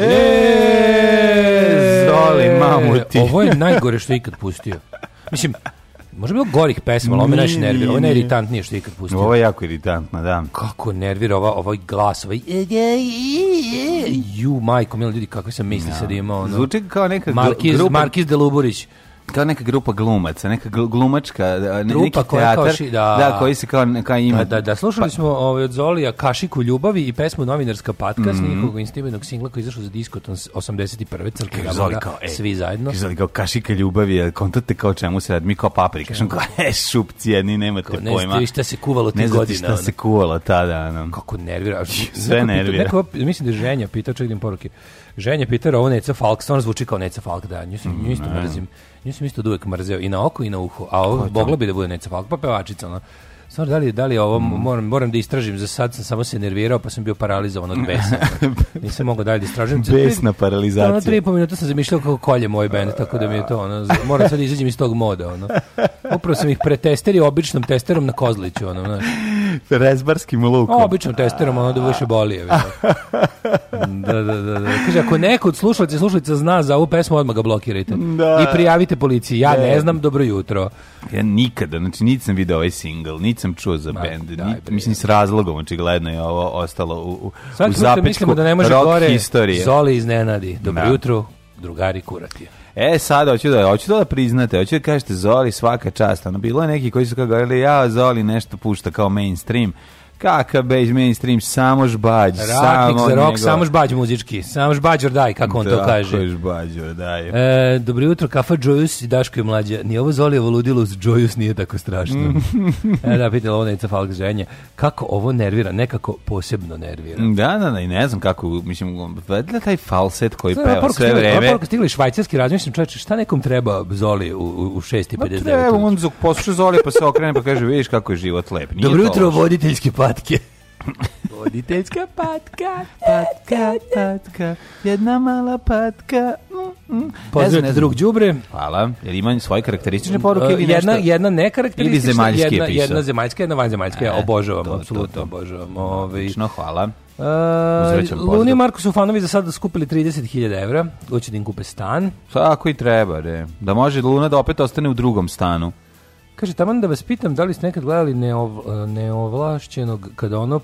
E, zoli mamu ti. Ovo je najgore što je ikad pustio. Mislim, Može bilo gorih pesma, ali ovo me najviše nervira. Ovo je najiritantnije što je ikad pustio. Ovo je jako iritantno, da. Kako nervira ova, ovaj glas, ovaj... Ju, majko, milo ljudi, kako sam misli da. sad imao. Ono, Zvuči kao neka Markiz, grupa... Markiz de Luburić kao neka grupa glumaca, neka glumačka, grupa neki teatar, kaoši, da, da, koji se kao, kao ima... Da, da, da slušali pa... smo ovaj, od Zolija Kašiku ljubavi i pesmu Novinarska patka mm -hmm. s mhm. njihovog instimenog singla koji izašao za diskoton 81. crke Ramona, kao, ej, svi zajedno. Zoli kao Kašika ljubavi, kontate kao čemu se radi, mi kao paprika, što kao, e, šupci, jedni, nemate kao, ne pojma. Ne šta se kuvalo tih godina. Ne šta se kuvalo tada, no. Kako nervira. Sve nervira. Pitao, neko, mislim da je ženja, pitao čak da poruke. Ženje Peter, ovo Neca Falk, stvarno zvuči kao Neca Falk, da, nju, sam, nju isto mrzim. Nju sam isto uvek mrzeo, i na oko i na uho, a ovo mogla bi da bude Neca Falk, pa pevačica, ona. Sad da li, da li ovo, mm. moram, moram da istražim, za sad sam samo se nervirao pa sam bio paralizovan od besa. Nisam mogao dalje da istražim. Besna paralizacija. Ono, tri minuta sam zamišljao kako kolje moj bend tako da mi je to, ono, moram sad da izađem iz tog moda, ono. Upravo sam ih pretesterio običnom testerom na Kozliću, ono, znaš. Rezbarskim lukom. Običnom testerom, ono, da više bolije. Da, da, da, da. Kaže, ako neko od slušalice, slušalica zna za ovu pesmu, odmah ga blokirajte. Da. I prijavite policiji. Ja e. ne znam, dobro jutro. Ja nikada, znači niti sam video ovaj single, niti sam čuo za bend, mislim s razlogom, očigledno znači, je ovo ostalo u, u, Sad u zapečku da ne može gore historije. Zoli iznenadi, dobro da. jutro, drugari kurati. E, sad, hoću da, hoću da priznate, hoću da kažete Zoli svaka čast, ono bilo je neki koji su kao govorili, ja Zoli nešto pušta kao mainstream, Kaka bejž mainstream, samo žbađ. Ratnik samo za rock, njegov... samo žbađ muzički. Samo žbađ daj, kako on to kaže. Tako žbađ daj. E, dobro jutro, kafa Joyous i Daško je mlađa. Ni ovo zoli ovo ludilo s Joyous nije tako strašno. e, da, pitala ovo Neca Falk ženje. Kako ovo nervira? Nekako posebno nervira. Da, da, da, i ne znam kako, mislim, vedle taj falset koji Zna, peva sve vreme. Naporko stigli švajcarski, razmišljam čoveče, šta nekom treba Zoli u, u 6.59? Ma treba, on posluša Zoli pa se okrene pa kaže, vidiš kako je život lep. Nije dobro jutro, voditeljski par patke. Roditeljska patka, patka, patka, jedna mala patka. Mm, mm. Pozdrav ne drug đubre. Hvala. Jer ima svoje karakteristične mm, poruke ili nešto? Jedna, jedna nekarakteristična, ili jedna, je pisao. jedna zemaljska, jedna vanzemaljska. Ja e, obožavam, apsolutno obožavam. Ovaj. hvala. E, uh, Luni i Marko Sufanovi za sada da skupili 30.000 evra, hoće da im kupe stan. Tako i treba, de. da može Luna da opet ostane u drugom stanu. Kaže, taman da vas pitam, da li ste nekad gledali neov, e, neovlašćenog, kada ono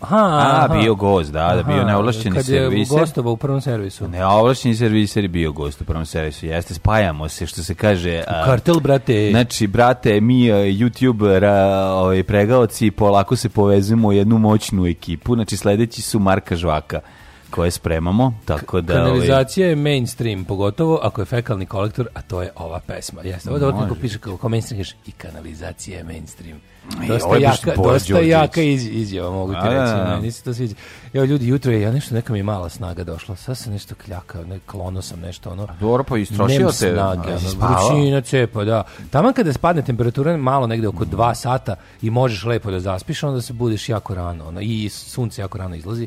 Aha, aha, bio gost, da, da bio neovlašćeni servis. serviser. Kad je gostova u prvom servisu. Neovlašćeni servis je bio gost u prvom servisu, jeste, spajamo se, što se kaže... U kartel, brate. Znači, brate, mi e, YouTuber, ovaj, pregaoci, polako se povezujemo u jednu moćnu ekipu, znači sledeći su Marka Žvaka koje spremamo, tako da... Ovaj, kanalizacija je mainstream, pogotovo ako je fekalni kolektor, a to je ova pesma. Jeste, ovo da kako piše, kao mainstream, i kanalizacija je mainstream. E, dosta I, jaka, dosta jaka iz, izjava, mogu ti reći, meni da, da, da. se to sviđa. Evo ljudi, jutro je, ja nešto, neka mi mala snaga došla, sad se nešto kljakao, ne, klono sam nešto, ono... Dobro, pa istrošio se. snaga, vrućina cepa, da. Tamo kada spadne temperatura malo negde oko 2 sata i možeš lepo da zaspiš, onda se budeš jako rano, ono, i sunce jako rano izlazi.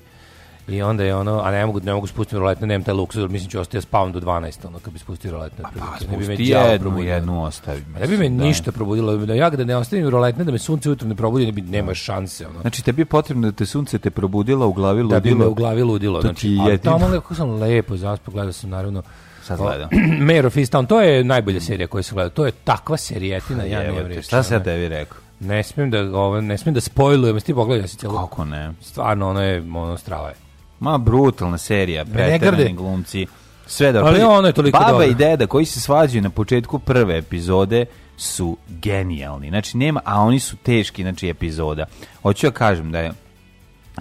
I onda je ono, a ne mogu, ne mogu spustiti roletne, nemam taj luksuz, mislim da ću ostaje ja spavam do 12, ono, kad bi spustio roletne. A pa, spusti ne bi jednu, jednu ostavim. Ne bi me da. ništa probudilo, da ja da ne ostavim roletne, da me sunce ujutro ne probudi, ne bi, nema da. šanse. Ono. Znači, tebi je potrebno da te sunce te probudilo, u glavi ludilo. Da bi me u glavi ludilo. To znači, ali tamo nekako sam lepo zaspao, gledao sam naravno, Sad gledam. Mare of Easttown, to je najbolja serija koju sam gledao. To je takva serijetina, ja nemam reći. Šta se ja tebi rekao? Ne smijem da, ovo, ne smijem da spojlujem, ti pogledaj, ja si cijelo... Kako ne? Stvarno, ono je, ono, strava je. Ma brutalna serija, preterani glumci. Sve da. Ali ono je toliko Baba dobra. i deda koji se svađaju na početku prve epizode su genijalni. Znači nema, a oni su teški, znači epizoda. Hoću ja da kažem da je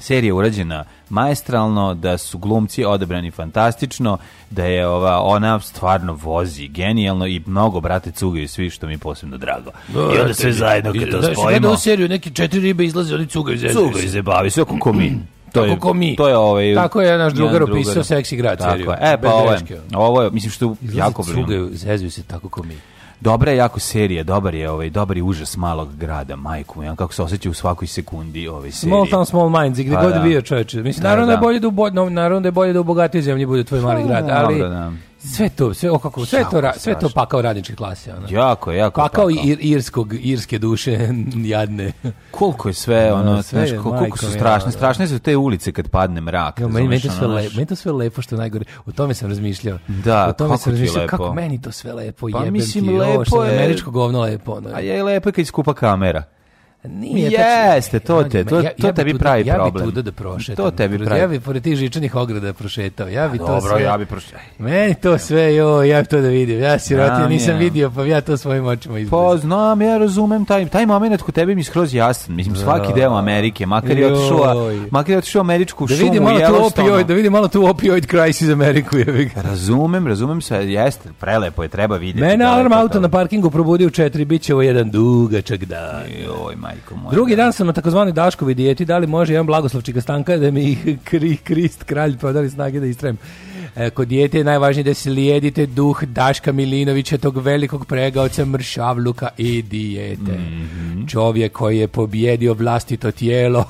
serija urađena maestralno, da su glumci odebrani fantastično, da je ova ona stvarno vozi genijalno i mnogo brate cugaju svi što mi je posebno drago. I onda sve zajedno kad to spojimo. Da, seriju neki četiri ribe izlaze, oni cugaju zezaju. Cugaju se bavi, sve kako mi. To je, mi. To je ovaj, tako je naš drugar opisao da. seksi grad seriju. E, pa ovo ovaj, je, ovo je, mislim što Izlazi jako... Cugaju, zezuju se tako ko mi. Dobra je jako serija, dobar je ovaj, dobar je užas malog grada, majku, ja kako se osjeća u svakoj sekundi ove serije. Small town, small minds, gdje pa god da. bio čoveče. Mislim, da, naravno, da, da. Je bolje da u, naravno da je bolje da u bogatoj zemlji bude tvoj mali pa, grad, ali... Da, da sve to, sve, okako, sve, to, ra, sve to pakao radničke klase. Ono. Jako, jako pakao. pakao. Ir, irskog, irske duše, jadne. Koliko je sve, ono, ono sve, znaš, koliko su strašne, ja, strašne su te ulice kad padne mrak. Jo, meni, to sve lepo, meni to sve lepo što najgore, o tome sam razmišljao. Da, o tome kako sam razmišljao, kako meni to sve lepo, pa, jebem mislim, ti, lepo ovo, što je američko govno lepo. Ono. A je lepo kad iskupa kamera. Nije Jeste, to te, to, ja, to ja tebi pravi problem. Da- ja bi tuda da prošetam. To tebi pravi. Ja bih pored tih žičanih ograda prošetao. Ja bih to dobro, sve, ja bi prošetao. Meni to sve, jo, ja bi to da vidim. Ja sirotinja nisam vidio, pa ja to svojim očima pa izgledam. Pa znam, ja razumem taj, taj moment kod tebe mi skroz jasan. Mislim, svaki da. deo Amerike, makar je otišao, makar je otišao američku da šumu. Da vidi malo tu opioid, da vidi malo tu opioid crisis Ameriku. Je. Razumem, razumem se, jeste, prelepo je, treba vidjeti. Mene da alarm auto na parkingu probudio u četiri, bit će ovo jedan dugačak dan. Joj, majko moja. Drugi da. dan sam na takozvanoj Daškovi dijeti, da li može jedan blagoslovčika stanka da mi kri, krist kralj pa da snage da istrem. E, kod dijete je najvažnije da slijedite duh Daška Milinovića, tog velikog pregaoca mršavluka i dijete. Mm -hmm. Čovjek koji je pobjedio vlastito tijelo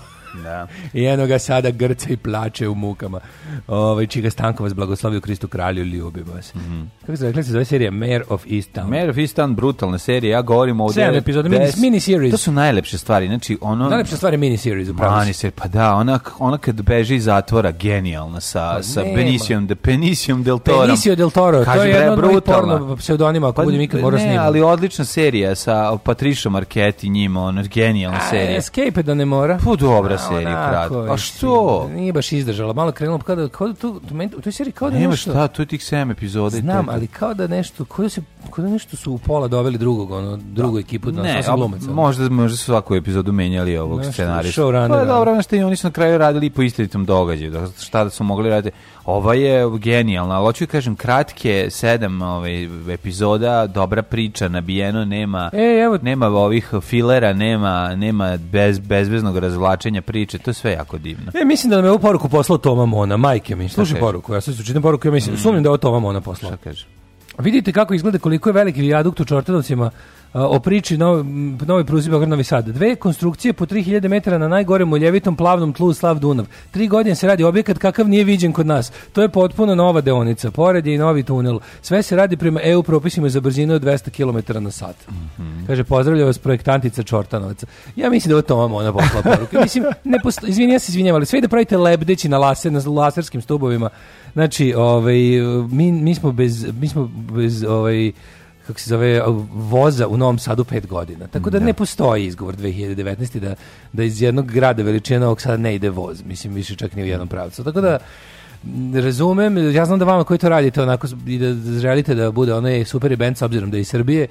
Da. I eno ga sada grca i plače u mukama. Ovaj Čiga Stankovac blagoslovi u Kristu kralju, ljubimo vas. Mm Kako se rekli, se zove serija Mayor of Easttown. Mayor of Easttown, brutalna serija, ja govorim ovdje... 7 epizoda, des... mini series. To su najlepše stvari, znači ono... Najlepše stvari mini series, u pravu. Mani se, pa da, ona, ona kad beži iz zatvora, genijalna, sa, pa, sa Benicijom, de, Penicijom del Toro. Benicio del Toro, Kaži, to je jedno od porno pseudonima, ako pa, budem ikad morao snimati. Ne, ali odlična serija sa Patrišom Marketi njima, ona genijalna serija. Escape da ne mora. Pa dobra seriju kratko. A što? Nije baš izdržala. Malo krenulo kao da kao da tu to to seriji kao da Nema nešto. šta, tu je tih 7 epizoda Znam, ali kao da nešto, kao da se kao da nešto su u pola doveli drugog, ono drugu da. ekipu da nas lomaca. Možda možda su svaku epizodu menjali ovog scenarija. Pa da. dobro, nešto i oni su na kraju radili po istinitom događaju. Da šta da su mogli raditi? Ova je genijalna, ali hoću da kažem kratke sedam ovaj, epizoda, dobra priča, nabijeno, nema, e, evo, nema ovih filera, nema, nema bez, bezbeznog razvlačenja priče, to je sve jako divno. E, mislim da nam je ovu poruku poslao Toma Mona, majke mi, slušaj poruku, ja sad čitam poruku, ja mislim, mm. sumnjam da je ovo Toma Mona poslao. Šta kaže? Vidite kako izgleda koliko je veliki vijadukt u Čortanovcima o priči nove, nove pruzi Beograd Novi Sad. Dve konstrukcije po 3000 metara na najgore muljevitom plavnom tlu Slav Dunav. Tri godine se radi objekat kakav nije viđen kod nas. To je potpuno nova deonica. Pored je i novi tunel. Sve se radi prema EU propisima za brzinu od 200 km na sat. Mm -hmm. Kaže, pozdravlja vas projektantica Čortanovaca. Ja mislim da je to vam ona poslala poruka. Mislim, ne posto... Izvini, ja se izvinjam, ali sve da pravite lebdeći na, laser, na laserskim stubovima. Znači, ovaj, mi, mi smo bez, mi smo bez ovaj, kako se zove, voza u Novom Sadu pet godina. Tako da, da. ne postoji izgovor 2019. da, da iz jednog grada veličina Novog Sada ne ide voz. Mislim, više čak ni u jednom pravcu. Tako da, razumem, ja znam da vama koji to radite onako i da, da želite da bude onaj super event s obzirom da je iz Srbije,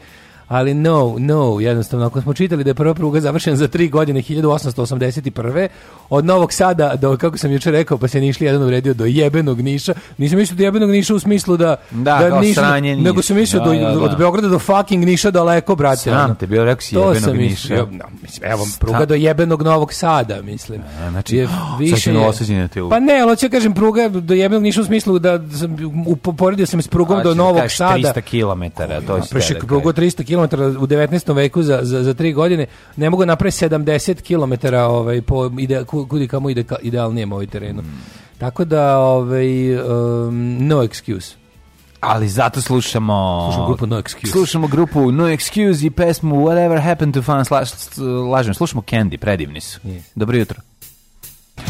ali no, no, jednostavno, ako smo čitali da je prva pruga završena za tri godine 1881. od Novog Sada do, kako sam jučer rekao, pa se Nišli jedan uredio do jebenog Niša, nisam mislio do jebenog Niša u smislu da... Da, da niš, sranje Niš. Nego sam mislio da, do, da, da. od Beograda do fucking Niša daleko, brate. Sam te bio rekao si jebenog to sam Niša. Mislio, no, mislim, evo, pruga do jebenog Novog Sada, mislim. A, e, znači, je, više, je, te u... Pa ne, ali hoću da kažem, pruga do jebenog Niša u smislu da sam, uporedio sam s prugom znači, do da Novog Sada. 300 km, to je... Prešek da prugu 300 km km u 19. veku za, za, za tri godine, ne mogu napraviti 70 km ovaj, po ide, kudi kamo ide, idealnijem ovaj terenu. Mm. Tako da, ovaj, um, no excuse. Ali zato slušamo slušamo grupu No Excuse. Slušamo grupu No Excuse i pesmu Whatever Happened to Fun slaž, lažem. Slušamo Candy, predivni su. Yeah. Dobro jutro.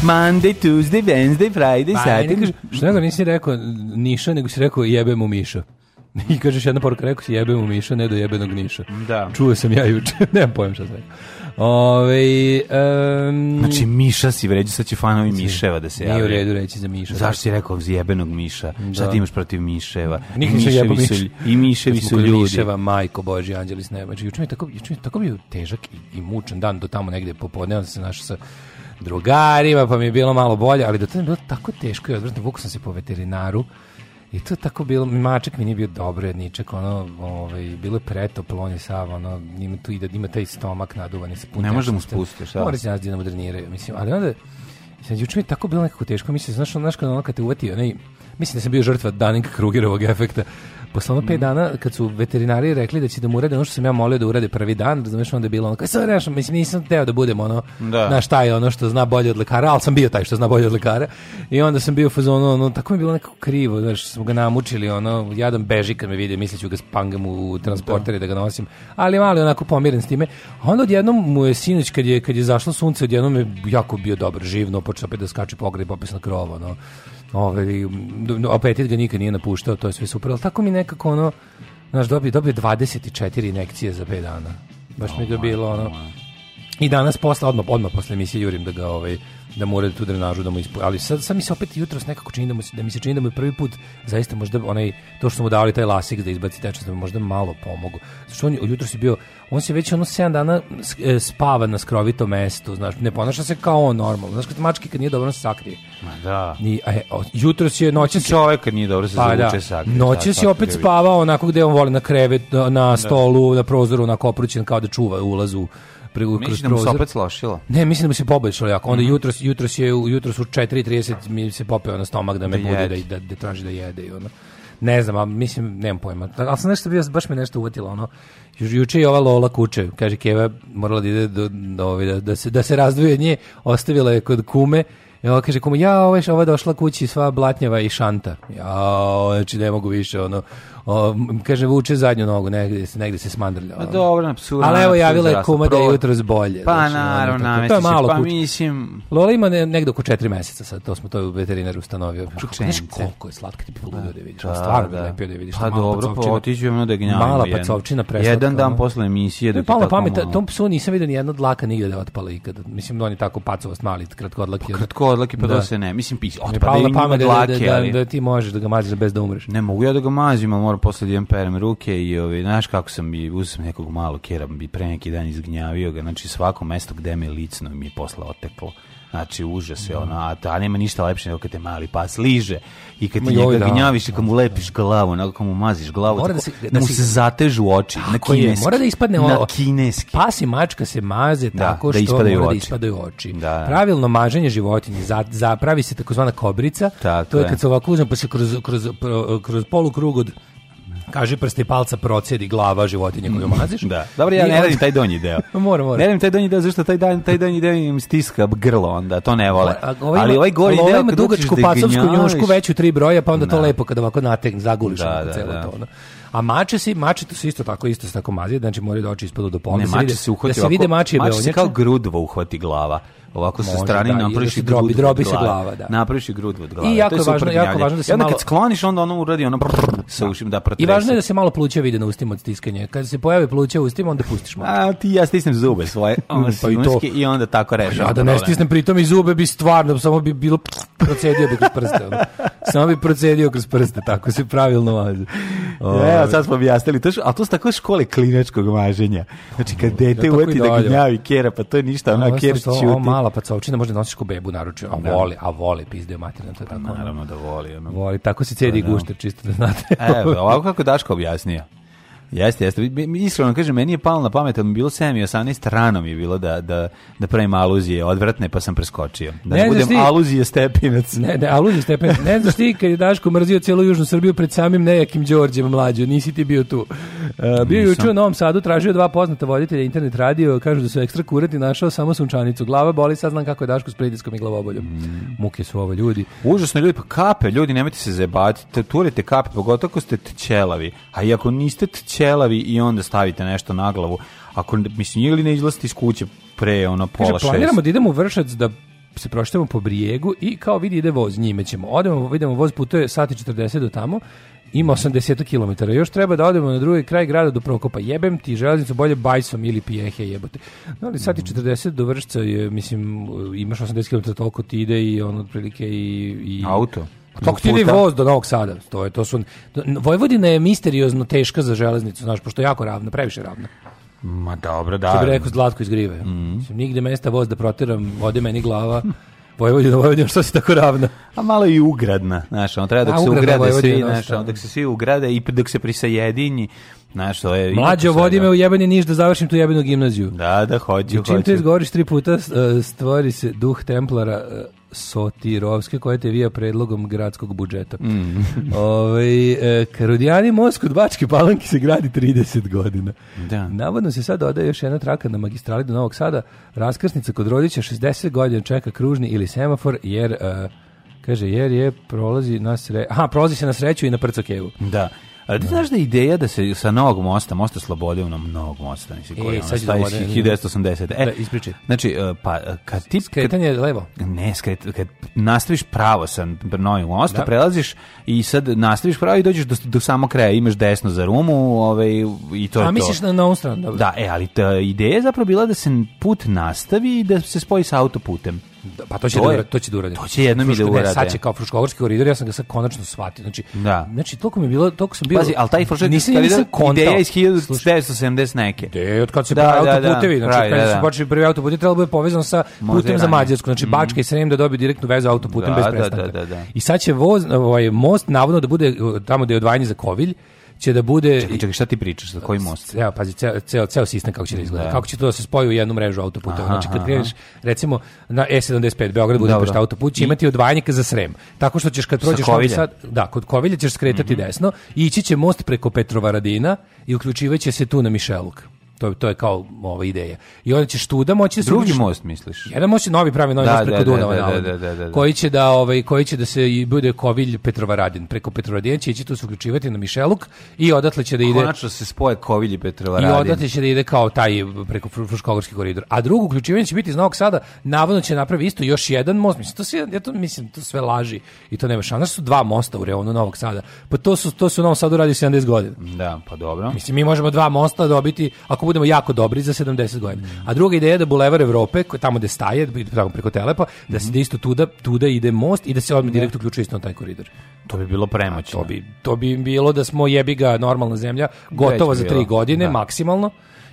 Monday, Tuesday, Wednesday, Friday, pa, Saturday. Što nego nisi rekao Niša, nego si rekao jebemo Miša. I kažeš jedna poruka, rekao si jebemo miša, ne do jebenog niša. Da. Čuo sam ja juče, nemam pojem šta sam rekao. Ove, um, znači Miša si vređu, sad će fanovi Miševa da se javljaju. Nije u redu reći za Miša. Zašto da. si rekao zjebenog Miša? Da. Šta ti imaš protiv Miševa? Nikad se jebao Miša. I Miševi su ljudi. Miševa, majko Boži, Anđeli Sneva. Znači, juče mi je tako, juče mi je tako bio težak i, i mučan dan do tamo negde popodne, onda se našao sa drugarima, pa mi je bilo malo bolje, ali do tada je bilo tako teško i odvratno. Vukao sam se po veterinaru, I to tako bilo, mačak mi nije bio dobro jedničak, ono, ovaj, bilo je pretoplo, on je sav, ono, ima tu ide, ima taj stomak naduvan i spun. Ne može da mu spustiš, šta? Mora se nas da mu dreniraju, mislim, ali onda, sad, juče mi je tako bilo nekako teško, mislim, znaš, ono, znaš, kad ono, kad te uvati, onaj, mislim da sam bio žrtva Daninka Krugerovog efekta, Posle ono 5 mhm. dana kad su veterinari rekli da će da mu urade ono što sam ja molio da urade prvi dan, razumeš, onda je bilo ono kao sad rešam, mislim nisam teo da budem ono da. na šta je ono što zna bolje od lekara, ali sam bio taj što zna bolje od lekara. I onda sam bio u fazonu, ono tako mi je bilo nekako krivo, znaš, smo ga namučili, ono jadan beži kad me vidi, misliću ga spangam u transporteri da. da. ga nosim. Ali mali onako pomiren s time. A onda odjednom mu je sinoć kad je kad je zašlo sunce, odjednom je jako bio dobar, živno, počeo opet da skače pogreb opet na krov, ono. Ove, ovaj, apetit ga nikad nije napuštao, to je sve super. Ali tako mi nekako ono, znaš, dobio, dobio 24 inekcije za 5 dana. Baš oh, mi je to oh ono... I danas posle, odmah, odmah posle emisije jurim da ga ovaj, da mu uredi tu drenažu da mu ispu... ali sad, sad mi se opet jutros nekako čini da, mu, da mi se čini da mu je prvi put zaista možda onaj to što mu dali taj lasik da izbaci tečnost da mu možda malo pomogu znači on jutros je bio on se već ono 7 dana e, spava na skrovitom mestu znači ne ponaša se kao on normalno znači kad mački kad nije dobro se sakrije ma da ni e, jutros je noćas čovek kad nije dobro se pa, zavuče da. sakrije noćas je opet da spavao onako gde on voli na krevet na, da. stolu da. na prozoru na koprućen kao da čuva ulazu preko kroz Mislim da mu se opet slošilo. Ne, mislim da mu se poboljšalo jako. Onda mm -hmm. jutros jutros je jutros u 4:30 mi se popeo na stomak da me da budi da, da da traži da jede i ono. Ne znam, a mislim nemam pojma. Al sam nešto bio baš me nešto uvatilo ono. Ju, juče je ova Lola kuče, kaže Keva morala da ide do, do, da, da se da se razdvoje nje, ostavila je kod kume. I ona kaže komu, ja, ova je ova došla kući sva blatnjava i šanta. Ja, znači ne mogu više, ono, o, kaže, vuče zadnju nogu, negde, negde se smandrlja. Pa dobro, apsurdno. Al evo, javila je kuma da je jutro zbolje. Pa znači, naravno, ono, to, je malo pa kuć. mislim... Lola ima negde oko 4 meseca sad, to smo to veterinaru ustanovio. Znaš koliko je slatka, ti bi poludio da vidiš, da, stvarno da. bi lepio da vidiš. Pa dobro, pa otiđu jedno da gnjavim. Mala pacovčina preslatka. Jedan dan posle emisije da ti tako pamet, tom psu nisam vidio ni jedna dlaka nigde da otpala ikad. Mislim, on je tako pacovost mali, kratko kratkodlaki. Pa, kratkodlaki, pa da. se ne. Mislim, otpada ima da- dlake. Da, da ti možeš da ga maziš bez da umreš. Ne mogu ja da ga mazim, ali moram posle da idem perem ruke i ovaj, znaš kako sam i uzeo nekog malog kjera bi pre neki dan izgnjavio ga, znači svako mesto gde me licno mi je posle oteklo. Znači, užas je ono, a, ta, nema ništa lepše nego kad te mali pas liže i kad ti njega da. gnjaviš i kad mu lepiš glavu, onako kad mu maziš glavu, mora da tako, da, se, da, da mu se zatežu oči na kineski. mora da ispadne ovo. Na kineski. Pas i mačka se maze da, tako da, što mora oči. da ispadaju oči. Pravilno maženje životinje, za, za, pravi se takozvana kobrica, tako to je, je kad se ovako uzme pa se kroz, kroz, kroz, kroz polukrug od kaže prste palca procedi glava životinje koju maziš. Mm. Da. Dobro, ja ne radim taj donji deo. mora, mora. Ne radim taj donji deo, zašto taj, dan, taj donji deo im stiska grlo onda, to ne vole. ovaj ima, Ali ovaj gori deo... ima dugačku da pacovsku njušku veću tri broja, pa onda to da. lepo kada ovako nategn, zaguliš da, da, celo da. to. No. A mače si, mače to se isto tako isto se tako mazi, znači moraju da oči ispadu do pola. Ne, da mače se uhvati da se vide mače beonjače. Mače se kao grudvo uhvati glava ovako sa strane da, napraviš i drobi, drobi se glava, da. Napraviš i grudvu od glave. I jako je važno, jako važno da se malo... kad skloniš, onda ono uradi, ono sa ušim da, da protrese. I važno je da se malo pluća vide na ustima od stiskanja. Kad se pojave pluća u ustima, onda pustiš malo. A ti ja stisnem zube svoje, pa i, to. i onda tako pa rešim. Ja da ne stisnem pritom i zube bi stvarno, samo bi bilo procedio bi kroz prste. Samo bi procedio kroz prste, tako se pravilno maže. Evo, ovaj. sad smo objasnili, to, a to su tako škole kliničkog maženja. Znači, kad ovaj, dete uveti da gnjavi kera, pa to je ništa, ona kjer čuti mala pacovčina, nositi nosičku bebu naručio, a da. voli, a voli, pizdeo materinu, to tako. Naravno da voli. Ono. Voli, tako se cedi pa, gušter, čisto da znate. Evo, ovako kako Daško objasnio. Jeste, jeste. Iskreno kažem, meni je palo na pamet, ali mi je bilo 7 i 18, rano mi je bilo da, da, da pravim aluzije odvratne, pa sam preskočio. Da ne, ne budem ti, aluzije stepinac. Ne, ne, aluzije stepinac. Ne znaš ti, kad je Daško mrzio celu Južnu Srbiju pred samim nejakim Đorđem mlađo, nisi ti bio tu. Uh, bio je juče u Novom Sadu, tražio dva poznata voditelja internet radio, kažu da su ekstra kurati, našao samo sunčanicu. Glava boli, sad znam kako je Daško s pritiskom i glavoboljom. Mm. Muke su ovo ljudi. Užasno ljudi, pa kape, ljudi, nemojte se zebati, turite kape, pogotovo ako ste tčelavi. A i ako niste tčelavi, ćelavi i onda stavite nešto na glavu. Ako, mislim, ili ne izlazite iz kuće pre, ono, pola Kaže, šest. planiramo da idemo u Vršac da se prošetamo po Brijegu i kao vidi ide voz, njime ćemo. Odemo, vidimo voz putuje sati 40 do tamo, ima 80 km. Još treba da odemo na drugi kraj grada do Prokopa. Jebem ti železnicu bolje bajsom ili pijehe jebote. No, ali sati 40 mhm. do Vršca je, mislim, imaš 80 km toliko ti ide i on otprilike i... i Auto? Kako ti ide voz do Novog Sada? To je to su Vojvodina je misteriozno teška za železnicu, znaš, pošto je jako ravna, previše ravna. Ma dobro, da. Ti bi rekao zlatko iz grive. Mm -hmm. Nigde mesta voz da protiram, ode meni glava. Vojvodina, Vojvodina, što si tako ravna? A malo i ugradna, znaš, on treba dok se ugrade Vojvodina, svi, znaš, on dok se svi ugrade i dok se prisajedinji, znaš, to je... Mlađe, vodi me u jebeni niš da završim tu jebenu gimnaziju. Da, da, hođi, hođu. Čim te izgovoriš tri puta, e, stvori se duh templara, e, Sotirovske koja je vija predlogom gradskog budžeta. Mm. Ove, ovaj, e, Karudijani most kod Bačke Palanke se gradi 30 godina. Da. Navodno se sad dodaje još jedna traka na magistrali do Novog Sada. Raskrsnica kod Rodića 60 godina čeka kružni ili semafor jer... E, kaže, jer je prolazi na sre... Aha, prolazi se na sreću i na prcokevu. Da. A ti znaš da je ideja da se sa novog mosta, mosta Slobode, ono mnogo mosta, nisi koji, e, ono, sad 1980. Da e, da, ispričaj. Znači, e, pa, kad ti... Skretanje kad, levo. Ne, skret, kad nastaviš pravo sa novim mostom, da. prelaziš i sad nastaviš pravo i dođeš do, do samo kraja, imaš desno za rumu ovaj, i to A, je to. A misliš na novu stranu? Dobro. Da, e, ali ta ideja je zapravo bila da se put nastavi i da se spoji sa autoputem. Da, pa to će, to, da, to će da uradi. To će jednom i da uradi. Sad će kao Fruškogorski koridor, ja sam ga sad konačno shvatio. Znači, da. znači toliko mi je bilo, toliko sam bio... Pazi, ali taj Fruškogorski koridor, ideja iz 1970 neke. Ideja od kad se da, pravi da, da. autoputevi, znači, da, znači kad se da. počeli prvi autoputevi, trebalo bi povezano sa putem za da. Mađarsku, znači mm. Bačka i Srem da dobije direktnu vezu autoputem bez prestanka. I sad će voz, ovaj, most navodno da bude tamo da je odvajanje za Kovilj, će da bude čekaj, čekaj šta ti pričaš za koji most ja pazi ceo ceo ceo sistem kako će da, da. izgleda da. kako će to da se spoji u jednu mrežu autoputa znači kad kreneš recimo na E75 Beograd bude Budimpešta autoput će imati odvajanje za Srem tako što ćeš kad prođeš Novi Sad da kod Kovilja ćeš skretati mm -hmm. desno ići će most preko Petrovaradina i uključivaće se tu na Mišeluk To, to je kao ova ideja. I onda će Študa moći da se drugi most misliš. Jedan most je novi pravi novi da, most da, preko da, Dunava da da, da, da. Koji će da ovaj koji će da se i bude Kovilj Petrovaradin preko Petrovaradin će ići tu se uključivati na Mišeluk i odatle će da ide Konačno se spoje Kovilj i Petrovaradin. I odatle će da ide kao taj preko Fruškogorski koridor. A drugo uključivanje će biti iz Novog Sada, navodno će napraviti isto još jedan most. Mislim to sve ja to mislim to sve laži i to nema šanse. su dva mosta u reonu Novog Sada. Pa to su to su u Novom Sadu radi 70 godina. Da, pa dobro. Mislim mi možemo dva mosta dobiti ako budemo jako dobri za 70 godina. A druga ideja je da Bulevar Evrope, tamo gde staje, da tamo preko Telepa, da se ide mhm. isto tuda, tuda ide most i da se odmah da. direkt uključuje isto na taj koridor. To bi bilo premoćno. To bi, to bi bilo da smo jebiga normalna zemlja, gotova za tri godine, da. maksimalno.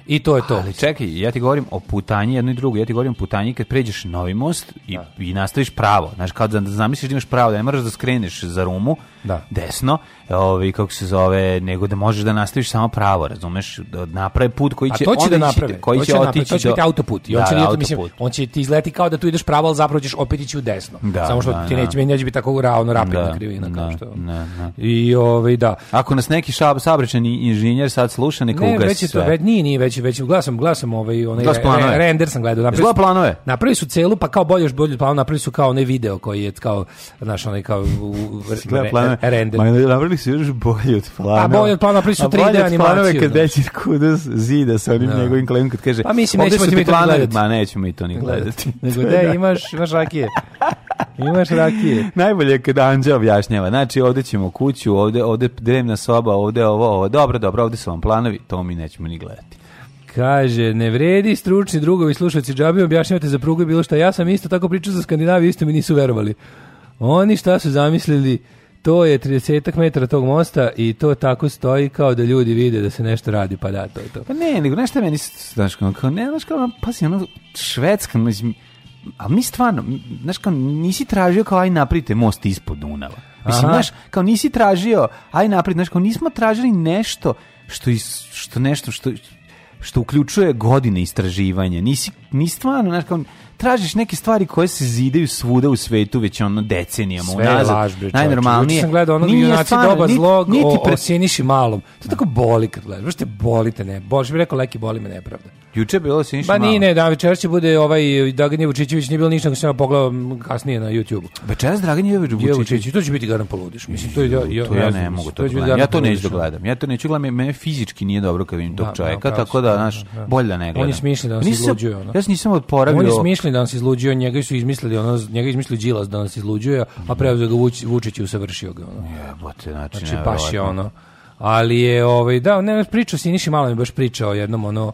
I to je to. Ali čekaj, ja ti govorim o putanji jedno i drugo. Ja ti govorim o putanji kad pređeš Novi most i, da. i nastaviš pravo. Znaš, kao da zamisliš da imaš pravo, da ne moraš da skreneš za rumu, da. desno, ovaj kako se zove, nego da možeš da nastaviš samo pravo, razumeš, da naprave put koji će, A to će da naprave, koji to će, će da naprave, otići to će biti do... autoput. I on da, će da, autoput. mislim, on će ti izleti kao da tu ideš pravo, al zapravo ćeš opet ići u desno. Da, samo što da, ti da. neće meni neće biti tako ravno rapidna da, krivina kao što. I ovaj da. Ako nas neki šab saobraćajni inženjer sad sluša neka ugasi. Ne, već to, već nije, nije već već glasom, glasom ovaj onaj re, render sam gledao. Napravili, planove. Napravi su celu, pa kao bolje još bolje planove, napravili su kao onaj video koji je kao, znaš, onaj kao render. Ma napravili Pa su još bolji od planova. A bolji od planova, prišli su 3D animaciju. kad Dečir Kudus zida sa onim no. Da. njegovim klejom, kad kaže, pa, mislim, ovdje su ti planovi, ma nećemo i to ni da. gledati. Nego, da, imaš, imaš rakije. Imaš rakije. Najbolje je kada Anđa objašnjava. Znači, ovde ćemo kuću, ovde, ovde drevna soba, ovde ovo, ovo. Dobro, dobro, ovde su vam planovi, to mi nećemo ni gledati. Kaže, ne vredi stručni drugovi slušalci džabi, objašnjavate za prugu i bilo šta. Ja sam isto tako pričao za Skandinaviju, isto mi nisu verovali. Oni šta su zamislili, To je 30 metara tog mosta i to tako stoji kao da ljudi vide da se nešto radi, pa da, to je to. Pa ne, nego nešto meni, znaš, kao, ne, znaš, kao, pazi, ono, švedska, mislim, ali mi stvarno, znaš, kao, nisi tražio kao aj naprite most ispod Dunava. Mislim, Aha. znaš, kao nisi tražio, aj napred, znaš, kao nismo tražili nešto što, is, što nešto, što, što uključuje godine istraživanja. Nisi, ni stvarno, znaš, kao, tražiš neke stvari koje se zidaju svuda u svetu već ono decenijama unazad. Najnormalnije. sam gledao onog junaci doba zlog niti, niti o, pre... o Siniši Malom. To tako boli kad gledaš. Baš te boli te ne. Bože bi rekao, leki boli me nepravda. Juče bilo da se ništa. Ba ni ne, da večer će bude ovaj Dragan Vučićević nije bilo ništa, sam pogledao kasnije na youtube YouTubeu. Večeras Dragan Vučićević, to će biti garan poludiš. Mislim to ja, ja, to ja, ne mogu to. to da da ja to neću da gledam. Ja to neću gledam, ja meni fizički nije dobro kad vidim tog da, čovjeka, da, tako da naš da, da. bolje da ne gledam. Oni smišljaju da nas nisam, izluđuju. Ono. Ja se nisam odporavio. Oni smišljaju da nas izluđuju, njega su izmislili, ona njega izmislio Đilas da nas izluđuje, a mhm. preuzeo ga Vučić i usavršio ga. ona. Jebote, znači, znači baš je ono. Ali je ovaj da, ne pričao si ništa malo mi baš pričao jednom ono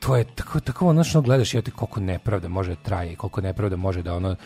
to je tako, tako ono što gledaš je ti koliko nepravda može da traje i koliko nepravda može da ono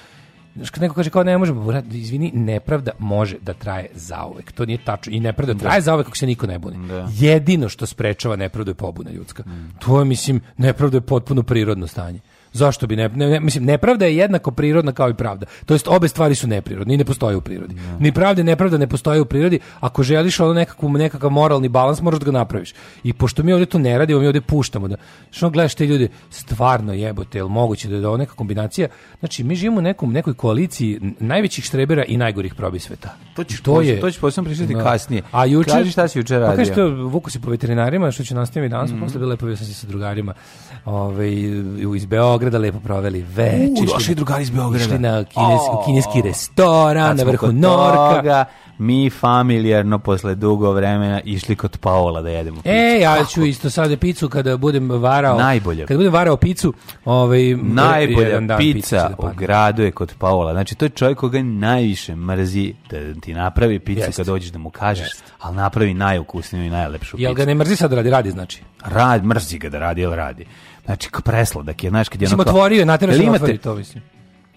Znaš, neko kaže kao ne može, pa izvini, nepravda može da traje zauvek. To nije tačno. I nepravda da. traje da. zauvek ako se niko ne buni. Da. Jedino što sprečava nepravdu je pobuna ljudska. Mm. To je, mislim, nepravda je potpuno prirodno stanje. Zašto bi ne, ne, mislim nepravda je jednako prirodna kao i pravda. To jest obe stvari su neprirodne i ne postoje u prirodi. No. Da. Ni pravda ni nepravda ne postoje u prirodi. Ako želiš ono nekakvu nekakav moralni balans moraš da ga napraviš. I pošto mi ovdje to ne radimo, mi ovdje puštamo da što gledaš te ljude stvarno jebote, jel moguće da je ovo neka kombinacija? Znači mi živimo u nekom nekoj koaliciji najvećih štrebera i najgorih probisveta. To će to je to će posebno pričati no. Da. kasnije. A juče Kaži šta si juče pa radio? Pa što vuku se po veterinarima što će nastaviti danas, mm -hmm. posle bile sam se sa drugarima, ovaj iz Beograda Beograda lepo proveli večer. U, došli drugari iz Beograda. Išli na kines, oh, kineski restoran, na vrhu Norka. Toga, mi familijarno posle dugo vremena išli kod Paola da jedemo picu. E, ja ću isto sada picu kada budem varao. Najbolje. Kada budem varao picu, ovaj e, najbolja pica, pica da u gradu je kod Paola. Znači to je čovjek koga najviše mrzi da ti napravi picu Jest. kad dođeš da mu kažeš, Jest. ali napravi najukusniju i najlepšu picu. Jel ga ne mrzi sad da radi, radi znači? Rad, mrzi ga da radi, jel radi. Znači, presladak je, znaš, kad je ono... Mislim, otvorio je, natjerao se otvori to, mislim.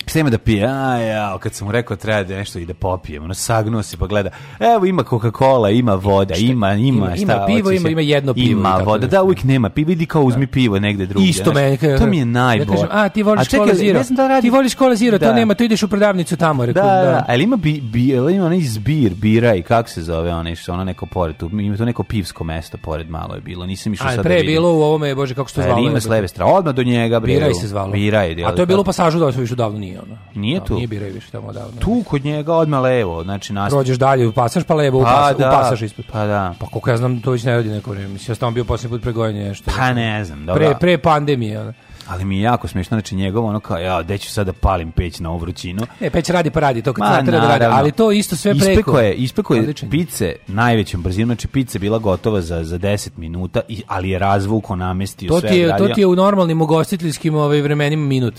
Šta ima da pije? A, ja, kad sam mu rekao treba da nešto i da popijem, ono sagnuo se pa gleda, evo ima Coca-Cola, ima voda, šta, ima, ima, ima, šta, ima pivo, ima, ima jedno pivo. Ima voda, da, da uvijek nema pivo, vidi kao uzmi da. pivo negde drugdje. Isto me, to mi je najbolje. Ja a, ti voliš Cola zero, da ti voliš Cola zero, to da. nema, to ideš u prodavnicu tamo. Rekao, da, da, ali ima, bi, bi, ima onaj zbir, bira i kako se zove onaj što ono neko pored, tu, ima to neko pivsko mesto pored malo je bilo, nisam išao sad da pre bilo u ovome, bože, kako se to zvalo? Ima s leve strane, odmah do njega. Biraj se zvalo. Biraj, a to je bilo u pasažu da su više davno nije nije ono. Nije da, tu. Nije biraju više tamo odavno. Tu kod njega odmah levo, znači nas. Prođeš dalje, upasaš pa levo, upasaš, pa, upasaš da, ispod. Pa da. Pa koliko ja znam, to već ne radi neko vrijeme. Mislim, ja tamo bio posljednji put pregojenje nešto. Pa ne znam, dobro. Pre, pre pandemije, ono. Ali mi je jako smiješno, znači njegov ono kao, ja, gde ću sada da palim peć na ovu vrućinu. E, peć radi pa radi, to kad Ma, treba da radi, ali to isto sve ispeko preko. Ispeko je, ispeko je pice najvećom brzinom, znači pice bila gotova za, za 10 minuta, ali je razvuko namestio to sve. Ti je, radio. to ti je u normalnim ugostiteljskim ovaj, vremenima minut.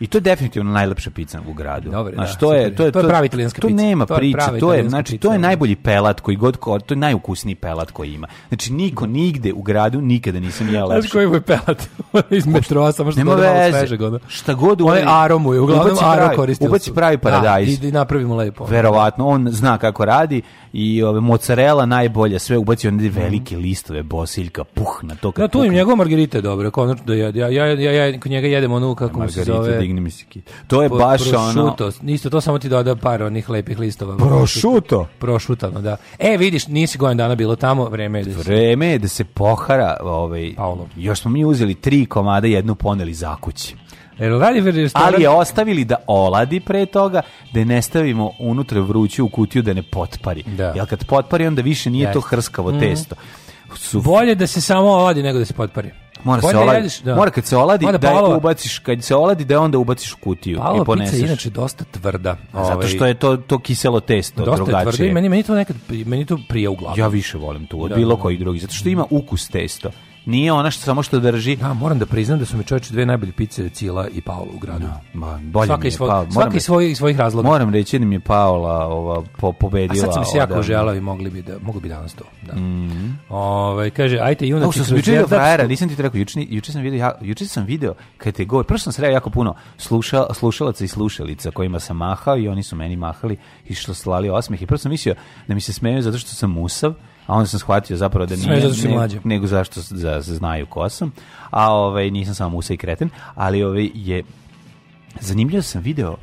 I to je definitivno najlepša pizza u gradu. Dobre, znači, da, to, je, to je to je pravi italijanska pizza. Tu nema to priče, to je znači pizza, to je da. najbolji pelat koji god ko, to je najukusniji pelat koji ima. Znači niko nigde u gradu nikada nisam jeo lepši. Znaš koji je pelat? Iz metroa samo što nema da veze. Svežeg, ono. Šta god on aromu je, uglavnom aro koristi. Ubaci pravi da, paradajz. Da, i, napravimo lepo. Verovatno on zna kako radi i ove mozzarella najbolje, sve ubaci one mhm. velike listove bosiljka, puh na to kako. Da, tu im njegova margarita je dobra, konačno da ja ja ja ja kod njega jedem onu kako se zove digni mi se kit. To je po, baš prošuto. ono... Isto to samo ti dodao par onih lepih listova. Prošuto? Prošutano, da. E, vidiš, nisi godin dana bilo tamo, vreme je da se... Vreme je da se pohara, ovaj, Paolo. još smo mi uzeli tri komada, jednu poneli za kući. Ali je ostavili da oladi pre toga, da ne stavimo unutra vruće u kutiju da ne potpari. Da. Jer kad potpari onda više nije Jeste. to hrskavo mm -hmm. testo. Su... Bolje da se samo oladi nego da se potpari. Mora se oladi, jedeš, da. mora kad se oladi mora da palova. ubaciš, kad se oladi da onda ubaciš u kutiju palova i poneseš. Pizza je inače dosta tvrda. Ovaj, Zato što je to to kiselo testo dosta drugačije. Dosta tvrdo i meni meni to nekad meni to prija u glavu. Ja više volim tu od da. bilo da. koji drugi zato što ima ukus testo. Nije ona što samo što drži. Ja da, moram da priznam da su mi čoveči dve najbolje pice Cila i Paola u gradu. Da, ma, bolje svaka mi je svoj, Paola. Svaka iz svoj, svojih razloga. Moram reći da mi je Paola ova, po, pobedila. A sad sam se jako želao i mogli bi da, mogu bi danas to. Da. Mm -hmm. Ove, ovaj, kaže, ajte junači. Ovo što sam vidio frajera, nisam ti to rekao, juče, juče sam video, ja, juče sam video kategorije, prvo sam sreo jako puno sluša, slušalaca i slušalica kojima sam mahao i oni su meni mahali i što slali osmeh. I prvo sam mislio da mi se smeju zato što sam musav, a onda sam shvatio zapravo da nije, ne, nego zašto za, za, znaju ko sam, a ovaj, nisam samo musa i kreten, ali ovaj, je zanimljivo sam video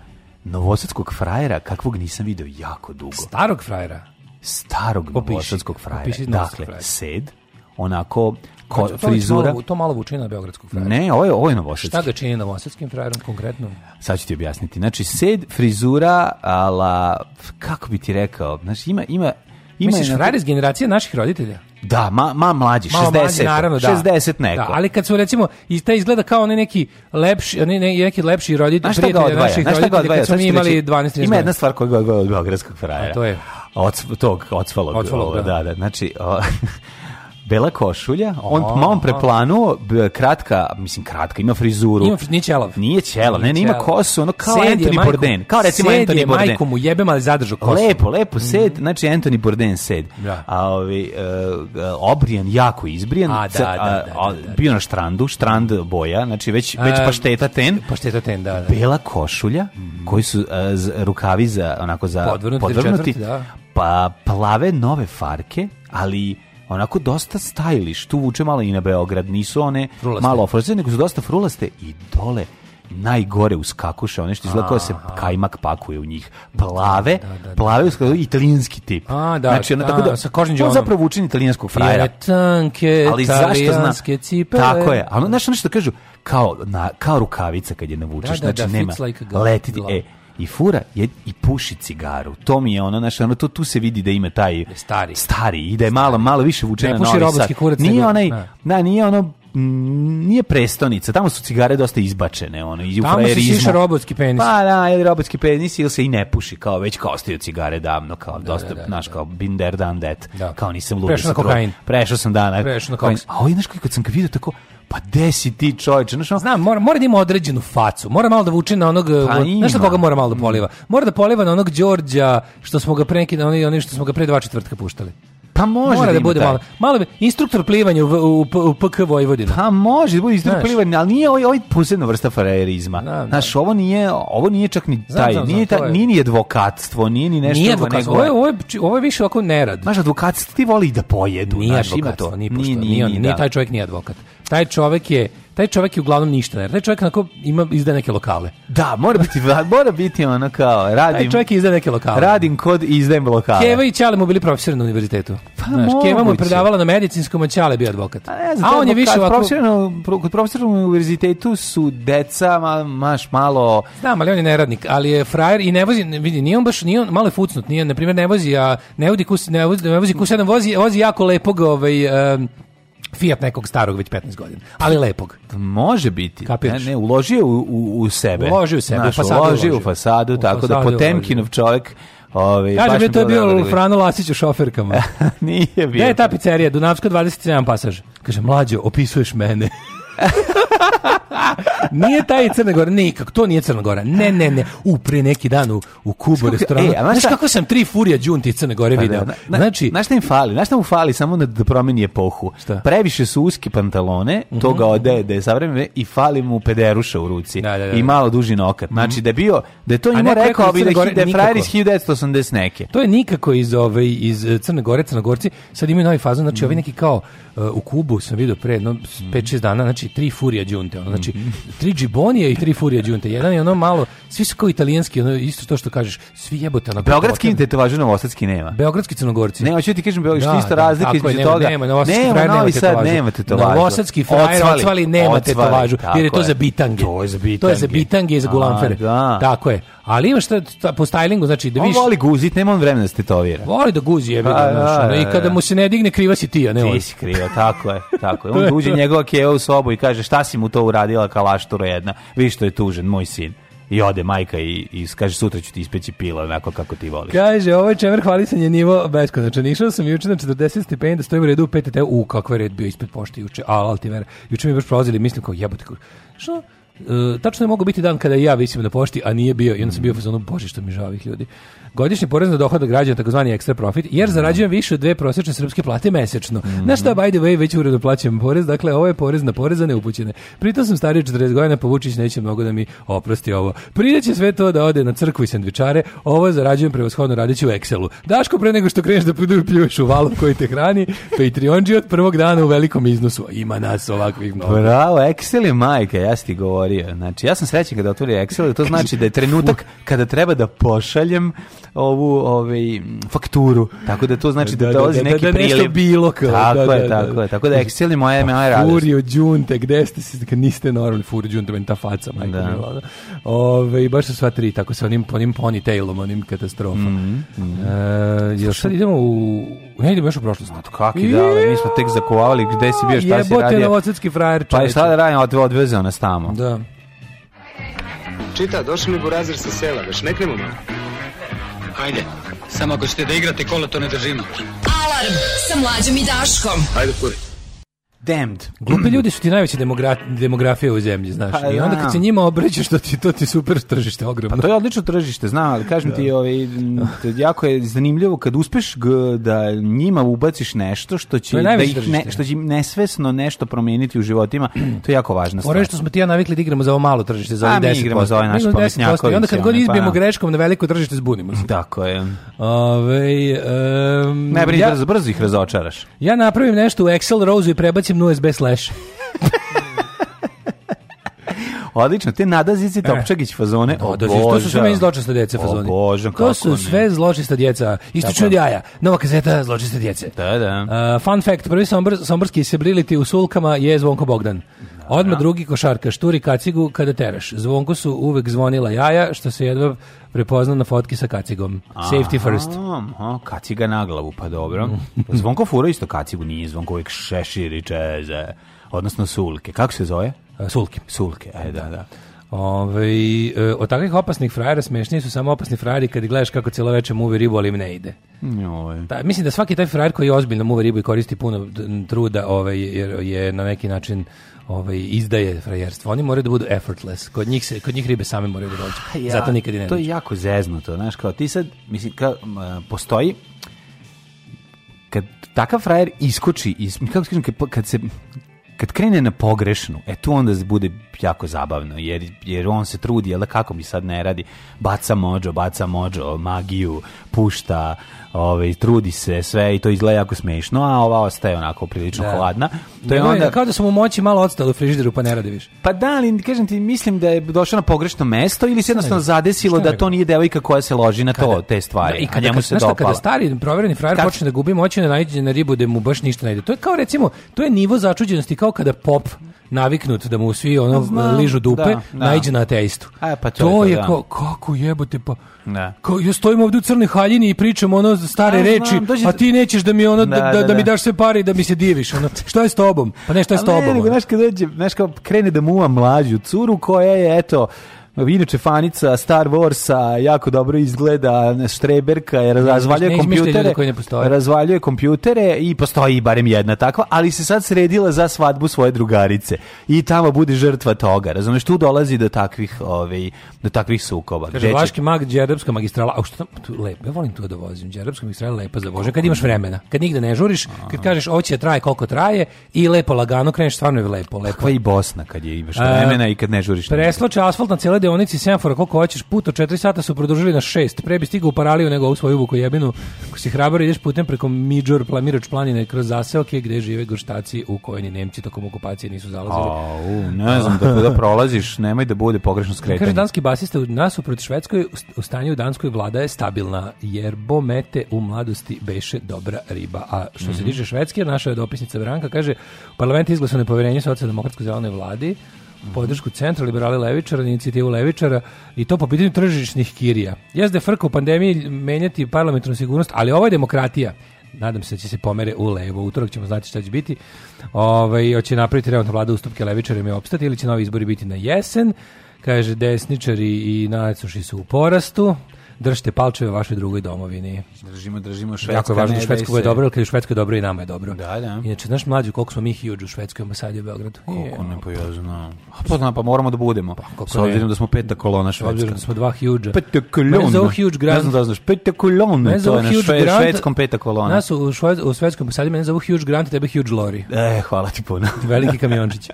novosadskog frajera kakvog nisam video jako dugo. Starog frajera? Starog opiši, novosadskog frajera. Opiši dakle, frajera. sed, onako znači, ko, to, frizura. To, to malo vuči na beogradskog frajera. Ne, ovo je, ovo je novosadski. Šta ga čini novosadskim frajerom konkretno? Sad ću ti objasniti. Znači, sed, frizura, ala, kako bi ti rekao, znači, ima, ima Ima Misliš, je frajer iz generacije naših roditelja? Da, ma, ma mlađi, Malo 60. Mlađi, naravno, da. 60 neko. Da, ali kad su recimo, i ta izgleda kao onaj neki lepši, ne, ne, neki lepši roditelj, prijatelj naših roditelja, kad smo mi imali 12 Ima jedna stvar koja ga odvaja od beogradskog frajera. A to je? Od, tog, odsvalog. Odsvalog, da. da, da. Znači, o, bela košulja, on oh, on preplanuo, kratka, mislim kratka, ima frizuru. Ima nije ćelav. Nije ćelav, ne, ne, ima kosu, ono kao sed Anthony majko, Bourdain, kao recimo sed Anthony je Bourdain. majku mu jebem, ali zadržao kosu. Lepo, lepo, sed, mm. znači Anthony Bourdain sed. Ja. Da. A ovi, uh, obrijan, jako izbrijan, a, da, da da, da, da, bio na štrandu, štrand boja, znači već, već pašteta ten. Pašteta ten, da, da. Bela košulja, mm. koji su uh, rukavi za, onako za podvrnuti, podvrnuti četvrti, da. pa plave nove farke, ali onako dosta stylish, tu vuče malo i na Beograd, nisu one frulaste. malo ofrlaste, nego su dosta frulaste i dole najgore uskakuše, one što izgleda da se kajmak pakuje u njih. Plave, da, da, da, da plave da. uskakuše, italijanski tip. A, da, znači, ona, tako da, sa kožnim On zapravo učini italijanskog frajera. tanke, ali zašto zna? Tako je. A ono, znaš, ono što kažu, kao, na, kao rukavica kad je navučeš, znači, nema, like letiti, e, i fura je, i puši cigaru. To mi je ono, znaš, ono, to, tu se vidi da ima taj... Stari. Stari, i da je malo, malo više vuče da na novi sad. Kurac nije onaj, na, da. da, nije ono nije prestonica, tamo su cigare dosta izbačene, ono, i tamo u frajerizmu. Tamo se šiša robotski penis. Pa da, ili robotski penis, ili se i ne puši, kao već kao cigare davno, kao da, dosta, da, da, naš, kao been there, done that, da. kao nisam ludio. Prešao na kokain. Prešao sam dana. Prešao na kokain. A ovo je, znaš, kad sam ga vidio, tako, Pa desi ti čovječe, znaš, Znam, mora, mora da ima određenu facu, mora malo da vuče na onog, pa eh, znaš da koga mora malo da poliva? Mm. Mora da poliva na onog Đorđa, što smo ga pre neki, na onaj, što smo ga pre dva četvrtka puštali. Pa može Mora da, da bude taj. malo. Malo bi instruktor plivanja u, u, u PK Vojvodina. Pa može da bude instruktor plivanja, ali nije ovaj ovaj posebna vrsta frajerizma. Znaš, znaš, ovo nije ovo nije čak ni taj, znam, nije znam, ta, nije ni advokatstvo, nije ni nešto nije advokatstvo, nego ovo je, ovo je više ovako nerad. Znaš, advokatstvo ti voli da pojedu, nije znaš, ima to. Nije, pošto, nije, nije, nije, nije, da. taj čovjek nije advokat taj čovek je taj čovjek je uglavnom ništa, jer taj čovjek onako ima izda neke lokale. Da, mora biti mora biti ona kao radim. Taj čovjek izda neke lokale. Radim kod i izdajem lokale. Keva i Čale mu bili profesori na univerzitetu. Pa, Znaš, Keva mu je predavala na medicinskom, a Čale bio advokat. A, pa ne znam, a on advokat, je više ovako profesionalno kod profesora na univerzitetu su deca, ma, maš malo. Znam, ali on je neradnik, ali je frajer i ne vozi, vidi, nije on baš nije on malo je fucnut, nije na primjer ne vozi, a ne vozi kus ne vozi, ne vozi kus, jedan vozi, vozi jako lepog ovaj um, Fiat nekog starog već 15 godina, ali lepog. Može biti. Kapiraš? Ne, ne, uložio u, u, u sebe. Uložio u sebe, Znaš, u fasadu. Uložio u fasadu, u tako da fasadu da Potemkinov čovjek Ove, ovaj, Kažem, je to je bio da Frano Lasić u šoferkama. Nije bio. Da je ta pizzerija? Dunavska 27 pasaž. Kaže, mlađo, opisuješ mene. Nije taj Crna Gora, nikak, to nije Crna Gora. Ne, ne, ne. U, pre neki dan u, u Kubu restoranu. E, znaš kako sam tri furija Đunti Crne Gore video? Pa, da, na, znači, znaš šta im fali? Znaš šta mu fali samo da da promeni epohu? Šta? Previše su uski pantalone, mm -hmm. to ga ode da je savremeno i fali mu pederuša u ruci. Da, da, da, I da. malo duži nokat. Mhm. Znači, da je bio, da je to njima rekao bi da, da je frajer iz 1980 neke. To je nikako iz, ove, ovaj, iz Crne Gore, Crnogorci. Sad imaju novi fazon, znači mm. ovi neki kao u Kubu sam video pre jedno 5-6 mhm. dana, znači tri Furija Đunte, ono, znači mhm. tri Džibonije i tri Furija Đunte. Jedan je ono malo, svi su kao italijanski, ono, isto to što kažeš, svi jebote na Beogradski tetovaže novosadski nema. Beogradski crnogorci. Ne, hoću ti kažem, Beogradski da, da isto razlika između toga. Nema, novosadski nema, frajer nema tetovažu. Nema tetovažu. Novosadski frajer ocvali, ocvali nema tetovažu, jer je to za bitange. To je za bitange. To je za bitange iz za da. Tako je. Ali ima šta po stylingu, znači da viš... On voli guzit, nema on vremena da stetovira. Voli da guzi, je vidio, pa, znaš, da, i da, kada da. mu se ne digne kriva si ti, a ne on. Ti si kriva, tako je, tako je. On uđe njegova keva u sobu i kaže šta si mu to uradila kalaštura jedna, viš što je tužen, moj sin i ode majka i, i kaže sutra ću ti ispeći pila onako kako ti voliš. Kaže, ovo je čemer hvalisanje nivo Znači, Išao sam juče na 40 stepeni da stojim u redu u PTT. U, kakva red bio ispred pošte juče. Al, al ti vera. Juče mi baš prolazili, mislim kao jebote. Što? Uh, tačno je mogao biti dan kada ja visim na pošti, a nije bio, i onda sam bio u bože što mi žao ovih ljudi. Godišnji porez na dohodak građana, takozvani ekstra profit, jer da. zarađujem više od dve prosječne srpske plate mesečno. Mm -hmm. Na šta, by the way, već uredno plaćam porez, dakle, ovo je porez na porezane upućene. Pritom sam stariji 40 godina, pa Vučić neće mnogo da mi oprosti ovo. Prideće sve to da ode na crkvu i sendvičare, ovo zarađujem prevashodno radeći u Excelu. Daško, pre nego što kreneš da pljuješ u valu koji te hrani, Patreonđi od prvog dana u velikom iznosu. Ima nas ovakvih mnogo. Bravo, Excel je majka, ja ti govorim otvorio. Znači, ja sam srećen kada otvorio Excel, to znači da je trenutak kada treba da pošaljem ovu ovaj fakturu. Tako da to znači da, da, da dolazi da, da, neki da, da, Nešto bilo kao. Tako da, da, da. je, tako da, znači, je. Tako da Excel i moja MA radi. Furio Đunte, gde ste se kad niste normalni Furio Đunte, meni ta faca majka da. Mila, da. Ove, baš su sva tri, tako sa onim onim ponytailom, onim katastrofa. Mm -hmm. mm -hmm. e, još sad idemo u ne idemo još u prošlost. No, kaki I... da, ali mi smo tek zakovali gde si bio, šta si radio. Jebote novocetski frajer čoveče. Pa je šta da radim, odvezao nas tamo. Da. Čita, došli mi burazir sa sela, već ne krenemo. Ajde, samo ako ćete da igrate kola, to ne držimo. Alarm sa mlađom i Daškom. Ajde, kuri damned. Glupi ljudi su ti najveća demogra demografija u zemlji, znaš. Pa, I onda kad da. se njima obraćaš, to ti, to ti super tržište ogromno. Pa to je odlično tržište, znam, ali kažem da. ti, ovaj, jako je zanimljivo kad uspeš g da njima ubaciš nešto što će, da ih ne, što će nesvesno nešto promijeniti u životima, to je jako važno. Ore što smo ti ja navikli da igramo za ovo malo tržište, za pa ovih 10%. igramo za ovaj naš pametnjaković. I onda kad god pa- izbijemo pa, greškom na veliko tržište, zbunimo se. Tako je. Ove, um, ne brini, ja, da brzo ih razočaraš. Ja napravim nešto u Excel rozu i prebacim ubačem na USB slash. Odlično, te nadazici e. Topčagić fazone, no, da, obožavam. Da, to su sve zločista djeca fazoni. Obožavam, kako To su ne. sve zločista djeca. Istočno jaja, nova kaseta zločista djece. Da, da. Uh, fun fact, prvi sombr, sombrski sebriliti u sulkama je Zvonko Bogdan. Odmah da. drugi košarka, šturi kacigu kada teraš. Zvonko su uvek zvonila jaja, što se jedva prepoznan na fotki sa kacigom. Aha, Safety first. Aha, kaciga na glavu, pa dobro. Zvonko Fura isto kacigu nije, Zvonko uvijek šešir i čeze, odnosno sulke. Kako se zove? E, sulke. Sulke, e, da, da. Ove, ovaj, od takvih opasnih frajera smešniji su samo opasni frajeri kad gledaš kako cijelo večer muve ribu, ali im ne ide. Da, mislim da svaki taj frajer koji je ozbiljno muve ribu i koristi puno truda, ovaj, jer je na neki način ovaj izdaje frajerstvo. Oni moraju da budu effortless. Kod njih se kod njih ribe same moraju da dođu. Ja, Zato nikad i ne. To je jako zeznuto, znaš, kao ti sad mislim kao postoji kad takav frajer iskoči iz kako da kažem kad se kad krene na pogrešnu, e tu onda bude jako zabavno, jer, jer on se trudi, jel da, kako mi sad ne radi, baca mođo, baca mođo, magiju, pušta, ovaj trudi se sve i to izgleda jako smiješno, a ova ostaje onako prilično da. hladna. To da, je onda kao da su mu moći malo odstali u frižideru pa ne radi više. Pa da, ali kažem ti mislim da je došla na pogrešno mesto ili se jednostavno zadesilo da to nije devojka koja se loži na to, kada? te stvari. Da, I kad njemu se dopala. Kada stari provereni frajer počne da gubi moći na naiđe na ribu da mu baš ništa ne ide. To je kao recimo, to je nivo začuđenosti kao kada pop naviknut da mu svi ono Znam, ližu dupe, da, da. naiđe na ateistu. A, pa to, to je, to, ko, kako jebote, pa... Da. Ko, ja stojim ovdje u crnoj haljini i pričam ono stare a, reči, znam, dođi... a ti nećeš da mi ono, da, da, da, da mi daš sve pare i da mi se diviš. Ono, šta je s tobom? Pa ne, šta je a, s tobom? Ne, nego, znaš, kad dođe, znaš, kao krene da muva mlađu curu koja je, eto, Inače, fanica Star Warsa jako dobro izgleda, štreberka, je razvaljuje ne, kompjutere. Razvaljuje kompjutere i postoji barem jedna takva, ali se sad sredila za svadbu svoje drugarice. I tamo bude žrtva toga. Razumeš, tu dolazi do takvih, ovaj, do takvih sukoba. Kaže, Vaški mag, Đerdapska magistrala, a što tu lepo, ja volim tu da vozim, Đerdapska magistrala lepa za vožnju, kad imaš vremena, kad nigde ne žuriš, kad kažeš oće traje koliko traje i lepo lagano kreneš, stvarno je lepo, lepo. Kakva i Bosna kad je imaš vremena i kad ne žuriš. Presloče asfalt na cele deonici semafora koliko hoćeš, put od 4 sata su produžili na 6. Pre bi stigao u paraliju nego u svoju jebinu Ako si hrabar ideš putem preko Midžor, Plamirač planine kroz zaseoke gde žive gorštaci u kojeni Nemci tokom okupacije nisu zalazili. Au, ne znam da da prolaziš, nemoj da bude pogrešno skretanje. Kaže danski basista u nasuprot Švedskoj u stanju u Danskoj vlada je stabilna jer bomete u mladosti beše dobra riba. A što mm -hmm. se mhm. tiče Švedske, naša je dopisnica Branka kaže parlament izglasao nepoverenje socijaldemokratskoj zelenoj vladi podršku centra, liberali levičara, inicijativu levičara i to po pitanju tržišnih kirija. Jeste da frka u pandemiji menjati parlamentarnu sigurnost, ali ovo je demokratija. Nadam se da će se pomere u levo. Utorak ćemo znati šta će biti. Ovaj hoće napraviti trenutno vlada ustupke levičarima i opstati ili će novi izbori biti na jesen. Kaže desničari i nacionalisti su u porastu držite palčeve vašoj drugoj domovini. Držimo, držimo Švedska. Jako je važno da Švedsko je dobro, kada je Švedsko dobro i nama je dobro. Da, da. Inače, znaš mlađu koliko smo mi huge u Švedskoj ambasadi u Beogradu? Koliko ne pa ja znam. Pa znam, pa moramo da budemo. Pa, Sa obzirom da smo peta kolona Švedska. Obzirom da smo dva huge. Peta kolona. Ne znam huge grand. Ne znam da znaš, peta kolona. Ne znam huge šve, grand. Švedskom peta kolona. Nas u, šved, u Švedskoj ambasadi mene zovu huge grand, tebe huge lori. E, hvala ti puno. Veliki kamiončić.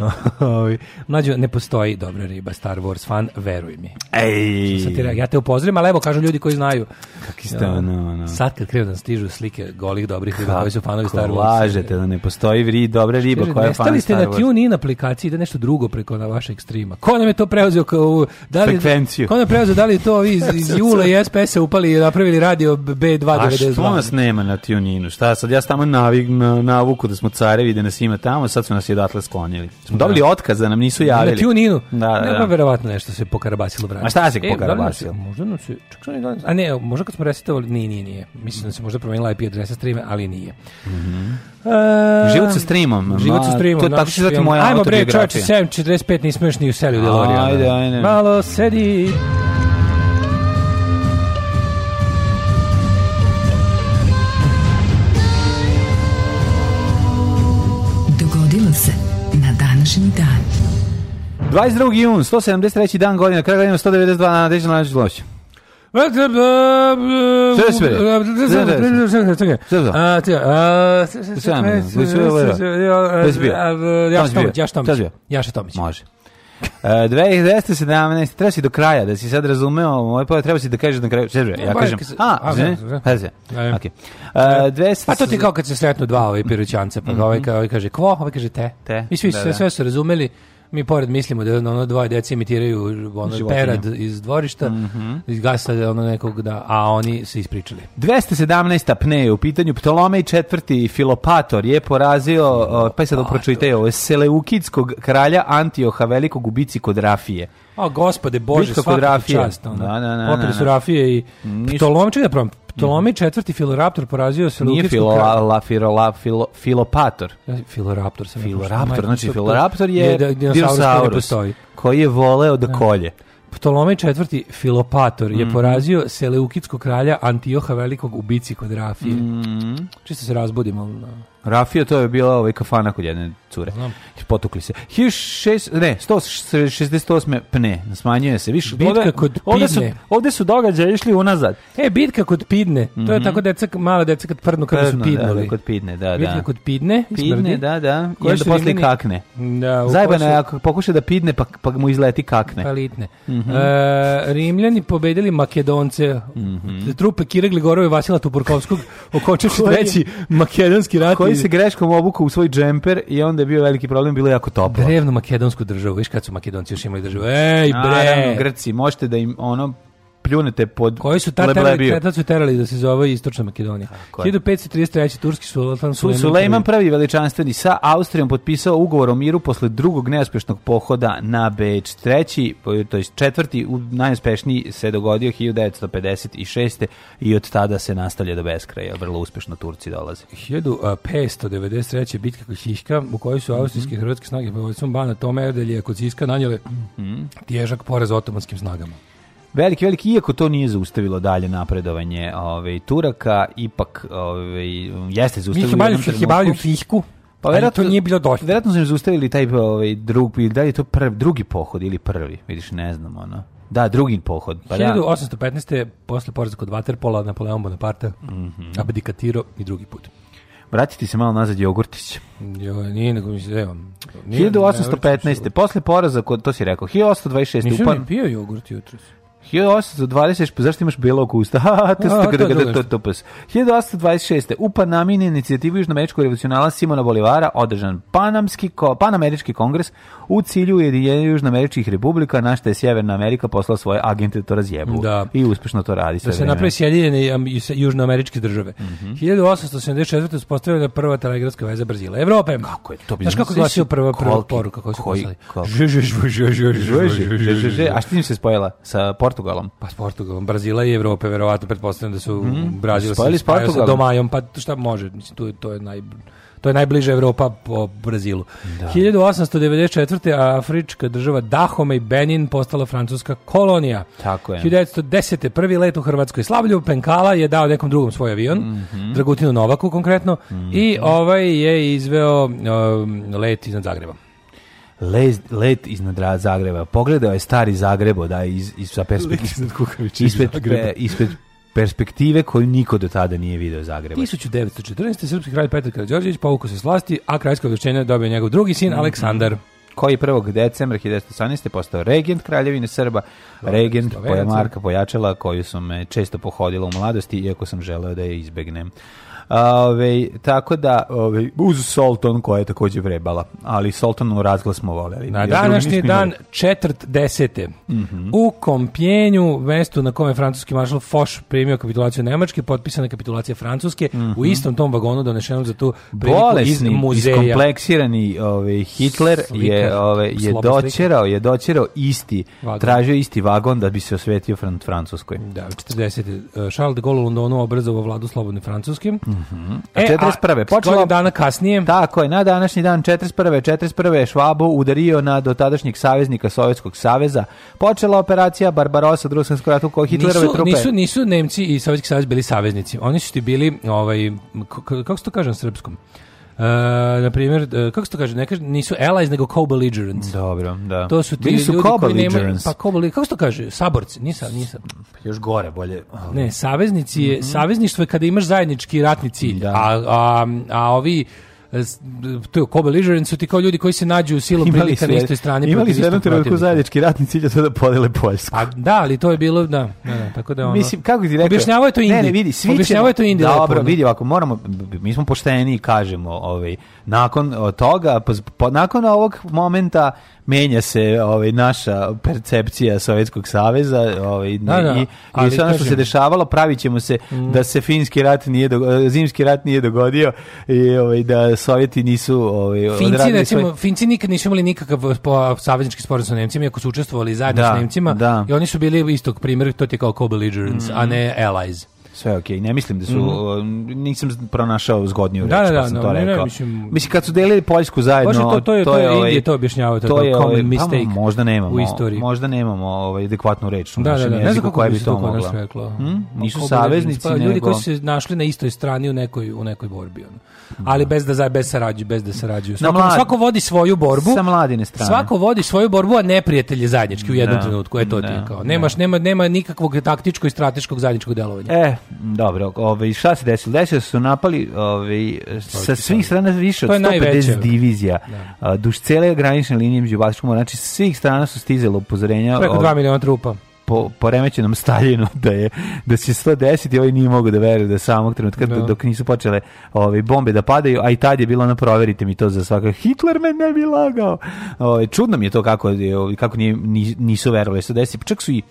Ovaj, mlađo, ne postoji dobra riba Star Wars fan, veruj mi. Ej. Ja te upozorim, ali kažu ljudi koji znaju. Kaki ste, no, ono. Sad kad krenu da stižu slike golih dobrih riba koji su fanovi Star Wars. Lažete da ne postoji vri, dobra riba Stiže, koja je fan ste na TuneIn aplikaciji da nešto drugo preko na vašeg streama. Ko nam je to preuzeo kao da li, frekvenciju? Ko nam je preuzeo da li to vi iz, iz Jule i SPS-a upali i napravili radio B292? A što nas nema na TuneInu? Šta sad ja tamo navig, na, navuku da smo carevi da nas ima tamo, sad su nas i odatle sklonili. Smo da. dobili otkaz da nam nisu javili. Na TuneInu? Da, da, da. Ne, pa verovatno nešto se pokarabasilo vrati. A šta se e, da pokarabasilo? možda nam se Čekaj, čak danas... A ne, možda kad smo resetovali, nije, nije, nije. Mislim da se možda promenila IP adresa streama, ali nije. Mm -hmm. život sa streamom. Ehm, život sa streamom. To je da. tako se zati moja Ajmo bre, čovječe, 7.45 nismo još ni useli u DeLorean. Ajde, da. ajde. Malo sedi. Dogodilo se na današnji dan. 22. jun, 173. dan godine, kraj godine 192 na Dežan Lađe Sve sve. Sve Tomić. Može. 2017, e, treba si do kraja, da si sad razumeo moj pove, treba si da kažeš na kraju, sve ja kažem, a, zvini, hajde da, okay. uh, Pa to ti kao kad se sretnu dva ove pirućance, pa ovaj, mhm. ovaj, kaže kvo, ovaj kaže te, te. mi svi da, sve, da. sve su razumeli, Mi pored mislimo da ono dvoje dece imitiraju ono Životinja. perad iz dvorišta, mm -hmm. iz da ono nekog da, a oni se ispričali. 217. pneje u pitanju Ptolomej IV. Filopator je porazio, pa Filopator. pa sad pročujte ovo, Seleukidskog kralja Antioha Velikog u bici kod Rafije. A gospode Bože, svaka čast. Ono. Da, da, da, da, da. su da. Rafije i Ptolomej, čekaj da probam, Ptolomej mhm. četvrti Filoraptor porazio se Nije Filola, la, firola, filo, Filopator. Filoraptor sam Filoraptor, znači Filoraptor je, da- dinosaurus koji, koji je voleo da, da kolje. Ptolomej četvrti Filopator je mm. porazio Seleukidskog kralja Antioha Velikog u bici kod Rafije. Mm. Čisto se razbudimo na Rafija, to je bila ovaj kafana kod jedne cure. Znam. Potukli se. Hiš 16, ne, 168. pne, smanjuje se. Više, bitka ovde, kod Pidne. Ovde su, ovde su događaje išli unazad. E, bitka kod Pidne. To je mm -hmm. tako deca, mala deca kad prdnu kada su Pidnovi. Da, kod Pidne, da, da. Bitka kod Pidne. Pidne, da, da. I da posle kakne. Da, Zajbano je ako pokuša da Pidne, pa, pa mu izleti kakne. Pa litne. Mm -hmm. e, Rimljani pobedili Makedonce. Mm -hmm. Trupe Kire Gligorova i Vasila Tuburkovskog okočeš treći makedonski rat Oni se greškom obuku u svoj džemper i onda je bio veliki problem, bilo je jako toplo. Drevnu makedonsku državu, viš kad su makedonci još imali državu. Ej, bre! Naravno, Grci, možete da im ono pljunete pod Koji su ta terali, tad su terali da se zove Istočna Makedonija. 1533. Turski sultan Sulejman, Sulejman prvi veličanstveni sa Austrijom potpisao ugovor o miru posle drugog neuspešnog pohoda na Beč. Treći, to je četvrti, najuspešniji se dogodio 1956. i od tada se nastavlja do beskraja. Vrlo uspešno Turci dolaze. 1593. bitka kod Hiška, u kojoj su mhm. austrijske i mm -hmm. hrvatske snage pod vojstvom Bana Tome Erdelje kod Siska nanjele mm -hmm. tježak poraz otomanskim snagama. Veliki, veliki, iako to nije zaustavilo dalje napredovanje ove, ovaj, Turaka, ipak ove, ovaj, jeste zaustavilo... Mi ih bavili fisku, pa verovatno to nije bilo dosta. Verovatno su im zaustavili taj ovaj drugi ili da je to prvi drugi pohod ili prvi, vidiš, ne znam ono. Da, drugi pohod. Pa 1815. Da. posle poraza kod Waterpola Napoleon Bonaparte mm -hmm. abdikatirao i drugi put. Vratiti se malo nazad Jogurtić. Jo, nije nego mi se evo. 1815. Posle poraza kod to si rekao 1826. Nisam upan... pio jogurt jutros. 1820, pa zašto imaš belog usta? Ha, to to 1826. U Panamini inicijativu Južnoameričkog revolucionala Simona Bolivara održan Panamski, Panamerički kongres u cilju Ujedinjenja Južnoameričkih republika, na što je Sjeverna Amerika poslala svoje agente da to razjebu. Da. I uspešno to radi sve Da se napravi Sjedinjene Južnoameričke države. Mm -hmm. 1874. uspostavljena prva telegrafska veza Brazila. Evrope. Kako je to? Znaš kako je glasio prva, prva poruka koju su poslali? A što im se spojila? Sa Portugalom? Pa s Portugalom. Brazila i Evrope, verovatno, pretpostavljam da su mm -hmm. Brazil spojili s Portugalom. Sa Domajom, pa šta može? Mislim, tu, to je naj To je najbliže Evropa po Brazilu. Da. 1894. Afrička država Dahome i Benin postala francuska kolonija. Tako je. 1910. prvi let u Hrvatskoj Slavlju Penkala je dao nekom drugom svoj avion, mm -hmm. Dragutinu Novaku konkretno, mm -hmm. i mhm. ovaj je izveo um, let iznad Zagreba. Lez, let iznad Zagreba. Pogledao ovaj je stari Zagrebo, da, iz, iz, sa perspektive. iz Zagreba. E, ispred, ispred perspektive koju niko do tada nije video Zagreba. 1914. srpski kralj Petar Karadžorđević povukao se s vlasti, a kraljsko vršćenje dobio njegov drugi sin mm -hmm. Aleksandar koji 1. decembra 1918. postao regent Kraljevine Srba, Dobre, regent poja Marka Pojačela, koju sam često pohodila u mladosti, iako sam želeo da je izbegnem. Ove, tako da, ove, uz Solton koja je takođe vrebala, ali Soltonu razglas smo voljeli. Na današnji dan, četvrt desete, mm -hmm. u Kompjenju, mestu na kome francuski maršal Foch primio kapitulaciju Nemačke, potpisana kapitulacija Francuske, mm -hmm. u mhm. istom tom vagonu donešeno za tu priliku Bolesni, iz muzeja. iskompleksirani ove, Hitler Slika, je, ove, je dočerao, je dočerao isti, vagon. tražio isti vagon da bi se osvetio Francuskoj. Da, 40. E, Charles de Gaulle u Londonu obrazovao vladu slobodne Francuske. Mm Mhm. A e, 41. A, počela dana kasnije. Tako je, na današnji dan 41. 41. je Švabo udario na dotadašnjeg saveznika Sovjetskog saveza. Počela operacija Barbarossa, u Ruskom ratu Hitlerove nisu, trupe. Nisu nisu Nemci i Sovjetski savez bili saveznici. Oni su ti bili ovaj kako se to kaže na srpskom? Uh, eh, na primjer, eh, kako se to kaže, ne kaže, nisu allies nego co-belligerents. Dobro, da. To su ti Bili su ljudi koji nemaju, pa co kako se to kaže, saborci, nisam, nisam. Pa još gore, bolje. Ne, saveznici je, mm -hmm. savezništvo je kada imaš zajednički ratni cilj, da. a, a, a ovi to je Kobe Ližarin su ti kao ljudi koji se nađu u silom prilika na istoj strani. Imali su jednu trenutku zajednički ratni cilj da podele Poljsku. A da, ali to je bilo, da, da, da tako da ono... Mislim, kako ti rekao? Objašnjavaju to Indi. Ne, ne, vidi, svi je to Indi. Dobro, vidi, ovako, moramo, mi smo pošteni i kažemo, ovaj, nakon toga, po, pa po, nakon ovog momenta menja se ovaj naša percepcija Sovjetskog saveza, ovaj da, da, i, i sve ono što se dešavalo pravićemo se mm. da se finski rat nije dogodio, zimski rat nije dogodio i ovaj da Sovjeti nisu ovaj Finci recimo svoj... Finci nikad nisu imali nikakav po, saveznički sporazum sa Nemcima, iako su učestvovali zajedno da, s Nemcima da. i oni su bili istog primjer, to ti kao co-belligerence, mm. a ne allies. Sve je okej, okay. ne mislim da su, mm -hmm. nisam pronašao zgodniju da, reč, da, pa da, sam no, to ne, rekao. Ne, mislim, mislim, kad su delili Poljsku zajedno, to, to, to, je, to, je, Indije to objašnjavao, to, je common mistake pa, možda nemamo, Možda nemamo ovaj, adekvatnu reč u da, našem znači, da, da, jeziku koja bi to mogla. Reklo. Mhm, nisu saveznici, pa, nego... Ljudi koji su se našli na istoj strani u nekoj, u nekoj borbi, ono. Da. ali bez da za bez sarađuju, bez da sarađuju. Svako, mlad... svako vodi svoju borbu. Sa mladine strane. Svako vodi svoju borbu, a neprijatelji je zajednički u jednom da. trenutku, je to ti kao. Nemaš, nema, nema nikakvog taktičkog i strateškog zajedničkog delovanja. E, Dobro, ovaj šta se desilo? Desilo da su napali ovaj sa svih strana više od 150 divizija. Da. Duž cele granične linije među Baltičkom, znači sa svih strana su stizelo upozorenja. Preko 2 miliona trupa po poremećenom Staljinu da je da se 110 i oni nije mogu da veruju da samog trenutka no. Da. dok nisu počele ove ovaj, bombe da padaju, a i tad je bilo na proverite mi to za svaka Hitler me ne bi lagao. Ove, ovaj, čudno mi je to kako je ovaj, kako nije, nisu verovali se desi. Pa čak su i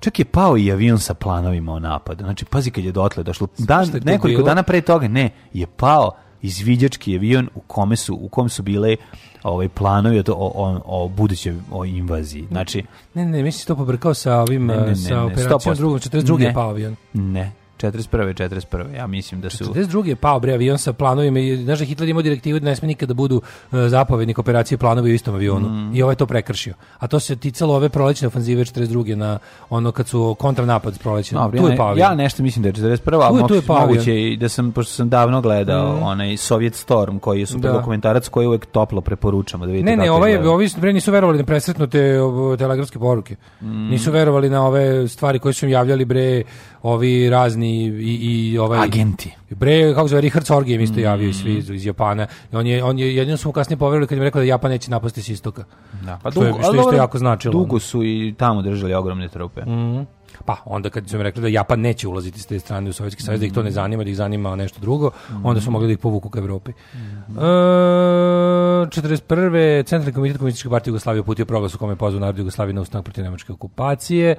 čak je pao i avion sa planovima o napadu. Znači, pazi kad je dotle došlo. Dan, nekoliko dana pre toga, ne, je pao izviđački avion u kome su u kom su bile ovaj planovi o, o, o budućoj o invaziji. Znači ne ne, mislim to pobrkao sa ovim ne, ne, ne, sa operacijom drugom 42. je pao avion. Ne. 41. 41. Ja mislim da su 42. je pao bre avion sa planovima i znaš da Hitler imao direktivu da ne sme nikada da budu e, zapovednik operacije planovi u istom avionu mm. i ovaj to prekršio. A to se ticalo ove prolećne ofanzive 42. na ono kad su kontranapad prolećni. No, tu je pao. Ja nešto mislim da je 41. Tu, je, tu je pao. Moguće i da sam pošto sam davno gledao mm. onaj Soviet Storm koji je super da. dokumentarac koji uvek toplo preporučamo da vidite. Ne, ne, ovaj je, ovi bre nisu verovali na presretnute telegrafske poruke. Mm. Nisu verovali na ove stvari koje su im javljali bre ovi razni i, i ovaj agenti. Bre, kako zove Richard Sorge im isto javio mm. svi iz, iz Japana. On je on je jedino su mu kasnije poverovali kad im rekao da Japan neće napasti s istoka. Da. Pa dugo, što je, što isto jako značilo. Dugo su i tamo držali ogromne trupe. Mhm. Pa onda kad su mi rekli da Japan neće ulaziti s te strane u Sovjetski savez, mm -hmm. da ih to ne mm. zanima, da ih zanima nešto drugo, mm -hmm. onda su mogli da ih povuku ka Evropi. Mm -hmm. e, 41. Centralni komitet Komunističke partije Jugoslavije uputio proglas u kome je pozvao narod Jugoslavije na ustanak protiv nemačke okupacije.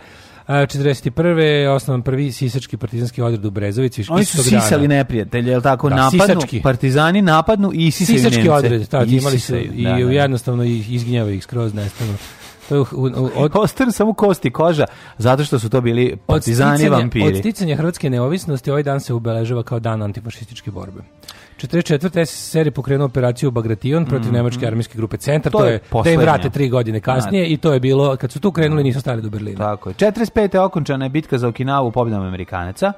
41. E, osnovan prvi sisački partizanski odred u Brezovici. Oni su sisali dana. neprijatelje, je li tako? Da, napadnu, sisački. partizani napadnu i sisali Sisački odred, tako, imali se i, da, da. da. jednostavno izginjava ih skroz nestavno. To od... Ostane samo kosti koža, zato što su to bili partizani vampiri. Od sticanja hrvatske neovisnosti ovaj dan se ubeležava kao dan antifašističke borbe. 44. serije pokrenuo operaciju Bagration protiv mm -hmm. nemačke armijske grupe Centar, to, to je da im vrate tri godine kasnije i to je bilo, kad su tu krenuli nisu stali do Berlina. Tako je. 45. okončana je bitka za Okinavu pobjedom Amerikanaca.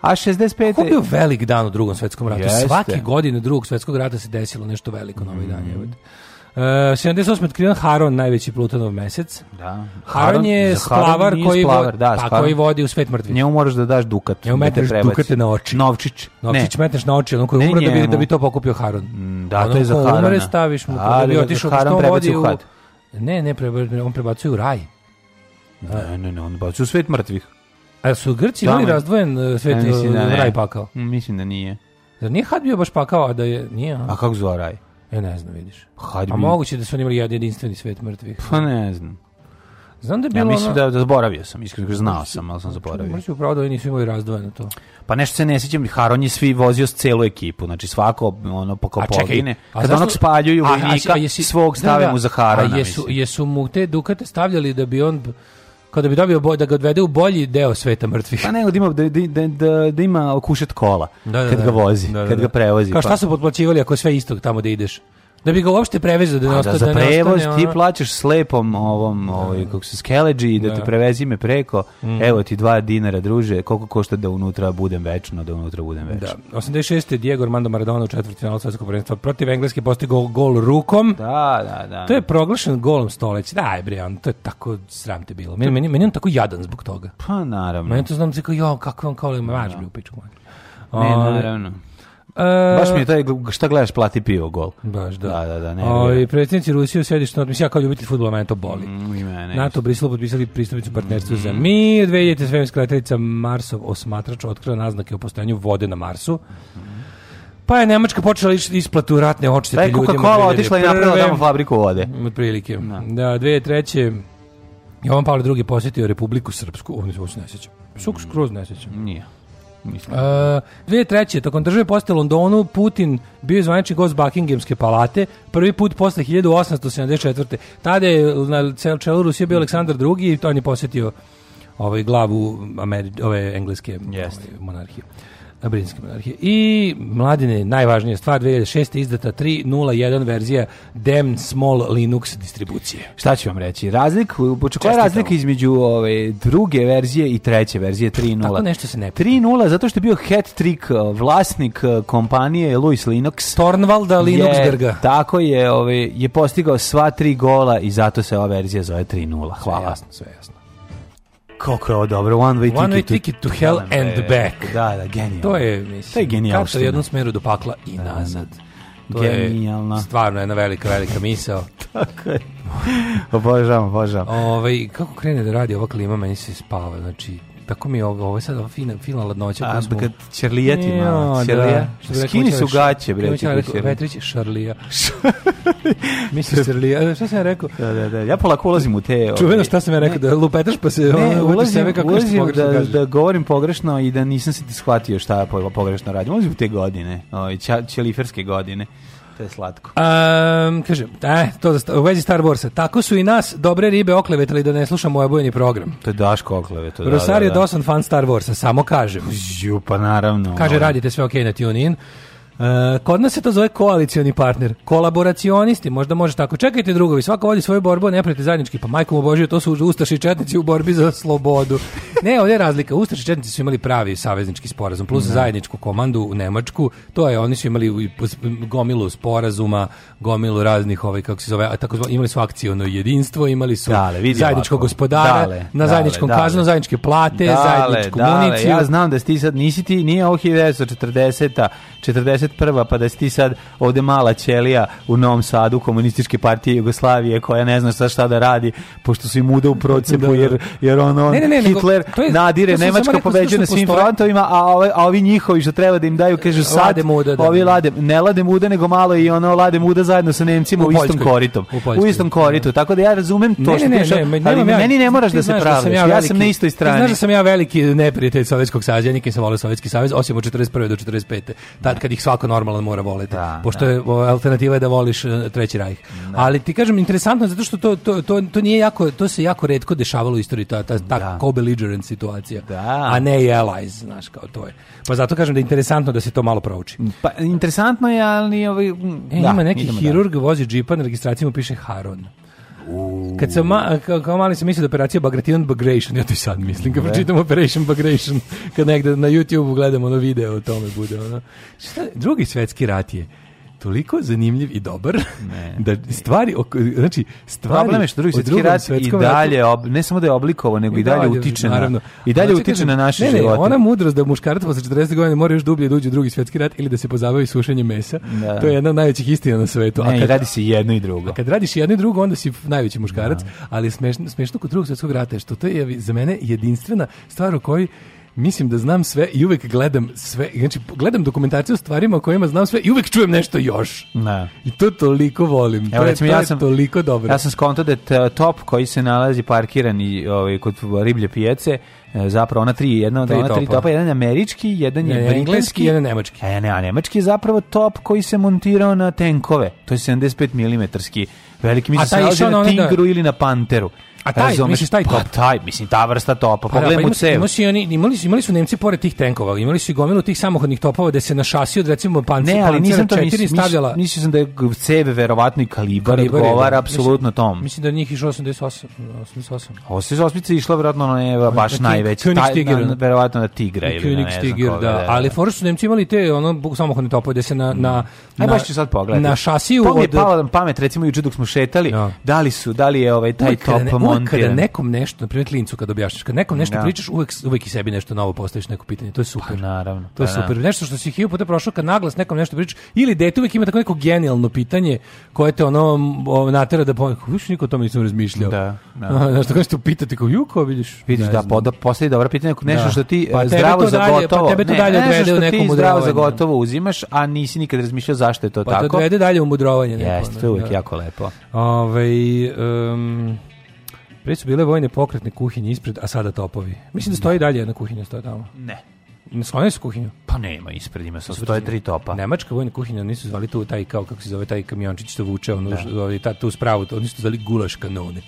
A 65. Kako bio velik dan u drugom svjetskom ratu? Jeste. Svake godine drugog svjetskog rata se desilo nešto veliko na ovaj dan. Mm -hmm. Uh, eh, 78. otkriven Haron, najveći Plutonov mesec. Da. Haron, je splavar, koji, splavar, da, pa, koji vodi u svet mrtvih. Njemu moraš da daš dukat. Njemu da metneš da dukate na oči. Novčić. Novčić ne. metneš na oči, on koji umre da bi, da bi to pokupio Haron. Mm, da, ono to je za Harona. umre staviš mu, da bi otišao, što vodi u... Ne, ne, prebacuje, on prebacuje u raj. Ne, ne, ne, on prebacuje u svet mrtvih. A su Grci imali razdvojen e, svet da e, ne, da raj pakao? Mislim da nije. Zar nije Had bio baš pakao, a da je... Nije, a kako zove raj? Ja e, ne znam, vidiš. Hajde A bi... moguće da su oni imali jedan jedinstveni svet mrtvih. Pa ne znam. Znam da je bilo ja mislim ono... da, da zaboravio sam, iskreno znao sam, ali sam zaboravio. Možda upravo da oni nisu imali razdvojeno to. Pa nešto se ne sjećam, Haron je svi vozio s celu ekipu, znači svako ono po kao a čekaj, pogine. A kad zašto... onog spaljuju vojnika, a, a, a jesi... svog da, stave da. mu za Harona. A jesu, mislim. jesu mu te dukate stavljali da bi on kada bi dobio boj, da ga odvede u bolji deo sveta mrtvih. Pa nego da ima, da, da, da, da ima okušat kola da, kad ga vozi, kad ga prevozi. Kao šta su potplaćivali ako sve isto tamo da ideš? Da bi ga uopšte prevezao da ne da da ostane. Da za prevoz da ti plaćaš slepom ovom, da. ovaj, kako se skeleđi, da, da te prevezi me preko, mm. evo ti 2 dinara, druže, koliko košta da unutra budem večno, da unutra budem večno. Da, 86. Diego Armando Maradona u četvrtfinalu svetskog prvenstva protiv Engleske postigao gol, rukom. Da, da, da. To je proglašen golom stoleća. Daj bre, on, to je tako sram te bilo. Meni, meni, meni on tako jadan zbog toga. Pa naravno. Meni to znam se kao, jo, kako kao, mač bi bio pičku. Ne, ovaj, naravno. E, Baš mi je taj, šta gledaš, plati pivo gol. Baš, da. Da, da, da. Ne, o, I predsjednici Rusije u sedištu, no, mislim, ja kao ljubitelj futbola, mene to boli. Mm, ime, NATO Briselo potpisali pristupnicu partnerstvu mm. za mir. 2000. svemirska letelica Marsov osmatrač otkrio naznake o postojanju vode na Marsu. Mm. Pa je Nemačka počela isplatu ratne odštete ljudima. Taj coca otišla i napravila tamo fabriku vode. Od prilike. Da, da 2003. Jovan Pavle II. posjetio Republiku Srpsku. Ovo ne se ne sjećam. Suk skroz ne sjećam. Nije. Mislim. Uh, 2003. tokom države poste Londonu Putin bio zvanični gost Buckinghamske palate, prvi put posle 1874. Tada je na čelu Rusije bio Aleksandar II i on je posetio ovaj glavu Ameri ove engleske yes. ovaj, monarhije. Britanske monarhije. I mladine, najvažnija stvar, 2006. izdata 3.01 verzija Dem Small Linux distribucije. Šta ću vam reći? Razlik, koja je razlika između ove, druge verzije i treće verzije 3.0? Tako nešto se ne 3.0 zato što je bio hat trick e, vlasnik e, kompanije Louis Linux. Tornvalda Linuxberga. Tako je, ove, je postigao sva tri gola i zato se ova verzija zove 3.0. Hvala. Sve jasno, sve jasno. Kako je ovo dobro, One Way, one ticket, way ticket to, to Hell and, and Back. Da, da, genijalno. To je, mislim, to je genijalno. Katra u jednom smeru do pakla i da, da, da, nazad. To Genijalna. je stvarno jedna velika, velika misao. Tako je. Obožavam, obožavam. Ove, ovaj, kako krene da radi ova klima, meni se spava, znači tako mi je ovo, ovo je sad fina, fina ladnoća. A, smo... kad Čerlija ti malo, Čerlija. Da. Skini su gaće, bre. Ti rekao, Petrić, Šarlija. Misliš Čerlija, e, šta sam ja rekao? Da, da, da, ja polako ulazim u te... Ove... Čuveno ovaj- šta sam ja rekao, ne, da lupetaš pa se ne, ulazim, sebe kako ulazim da, da, da govorim pogrešno i da nisam se ti shvatio šta pogrešno radim. Ulazim u te godine, ove, ovaj, čeliferske godine. To je slatko. Um, kaže, eh, to da u vezi Star Warsa. Tako su i nas dobre ribe oklevetali da ne slušamo obojeni ovaj program. To je Daško okleveto. Da, je da, da. dosan fan Star Warsa, samo kažem. Ju, pa naravno. Kaže, radite sve ok na TuneIn. E, kod nas se to zove koalicioni partner. Kolaboracionisti, možda može tako. Čekajte drugovi, svako vodi svoju borbu, ne preti zajednički. Pa majkom obožio, to su Ustaši Četnici u borbi za slobodu. Ne, ovdje je razlika. Ustaši Četnici su imali pravi saveznički sporazum, plus ne. Da. zajedničku komandu u Nemačku. To je, oni su imali gomilu sporazuma, gomilu raznih, ovaj, kako se zove, a tako imali su akcijono jedinstvo, imali su dale, zajedničko ovako. gospodara, dale, na zajedničkom dale, kaznu, zajedničke plate, zajedničku municiju. Ja znam da ti sad nisi ti, nije ovo 1940 41. pa da si ti sad ovde mala ćelija u Novom Sadu komunističke partije Jugoslavije koja ne zna šta šta da radi pošto su im uda u procepu da, da. jer, jer on, on ne, ne, ne, Hitler nego, je, nadire Nemačka pobeđuje na svim frontovima a, ove, a ovi njihovi što treba da im daju kažu sad lade muda, da, ovi da. lade, ne lade muda nego malo i ono lade muda zajedno sa Nemcima u, u istom koritom u, u istom koritu tako da ja razumem to što piše ali meni ne moraš da se praviš ja sam na istoj strani znaš da sam ja veliki neprijatelj Sovjetskog saveza ja nikim sam volio Sovjetski savez osim od 41. do 45 sad kad ih svako normalan mora voleti. Da, pošto da. je alternativa je da voliš e, treći rajh. Da. Ali ti kažem interesantno zato što to, to, to, to, nije jako to se jako retko dešavalo u istoriji ta ta, ta co-belligerent da. situacija. Da. A ne i allies, znaš kao to je. Pa zato kažem da je interesantno da se to malo prouči. Mm, pa interesantno je, ali ovaj e, da, ima neki hirurg vozi džipa na registraciji mu piše Haron. Kad sam ma, kao, kao mali sam mislio da operacija Bagration Bagration, ja to i sad mislim, kad pročitam Operation Bagration, kad negde na YouTube gledam ono video o tome bude. Ono. Šta, drugi svetski rat je, uh, toliko zanimljiv i dobar ne, da stvari znači stvari problem je što drugi svetski rat i dalje ob, ne samo da je oblikovao nego i dalje, utiče naravno i dalje znači, utiče na naše ne, živote. ona mudrost da muškarac posle 40 godina mora još dublje doći da uđe u drugi svetski rat ili da se pozabavi sušenjem mesa. Da. To je jedna od najvećih istina na svetu. Ne, a kad radi se jedno i drugo. A kad radiš jedno i drugo onda si najveći muškarac, da. ali smešno smešno kod drugog svetskog rata je što to je za mene jedinstvena stvar o kojoj mislim da znam sve i uvek gledam sve. Znači, gledam dokumentaciju o stvarima o kojima znam sve i uvek čujem nešto još. Na. I to toliko volim. Evo, to, recimo, je, to ja sam, je toliko dobro. Ja sam skonto da top koji se nalazi parkiran i, ovaj, kod riblje pijace, e, zapravo ona tri, jedna od tri ona tri topa, jedan je američki, jedan je, je engleski, jedan je nemački. A, e, ne, a nemački je zapravo top koji se montirao na tenkove, to je 75 mm. Veliki mi se nalazi na Tigru da... ili na Panteru. A taj, Razumeš, misliš taj top? Pa taj, mislim, ta vrsta topa, pa, da, pa pogledaj pa, mu cev. Imali, imali, imali su Nemci pored tih tenkova, imali su i gomilu tih samohodnih topova da se na šasi od recimo pancera, ne, ali nisam to, četiri stavljala. Mislio sam da je ceve verovatno i kalibar, kalibar da. odgovara apsolutno tom. Mislim da njih išlo 88. 88. 88 išla verovatno na neva baš najveća. Taj, na, verovatno na tigra ili na ne znam da. da. Ali fora su Nemci imali te ono samohodne topove da se na... na, mm. na baš ću sad pogledati. Na šasiju... To mi je palo pamet, recimo juče dok smo šetali, da li su, da li je ovaj taj top kada, kada nekom nešto, na primjer klincu kada objašnjaš, kada nekom nešto da. pričaš, uvek, uvek i sebi nešto novo postaviš neko pitanje. To je pa super. Pa, naravno. To je pa, da. super. Nešto što si hiljadu puta prošao kad naglas nekom nešto pričaš ili dete uvek ima tako neko genijalno pitanje koje te ono natera da pomisliš, više niko o tome nisam razmišljao. Da. da. Znaš, tako nešto pitati kao Juko, vidiš. Vidiš da, da, da postavi dobra pitanje, nešto da. što ti pa eh, zdravo za gotovo. Pa tebe to dalje odvede u nekom zdravo za gotovo uzimaš, a nisi nikad razmišljao zašto je to tako. Pa to odvede dalje u mudrovanje. Jeste, to je uvek da. jako lepo. Ovaj, um, Pre su bile vojne pokretne kuhinje ispred, a sada topovi. Mislim da stoji dalje jedna kuhinja, stoji tamo. Ne. Slonja su kuhinju? Pa nema, ispred ima, sad stoje tri topa. Nemačka vojna kuhinja, oni su zvali tu taj, kao kako se zove, taj kamiončić što vuče, ono, da. ta, tu spravu, oni su zvali gulaš kanone,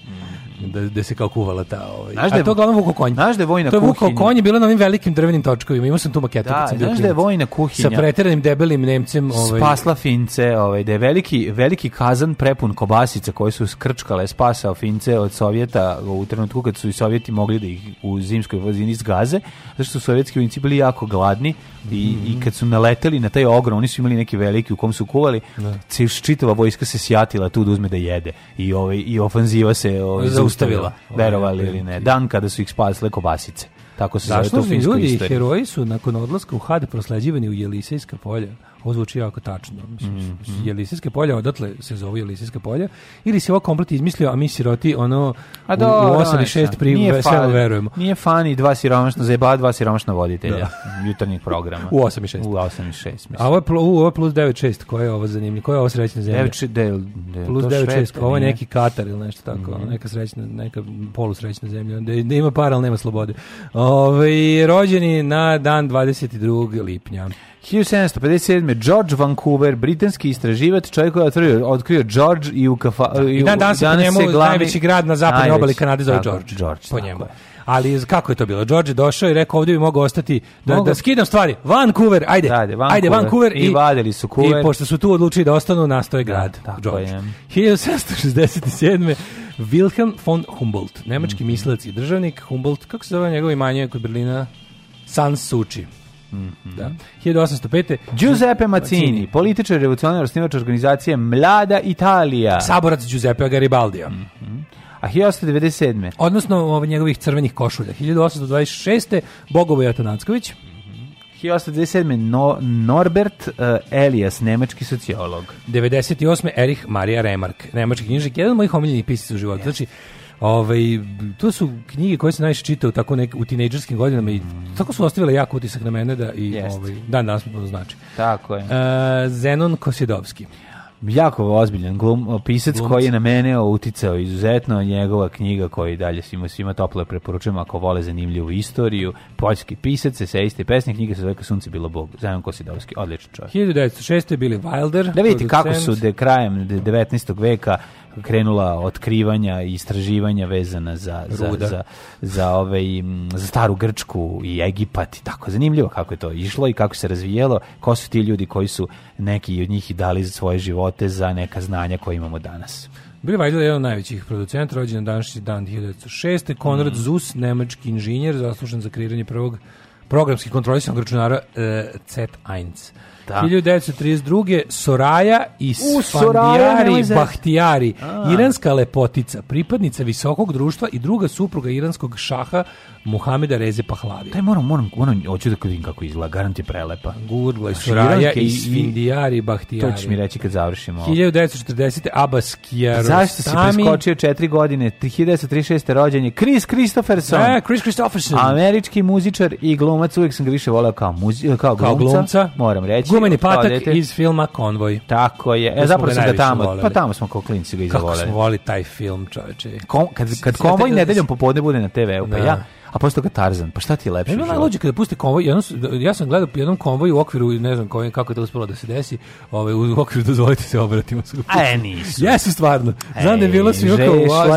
mm. da, da se kao kuvala ta, ovaj. Da a da, to je glavno vuko konj. Znaš da je vojna to je vuko konj, bila na ovim velikim drvenim točkovima, imao sam tu maketu. Da, znaš da je vojna kuhinja. Sa preteranim debelim Nemcem. Ovaj. Spasla Fince, ovaj, da je veliki, veliki kazan prepun kobasica koje su skrčkale, spasao Fince od Sovjeta u trenutku kad su i Sovjeti mogli da ih u zimskoj vozini izgaze, zato što su sovjetski vojnici bili jako jako gladni i, mm -hmm. i mhm. kad su naleteli na taj ogrom, oni su imali neki veliki u kom su kuvali, da. čitava vojska se sjatila tu da uzme da jede i, ovaj, i ofanziva se ovaj, zaustavila, verovali ovaj, ili ne, dan kada su ih spasile kobasice. Tako se zove to finsko ljudi, i heroji su nakon odlaska u Had prosleđivani u Jelisejska polja. Ovo zvuči jako tačno. Mm, mhm. Jelisijske polje, odatle se zove Jelisijske polje, ili se ovo komplet izmislio, a mi siroti ono a do, u, u 8 i 6 da. pri veselo verujemo. Nije fan i dva siromašna zeba, dva siromašna voditelja da. jutarnjih programa. U 8 i 6. U 8 i 6, mislim. A ovo je, pl, u, ovo je plus 9 6, koje je ovo zanimljivo? Koje je ovo srećna zemlja? 9, del, del, plus 9 6, ovo je neki Katar ili nešto tako, mm -hmm. neka srećna, neka polusrećna zemlja, da, da ima para, ali nema slobode. Ove, ovaj, rođeni na dan 22. lipnja. 1757. George Vancouver, britanski istraživač, čovjek koji je otkrio, otkrio George i da, u kafa... I, dan danas, danas njemu se glavni najveći grad na zapadnoj obali Kanade zove George. George, po njemu. Ali kako je to bilo? George došao i rekao ovdje bi mogao ostati da, Mogu... da skidam stvari. Vancouver, ajde. Dajde, Vancouver. Ajde, Vancouver. I, I vadili su kuver. I pošto su tu odlučili da ostanu, nastoje da, grad. Da, tako George. Je. 1767. Wilhelm von Humboldt, nemački mm -hmm. mislilac i državnik. Humboldt, kako se zove njegovo imanje kod Berlina? Sansuči. Mm -hmm. da. 1805. Mhm. Giuseppe Mazzini, Mazzini. političar revolucionar osnivač organizacije Mlada Italija. Saborac Giuseppe Garibaldija. Mm -hmm. A 1897. Odnosno ovaj, njegovih crvenih košulja. 1826. Bogovoj Atanacković. 1897. No, Norbert uh, Elias, nemački sociolog. 98. Erich Maria Remark, nemački knjižnik, jedan od mojih omiljenih pisaca u životu. Yes. Znači, Ove, ovaj, to su knjige koje se najviše čitao tako nek u tinejdžerskim godinama i tako su ostavile jak utisak na mene da i ovaj dan danas mi to znači. Tako je. Uh, Zenon Kosidovski jako ozbiljan glum, pisac Glumci. koji je na mene uticao izuzetno njegova knjiga koju i dalje svima, svima toplo preporučujem ako vole zanimljivu istoriju poljski pisac, eseiste i pesne knjiga se zove Sunce bilo Bog, Zajan Kosidovski odličan čovjek 1906. bili Wilder da vidite producent. kako su de krajem 19. veka krenula otkrivanja i istraživanja vezana za za, Ruda. za, za, ove, za staru Grčku i Egipat i tako. Zanimljivo kako je to išlo i kako se razvijelo, ko su ti ljudi koji su neki od njih dali svoje živote za neka znanja koje imamo danas. Billy Weidel je jedan od najvećih producenta, rođen na današnji dan 2006. Konrad mm. Zus, nemački inženjer, zaslušan za kreiranje prvog programski kontrolisanog računara e, Z1. 1932. Da. Soraja i Sfandijari Bahtijari, iranska lepotica, pripadnica visokog društva i druga supruga iranskog šaha Muhameda Reze Pahlavi. Taj moram, moram, moram, hoću da vidim kako izgleda, garant je prelepa. Gurglaj, znači, Soraja i Sfindijari Bahtijari. To ćeš mi reći kad završimo. 1940. Abbas Kiarostami. Zašto si preskočio četiri godine? 1936. rođenje. Chris Christopherson. E, Chris Christopherson. Američki muzičar i glumac, uvijek sam ga više voleo kao, muzi, kao, kao glumca, moram reći. Humeni patak dete. iz filma Konvoj. Tako je. E, zapravo sam ga tamo, voleli. pa tamo smo kao klinci ga izvolili. Kako smo voli taj film, čoveče. Kom, kad, kad Konvoj nedeljom popodne bude na TV-u, pa da. ja a posle toga Tarzan. Pa šta ti je lepše? Ima najluđe kada puste konvoj, jednom, da- ja sam gledao jednom konvoju u okviru, ne znam koji, kako je to uspelo da se desi, ovaj, u okviru dozvolite se obratimo. E, nisu. Jesu stvarno. Znam da je bilo svi oko,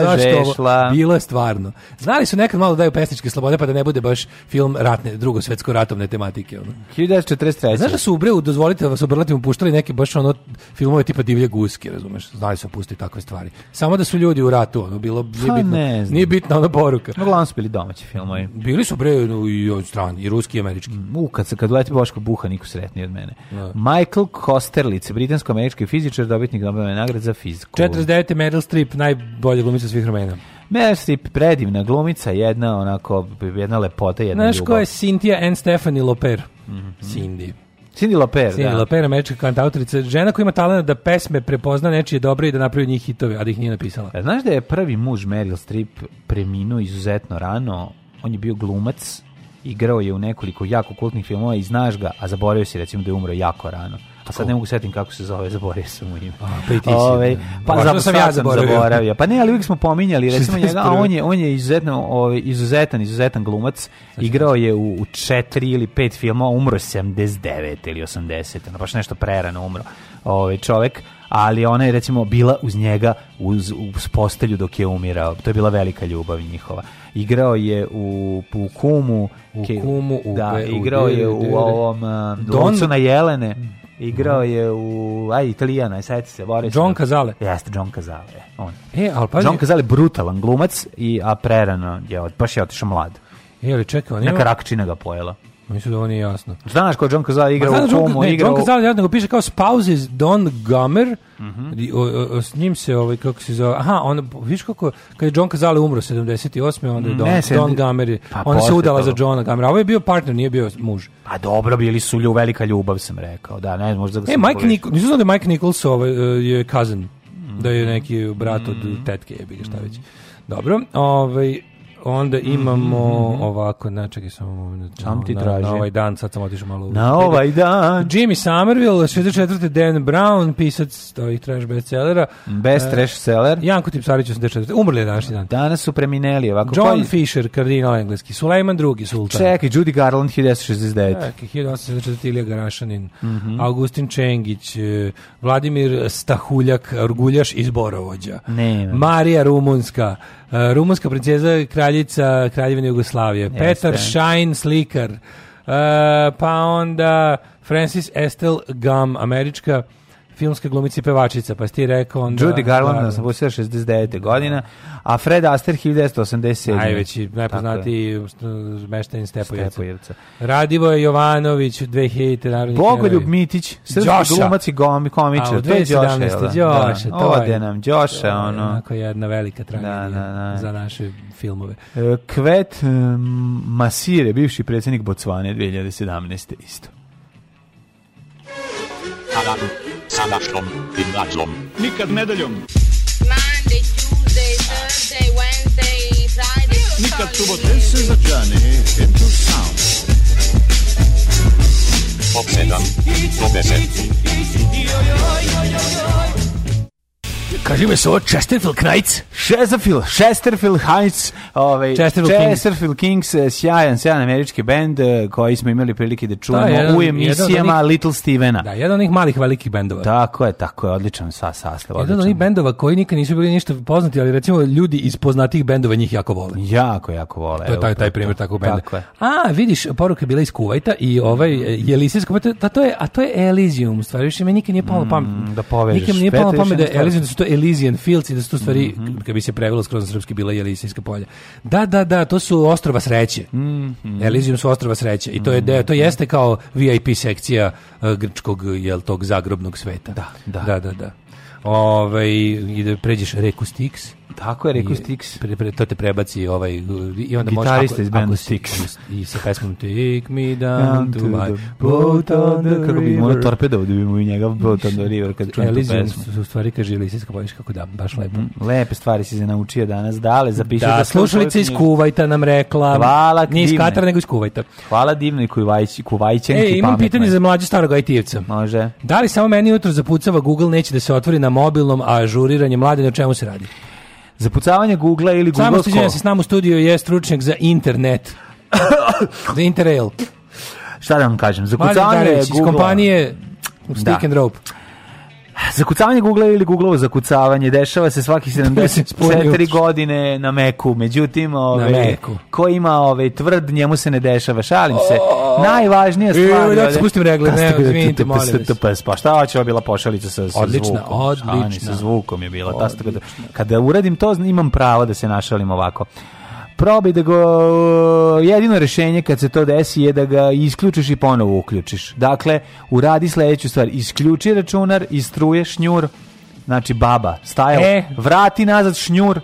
zašto Bilo je stvarno. Znali su nekad malo da daju pesničke slobode, pa da ne bude baš film ratne, drugo svetsko ratovne tematike. Ono. 1943. Znaš da su u Breu, dozvolite vas obrati mu puštali neke baš ono filmove tipa divlje guske, razumeš? Znali su pustiti takve stvari. Samo da su ljudi u ratu, ono, bilo, nije pa bitno, nije bitna ona poruka. Uglavnom su bili domaći film moje. Mm, bili su bre i od strani, i ruski i američki. Mm, u, kad, se, kad leti Boško Buha, niko sretniji od mene. Da. Michael Kosterlic, britansko-američki fizičar, dobitnik Nobelove nagrade za fiziku. 49. Meryl Streep, najbolje glumica svih vremena. Meryl Streep, predivna glumica, jedna onako, jedna lepota, jedna Znaš ljubav. Znaš ko je Cynthia Ann Stephanie Loper? Mm -hmm. Cindy. Cindy Loper, Cindy da. Loper, američka kantautorica, žena koja ima talent da pesme prepozna nečije dobre i da napravi njih hitove, a da ih nije napisala. E, znaš da je prvi muž Meryl Streep preminuo izuzetno rano on je bio glumac, igrao je u nekoliko jako kultnih filmova i znaš ga, a zaboravio si recimo da je umro jako rano. A sad ne mogu da setim kako se zove, zaboravio sam mu ime. A, pa i ti si. Ove, pa Možda zato sam ja zaboravio. zaboravio. Pa ne, ali uvijek smo pominjali, recimo njega, on je, on je izuzetno, ove, ovaj, izuzetan, izuzetan glumac. Igrao je u, u četiri ili pet filmova, umro 79 ili 80, ono, baš nešto prerano umro ove, ovaj, čovek ali ona je recimo bila uz njega uz, uz postelju dok je umirao. To je bila velika ljubav njihova. Igrao je u, u u ke, Kumu, u da, be, igrao u je u de, de, ovom um, Doncu na Jelene. Mhm. Igrao je u aj Italijana, sad se, Boris. John Cazale. Jeste John Cazale, e, on. E, al pa John Cazale brutalan glumac i a prerano je od baš je otišao mlad. E, ali čekaj, on je... Neka rakčina ga pojela. Mislim da ovo nije jasno. Znaš ko John Cazale igra Ma, u komu? Da ne, igra John Cazale, ja nego piše kao spouses Don Gummer, uh mhm. -huh. o, o, s njim se, ovaj, kako se zove, aha, on, viš kako, kad je John Cazale umro 78. onda je Don, ne, Don Gummer, pa, ona se udala dobro. za Johna Gummera, ovo je bio partner, nije bio muž. A pa dobro, bili su lju, velika ljubav, sam rekao, da, ne, znam, možda ga da e, Mike Nichols, nisam znao da je Mike Nichols ovaj, e, je cousin, mm -hmm. da je mhm. neki brat od mhm. tetke, je bi ga šta već. Dobro, ovaj, Onda mhm. imamo mm -hmm. ovako, na čekaj samo moment. Sam ti traži. Na, ovaj dan, sad sam otišao malo u... Na ovaj dan. Jimmy Somerville, 64. Dan Brown, pisac ovih trash bestsellera. Best uh, trash seller. Janko Tipsarić, 84. Umrli je današnji dan. Danas su premineli ovako. John koji... Fisher, kardinal engleski. Sulejman II, sultan. Čekaj, Judy Garland, 1969. Čekaj, 1864. Ilija Garašanin. Mm -hmm. Augustin Čengić, e, Vladimir Stahuljak, Orguljaš iz Borovođa. Ne, ne. Marija Rumunska, E, rumunska princeza kraljica kraljevine Jugoslavije. Jeste. Petar Schein, slikar. E, pa onda Francis Estelle Gum, američka filmske glumica i pevačica, pa si ti rekao onda... Judy Garland, da, sam 69. godina, a Fred Astaire 1987. Najveći, najpoznatiji meštanin Stepojevca. Stepojevca. Radivoje Jovanović, 2000. narodni Bogoljub Mitić, srpski glumac i gomi, komičar. A, to je Đoša, da? da, Đoša, to je, nam Đoša, ono. Onako jedna velika tragedija da, da, da. za naše filmove. E, Kvet Masire, bivši predsjednik Bocvane 2017. isto sa našom gimnazom. Nikad nedeljom. Monday, Tuesday, Thursday, Wednesday, Friday. Nikad subote. This is a journey into sound. Od 7 do 10. Kaži mi se ovo Chesterfield Knights? Chesterfield, Chesterfield Heights, ovaj, Chesterfield, Chesterfield Kings. Kings, eh, sjajan, sjajan američki bend eh, koji smo imali prilike da čujemo da, jedan, u emisijama onih, Little Stevena. Da, jedan od onih malih velikih bendova. Tako je, tako je, odličan sva sastav. Odličan. Jedan od onih bendova koji nikad nisu bili ništa poznati, ali recimo ljudi iz poznatih bendova njih jako vole. Jako, jako vole. To je taj, taj primjer takvog benda. Tako je. A, vidiš, poruka je bila iz Kuvajta i ovaj je Lisijsko, a to je, a to je Elysium, stvari više me nikad nije palo mm, pamet. Mm, da povežeš. Nikad mi nije palo pamet da je Elysium, da su to Elysian Fields i da su to stvari, mm -hmm. kad bi se prevelo skroz na srpski, bila Elysijska polja. Da, da, da, to su ostrova sreće. Mm -hmm. Elysium su ostrova sreće. I to, je, de, mhm. to jeste kao VIP sekcija uh, grčkog, jel, tog zagrobnog sveta. Da, da. Da, da, da. Ove, ovaj, i da pređeš reku Styx, Tako je, rekao Stix. Pre, pre, to te prebaci ovaj, i onda Gitarista možeš, iz benda Stix. I sa pesmom Take me down to my boat on the river. Kako bi moj torpedo da bi mu i njega boat on the river kad čujem tu pesmu. u stvari kaže Elisijska bojiš kako da, baš lepo. Mhm. Lepe stvari si se naučio danas, dale, zapiši da, da slušalice iz Kuvajta nam rekla. Hvala, divne. Nije iz Katara, nego iz Kuvajta. Hvala divno i kuvajć, kuvajćenki E, imam pitanje za mlađe starog IT-evca. Može. Da li samo meni jutro zapucava Google neće da se otvori na mobilnom, a ažuriranje mlade, na čemu se radi? Zapucavanje Google ili Google a Samo stiđenje se s nama u studiju je stručnjak za internet. za Interrail. Šta da vam kažem? Zapucavanje Google. kompanije Stick da. and Rope. Zakucavanje Google ili Googleovo zakucavanje dešava se svaki 74 godine na Meku. Međutim, ove, na ovaj, ko ima ove, ovaj, tvrd, njemu se ne dešava. Šalim se. Oh, Najvažnija stvar... Da spustim regle, ne, da izvinite, molim vas. Pa šta će bila pošalica sa, sa odlična, zvukom? Odlična, odlična. Sa zvukom je bila. Da- Kada uradim to, imam pravo da se našalim ovako probaj da go uh, jedino rešenje kad se to desi je da ga isključiš i ponovo uključiš. Dakle, uradi sledeću stvar, isključi računar, istruje šnjur, znači baba, stajal, e. vrati nazad šnjur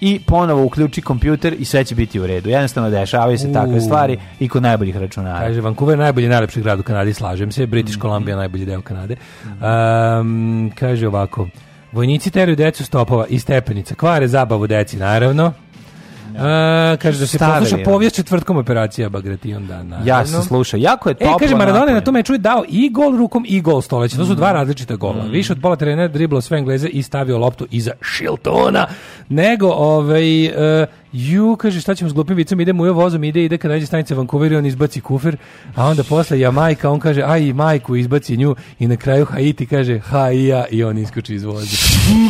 i ponovo uključi kompjuter i sve će biti u redu. Jednostavno dešavaju se takve stvari i kod najboljih računara. Kaže, Vancouver je najbolji, najlepši grad u Kanadi, slažem se. British mm. Columbia je najbolji deo Kanade. Um, kaže ovako, vojnici teraju decu stopova i stepenica. Kvare zabavu deci, naravno. A, kaže da se Stare, posluša da povijest četvrtkom operacija Bagration dana. Ja sam slušao. Jako je toplo. E, kaže Maradona na tome je čuje dao i gol rukom i gol stoleća. To su dva mm. različita gola. Mm. Više od pola terena driblo sve Engleze i stavio loptu iza Shiltona. Nego, ovaj, uh, Ju, kaže, šta ćemo s glupim vicom? Ide mujo vozom, ide, ide kad nađe stanice Vancouver i on izbaci kufer, a onda posle Jamajka, on kaže, aj majku, izbaci nju i na kraju Haiti kaže, ha i ja, i on iskoči iz voza.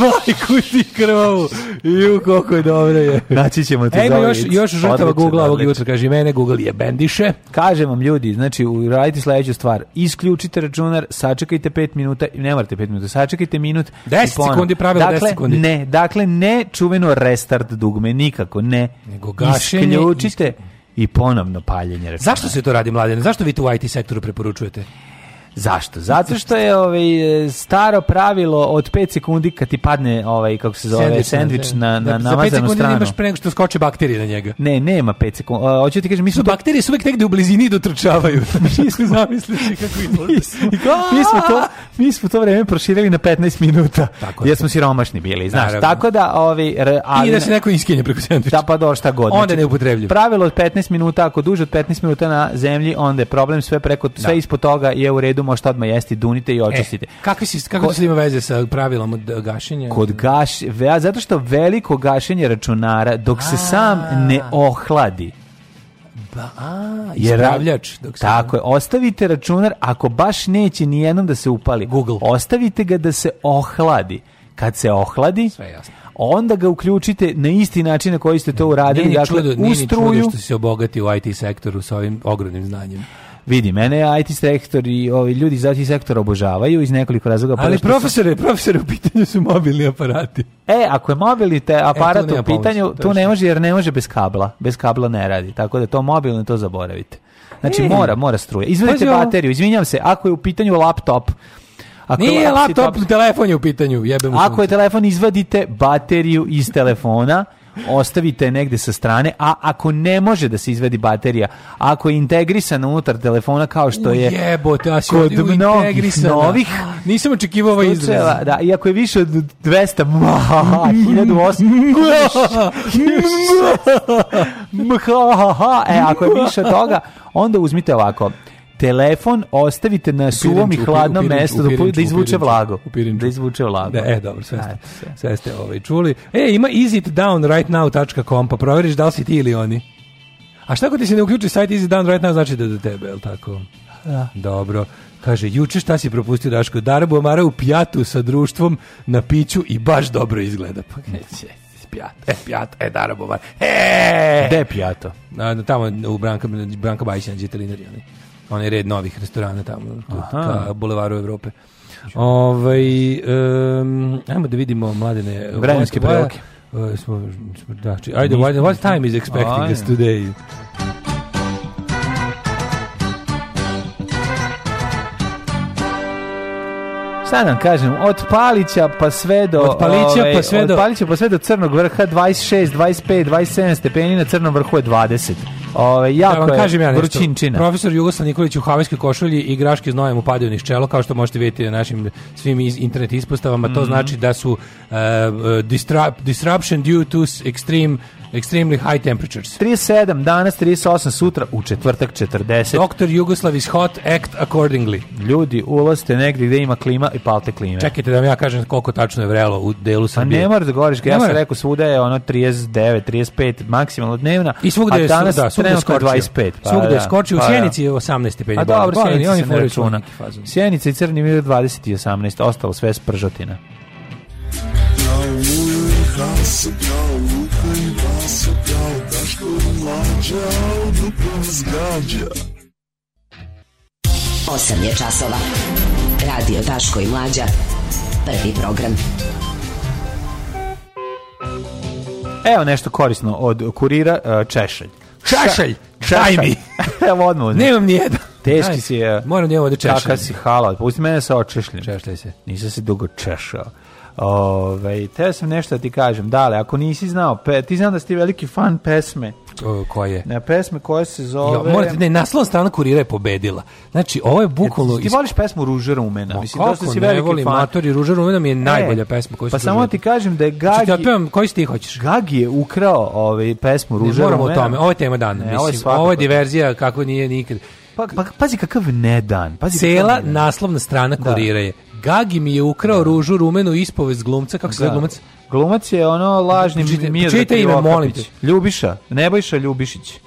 majku ti krvavu! Ju, koliko je dobro je. Naći ćemo te Ejmo, još, još žrtava Google ovog jutra, kaže, mene Google je bendiše. Kaže vam, ljudi, znači, uradite sledeću stvar. Isključite računar, sačekajte 5 minuta, ne morate 5 minuta, sačekajte minut. 10 sekundi, pravilo dakle, 10 sekundi. Ne, dakle, ne čuveno restart dugme, nikako ne Nego gašenje, i ponovno paljenje. Računa. Zašto se to radi, mladene? Zašto vi to u IT sektoru preporučujete? Zašto? Zato što je ovaj staro pravilo od 5 sekundi kad ti padne ovaj kako se zove sendvič na da. na na Za 5 sekundi stranu. nemaš pre nego što skoče bakterije na njega. Ne, nema 5 sekundi. Hoću ti kažem, mi smo bakterije su uvek negde u blizini dotrčavaju. mi smo zamislili kako i mi smo to mi smo to vreme proširili na 15 minuta. Tako jer smo siromašni bili, znaš. Tako da ovi ali I da se neko iskinje preko sendviča. Da pa do šta god. Onda znači, ne upotrebljivo. Pravilo od 15 minuta, ako duže od 15 minuta na zemlji, onda je problem sve preko da. sve ispod toga je u redu redu, možete odmah jesti, dunite i e, očistite. E, kakvi si, kako se ima veze sa pravilom od e, gašenja? Kod gaš, ve, zato što veliko gašenje računara dok se sam ne ohladi. Ba, a, ispravljač. Dok se tako je, ostavite računar, ako baš neće nijednom da se upali, Google. ostavite ga da se ohladi. Kad se ohladi, Sve jasno onda ga uključite na isti način na koji ste to uradili. Nije ni dakle, čudo, nije ni čudo što se obogati u IT sektoru sa ovim ogromnim znanjem. Vidi, mene je IT sektor i ovi ljudi iz IT sektora obožavaju iz nekoliko razloga. Ali profesore, sam... profesore, u pitanju su mobilni aparati. E, ako je mobilni te e, aparat e, u pitanju, to ne može jer ne može bez kabla. Bez kabla ne radi. Tako da to mobilni to zaboravite. Znači e. mora, mora struja. Izvedite bateriju. Izvinjam se, ako je u pitanju laptop, ako Nije laptop, telefon je u pitanju, jebemo Ako je telefon, izvadite bateriju iz telefona ostavite negde sa strane, a ako ne može da se izvedi baterija, ako je integrisana unutar telefona kao što je jebote, a si kod mnogih novih, nisam očekivao ovaj izraz. Da, iako je više od 200, ma, 1800, e, ako je više od toga, onda uzmite ovako, telefon ostavite na suvom i hladnom mestu da, da, da izvuče vlago. Da izvuče vlago. Da, e, dobro, sve ste, sve ste ovaj, čuli. E, ima isitdownrightnow.com, pa proveriš da li si ti ili oni. A šta ako ti se ne uključi sajt Easy znači da do tebe, je li tako? Da. Dobro. Kaže, juče šta si propustio Daško? Darabu Amara u pijatu sa društvom na piću i baš dobro izgleda. Pa neće. Pijat, e, pijat, e, Darabu Amara. E! Gde je pijato? A, tamo u Branka, Branka Bajića na Đitalinari, onaj red novih restorana tamo, ka bulevaru Evrope. Ovaj, um, ajmo da vidimo mladene... Eh, Vremenske prelike. Uh, smo, smo, da, či, ajde, what, what time is expecting ajde. us today? Sad da nam kažem, od Palića pa sve do od Palića ove, pa ovaj, sve do Palića pa sve do Crnog vrha 26, 25, 27 stepeni na Crnom vrhu je 20. Ove, jako da vam kažem ja nešto. Vrućinčina. Profesor Jugoslav Nikolić u havajskoj košulji i graške znojem upadaju niz čelo, kao što možete vidjeti na našim svim internet ispostavama. Mm -hmm. To mhm. znači da su uh, e, e, disrupt, disruption due to extreme Extremely high temperatures. 37, danas 38, sutra u četvrtak 40. Doktor Jugoslav is hot, act accordingly. Ljudi, ulazite negdje gde ima klima i palte klime. Čekajte da vam ja kažem koliko tačno je vrelo u delu pa Srbije. A ne moraš da govoriš, ja sam rekao svuda je ono 39, 35 maksimalno dnevna. I svugde je, a danas da, svugde je skočio. 25. Pa, svugde je da, skočio, pa, u da. Sjenici je 18 stepeni. A dobro, pa, Sjenica se ne računa. Sjenica i Crni mir 20 i 18, ostalo sve spržotina. Now Đaldu zgađa. 8 je časova. Radio Daško i Mlađa. Prvi program. Evo nešto korisno od kurira e, Češelj. Češelj! Daj mi! Evo odmah. Nemam nijedan. Teški Aj, si je. Moram njemu da češljam. Kaka si halal. Pusti mene sa očešljem. Češljaj se. Nisam se dugo češao. Ove, te sam nešto da ti kažem. Dale, ako nisi znao, pe, ti znam da si ti veliki fan pesme koje? Na pesme koje se zove... Jo, morate, ne, naslovna strana kurira je pobedila. Znači, ovo je bukvalno... Ti voliš pesmu Ruža Rumena? Ma Mislim, kako si ne volim, Matori Ruža Rumena mi je e, najbolja e, pesma koju Pa samo ti kažem da je znači, Gagi... Znači, ja pevam, koji stih hoćeš? Gagi je ukrao ovaj pesmu Ruža Rumena. Moramo o tome, ovo je tema dana. Mislim, ovo je, ovo je diverzija kako nije nikad. Pa, pa, pazi kakav nedan. Pazi Cela kakav nedan. naslovna strana da. kurira je Gagi mi je ukrao da. ružu rumenu ispovest glumca, kako se zove da. glumac? Glumac je ono lažni Čite, mir. ime, molim te. Ljubiša, Nebojša Ljubišić.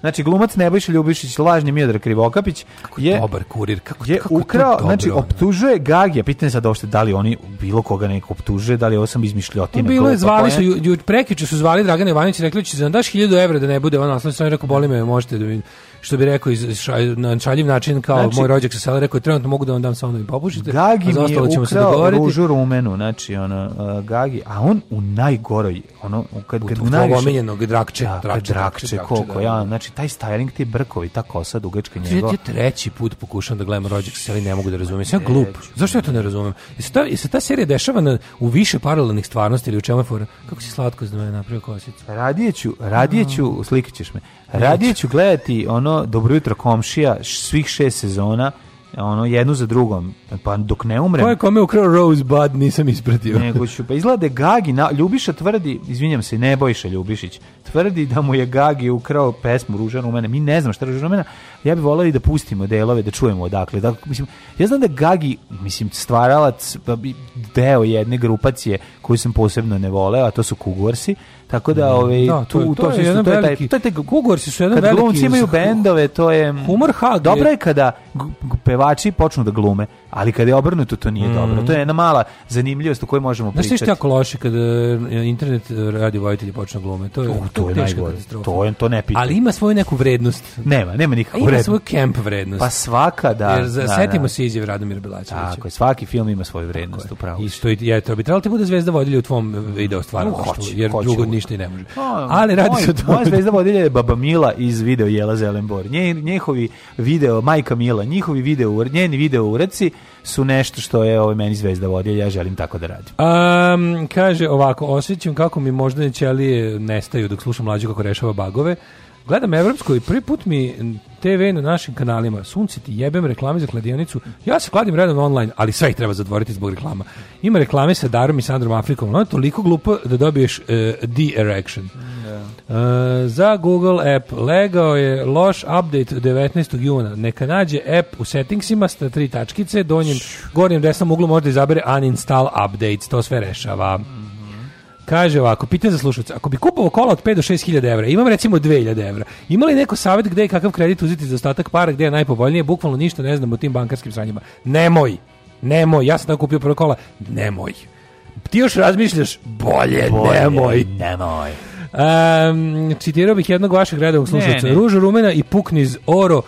Znači glumac Nebojša Ljubišić, lažni Miodrag Krivokapić kako je dobar kurir, kako je kako ukrao, dobro, znači optužuje Gagija, pitanje sad uopšte da li oni bilo koga neko optužuje, da li ovo sam izmišljotine. Bilo je zvali su ju prekiče su zvali Dragana Ivanović i rekli će da daš 1000 evra da ne bude on, sam rekao boli me, možete da mi što bi rekao iz šalj, na šaljiv način kao znači, moj rođak sa sela rekao trenutno mogu da vam dam samo da mi popušite. Gagi mi je ćemo se ružu rumenu, znači ono uh, Gagi, a on u najgoroj, ono kad kad najviše omiljenog drakče, da, drakče, drakče, drakče koliko da, ja, da. znači taj styling ti brkovi, ta kosa dugačka njegova. Ja treći put pokušavam da gledam rođak sa sela i ne mogu da razumem. Ja glup. Zašto ja to ne razumem? Jesi ta se ta serija dešava na, u više paralelnih stvarnosti ili u čemu je fora? Kako si slatko iz mene napravio kosicu? Radijeću, radijeću, mm. ćeš me. Radije ću gledati ono Dobro jutro komšija svih šest sezona ono jednu za drugom pa dok ne umrem Ko je kome ukrao Rosebud nisam ispratio nego ću pa izlade da Gagi na, Ljubiša tvrdi izvinjam se ne Bojša Ljubišić tvrdi da mu je Gagi ukrao pesmu Ružan u mene mi ne znam šta je Ružan u mene ja bih voleo i da pustimo delove, da čujemo odakle. da mislim, ja znam da Gagi, mislim, stvaralac, pa deo jedne grupacije koju sam posebno ne voleo, a to su Kugorsi, tako da mm. ovaj da, tu to, to, je, jedan to je to je taj Kugorsi su jedan kad veliki. Glumci imaju bendove, to je humor ha Dobro je kada pevači počnu da glume, ali kada je obrnuto to nije mm. dobro. To je jedna mala zanimljivost o kojoj možemo pričati. Znaš što je jako loše kada e, internet e, radio voditelji počnu da glume? To je, uh, to, to je najgore. To je to ne pita. Ali ima svoju neku vrednost. Nema, nema nikakvu vrednost. svoju kemp vrednost. Pa svaka, da. Jer da, setimo da. se izjave Radomira Belačevića. Tako je, svaki film ima svoju vrednost, upravo. I što je, to bi trebalo ti bude zvezda vodilja u tvom video stvaru, no, jer hoće, drugo ništa i ne može. A, pa, Ali radi moj, se o tome. Moja zvezda vodilja je Baba Mila iz video Jela Zelenbor. Nje, njehovi video, Majka Mila, njihovi video, njeni video u reci, su nešto što je ovaj meni zvezda vodilja, ja želim tako da radim. Um, kaže ovako, osjećam kako mi možda ćelije nestaju dok slušam mlađu kako rešava bagove. Gledam evropsku i prvi put mi TV na našim kanalima, sunci ti jebem reklame za kladionicu, ja se kladim redom online, ali sve ih treba zadvoriti zbog reklama. Ima reklame sa Darom i Sandrom Afrikom, ono je toliko glupo da dobiješ uh, the erection. Yeah. Da. Uh, za Google app legao je loš update 19. juna. Neka nađe app u settingsima sa tri tačkice, donjem, gornjem desnom uglu možda izabere uninstall updates, to sve rešava. Mm. Kaže ovako, pitanje za slušalce. Ako bi kupovao kola od 5 do 6.000 hiljada evra, imam recimo 2.000 hiljada evra, ima li neko savjet gde i kakav kredit uzeti za ostatak para, gde je najpovoljnije? Bukvalno ništa ne znam o tim bankarskim sanjima. Nemoj! Nemoj, ja sam tako kupio prvo kola. Nemoj! Ti još razmišljaš, bolje, bolje nemoj! Nemoj! Um, citirao bih jednog vašeg redovog slušalca. Ružu rumena i pukni iz oro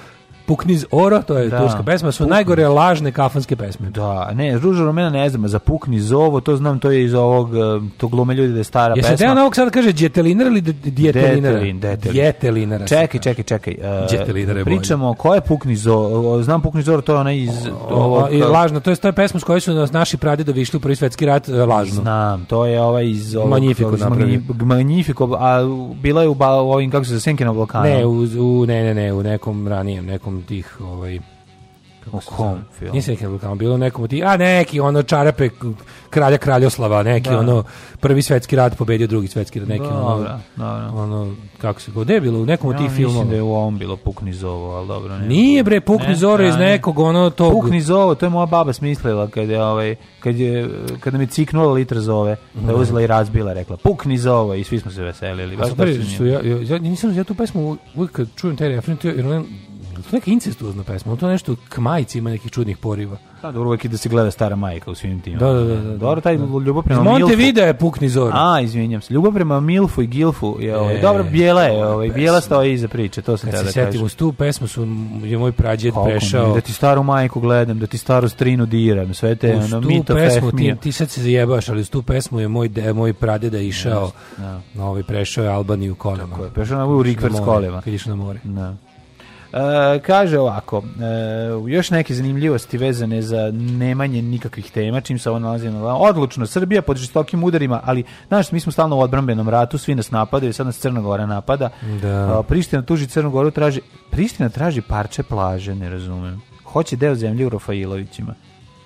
Pukniz Oro, to je da. turska pesma, su Pukniz. najgore lažne kafanske pesme. Da, ne, ružo Romena ne znam, za Pukniz ovo, to znam, to je iz ovog, eh, to glume ljudi da je stara Jesi pesma. Jesi da na ovog sada kaže djetelinar ili djetelinara? Djetelin, Djetelinara. Čekaj, čekaj, čekaj. Uh, je pričamo, ko je Pukniz Oro? Znam Pukniz Oro, to je ona iz... O, ovog, i eh, lažna, to je, to je pesma s kojoj su nas naši pradedovi višli u prvi svetski rat eh, lažno. Znam, to je ova iz... Ovog, Magnifico magnifiko a bila je u, ba, u ovim, kako se za Senke na Balkanu? Ne, u, u, ne, ne, ne, u nekom ranijem, nekom nekom tih ovaj kako se kom film? Nisam nekim bilo nekom ti, a neki ono čarape kralja Kraljoslava, neki da. ono prvi svetski rat pobedio drugi svetski rat, neki da, ono, dobra, dobra. ono kako se gode bilo u nekom ja, od tih filmova. Mislim da je u ovom bilo Pukni zovo, al dobro. ne. Nije bre Pukni ne, zoro iz nekog ono to Pukni zovo, to je moja baba smislila kad je ovaj kad je kada mi ciknula litra zove, da je da. uzela i razbila, rekla Pukni zovo i svi smo se veselili. Baš da su ja, ja, ja, nisam ja tu pesmu uvijek kad čujem taj refren, jer to neka incestuozna pesma, to nešto k majici ima nekih čudnih poriva. Da, dobro, da, uvek da se gleda stara majka u svim tim. Da, da, da. da, da. dobro, taj da. ljubav prema Milfu. Monte vide je pukni zor. A, izvinjam se. Ljubav prema Milfu i Gilfu je ovaj, e, dobro, bijela je, ovaj, bijela stoji iza priče, to sam te da kažem. Kad se uz tu pesmu su, je moj prađed Kako prešao. Mi, da ti staru majku gledam, da ti staru strinu diram, sve te, uz ono, mito pesmu, ti, ti sad se zajebaš, ali uz tu pesmu je moj, de, moj pradeda išao, yes, da. No. ovaj, prešao je Albaniju kolima. Tako je, prešao na, u Rikvers kolima. Kad na more. Da. Uh, kaže ovako, uh, još neke zanimljivosti vezane za nemanje nikakvih tema, čim se ovo nalazi na Odlučno, Srbija pod žestokim udarima, ali, znaš, mi smo stalno u odbrambenom ratu, svi nas napadaju, sad nas Crna Gora napada. Da. Uh, Priština tuži Crnu Goru, traži, Priština traži parče plaže, ne razumem. Hoće deo zemlje u Rafailovićima.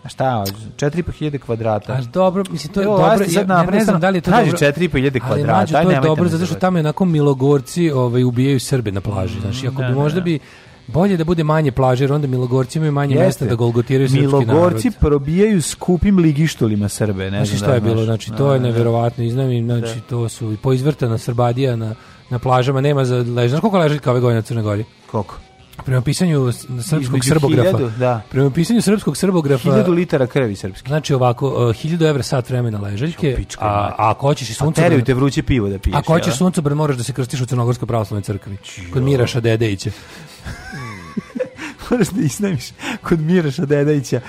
A šta, 4.500 kvadrata. Ali dobro, mislim, to je Evo, dobro, sad ja, ja ne znam da li je to traži dobro. Traži 4.500 kvadrata, ali mađu, to je dobro, zato što tamo onako milogorci ovaj, ubijaju Srbe na plaži, znači, ako da, bi da, možda ne. Da. bi bolje da bude manje plaže, jer onda Milogorci imaju manje Jeste. mjesta da golgotiraju srpski Milogorci narod. Milogorci probijaju skupim ligištolima Srbe. Ne znači što je bilo, znači to je neverovatno, iznam znači to su i poizvrtana Srbadija na, na plažama, nema za ležanje. Koliko ležaljka ove godine na Crnoj Gori? Koliko? prema pisanju srpskog srbografa. 1000, da. Prema pisanju srpskog srbografa. 1000 litara krvi srpski. Znači ovako, 1000 e, evra sat vremena leželjke, Čupičko, a, a ako hoćeš i pa sunce... Teraju vruće pivo da piješ. Ako hoćeš sunce, bre moraš da se krstiš u Crnogorskoj pravoslavnoj crkvi. Kod Miraša Dedejića moraš da iznajmiš kod Miraša Dedajića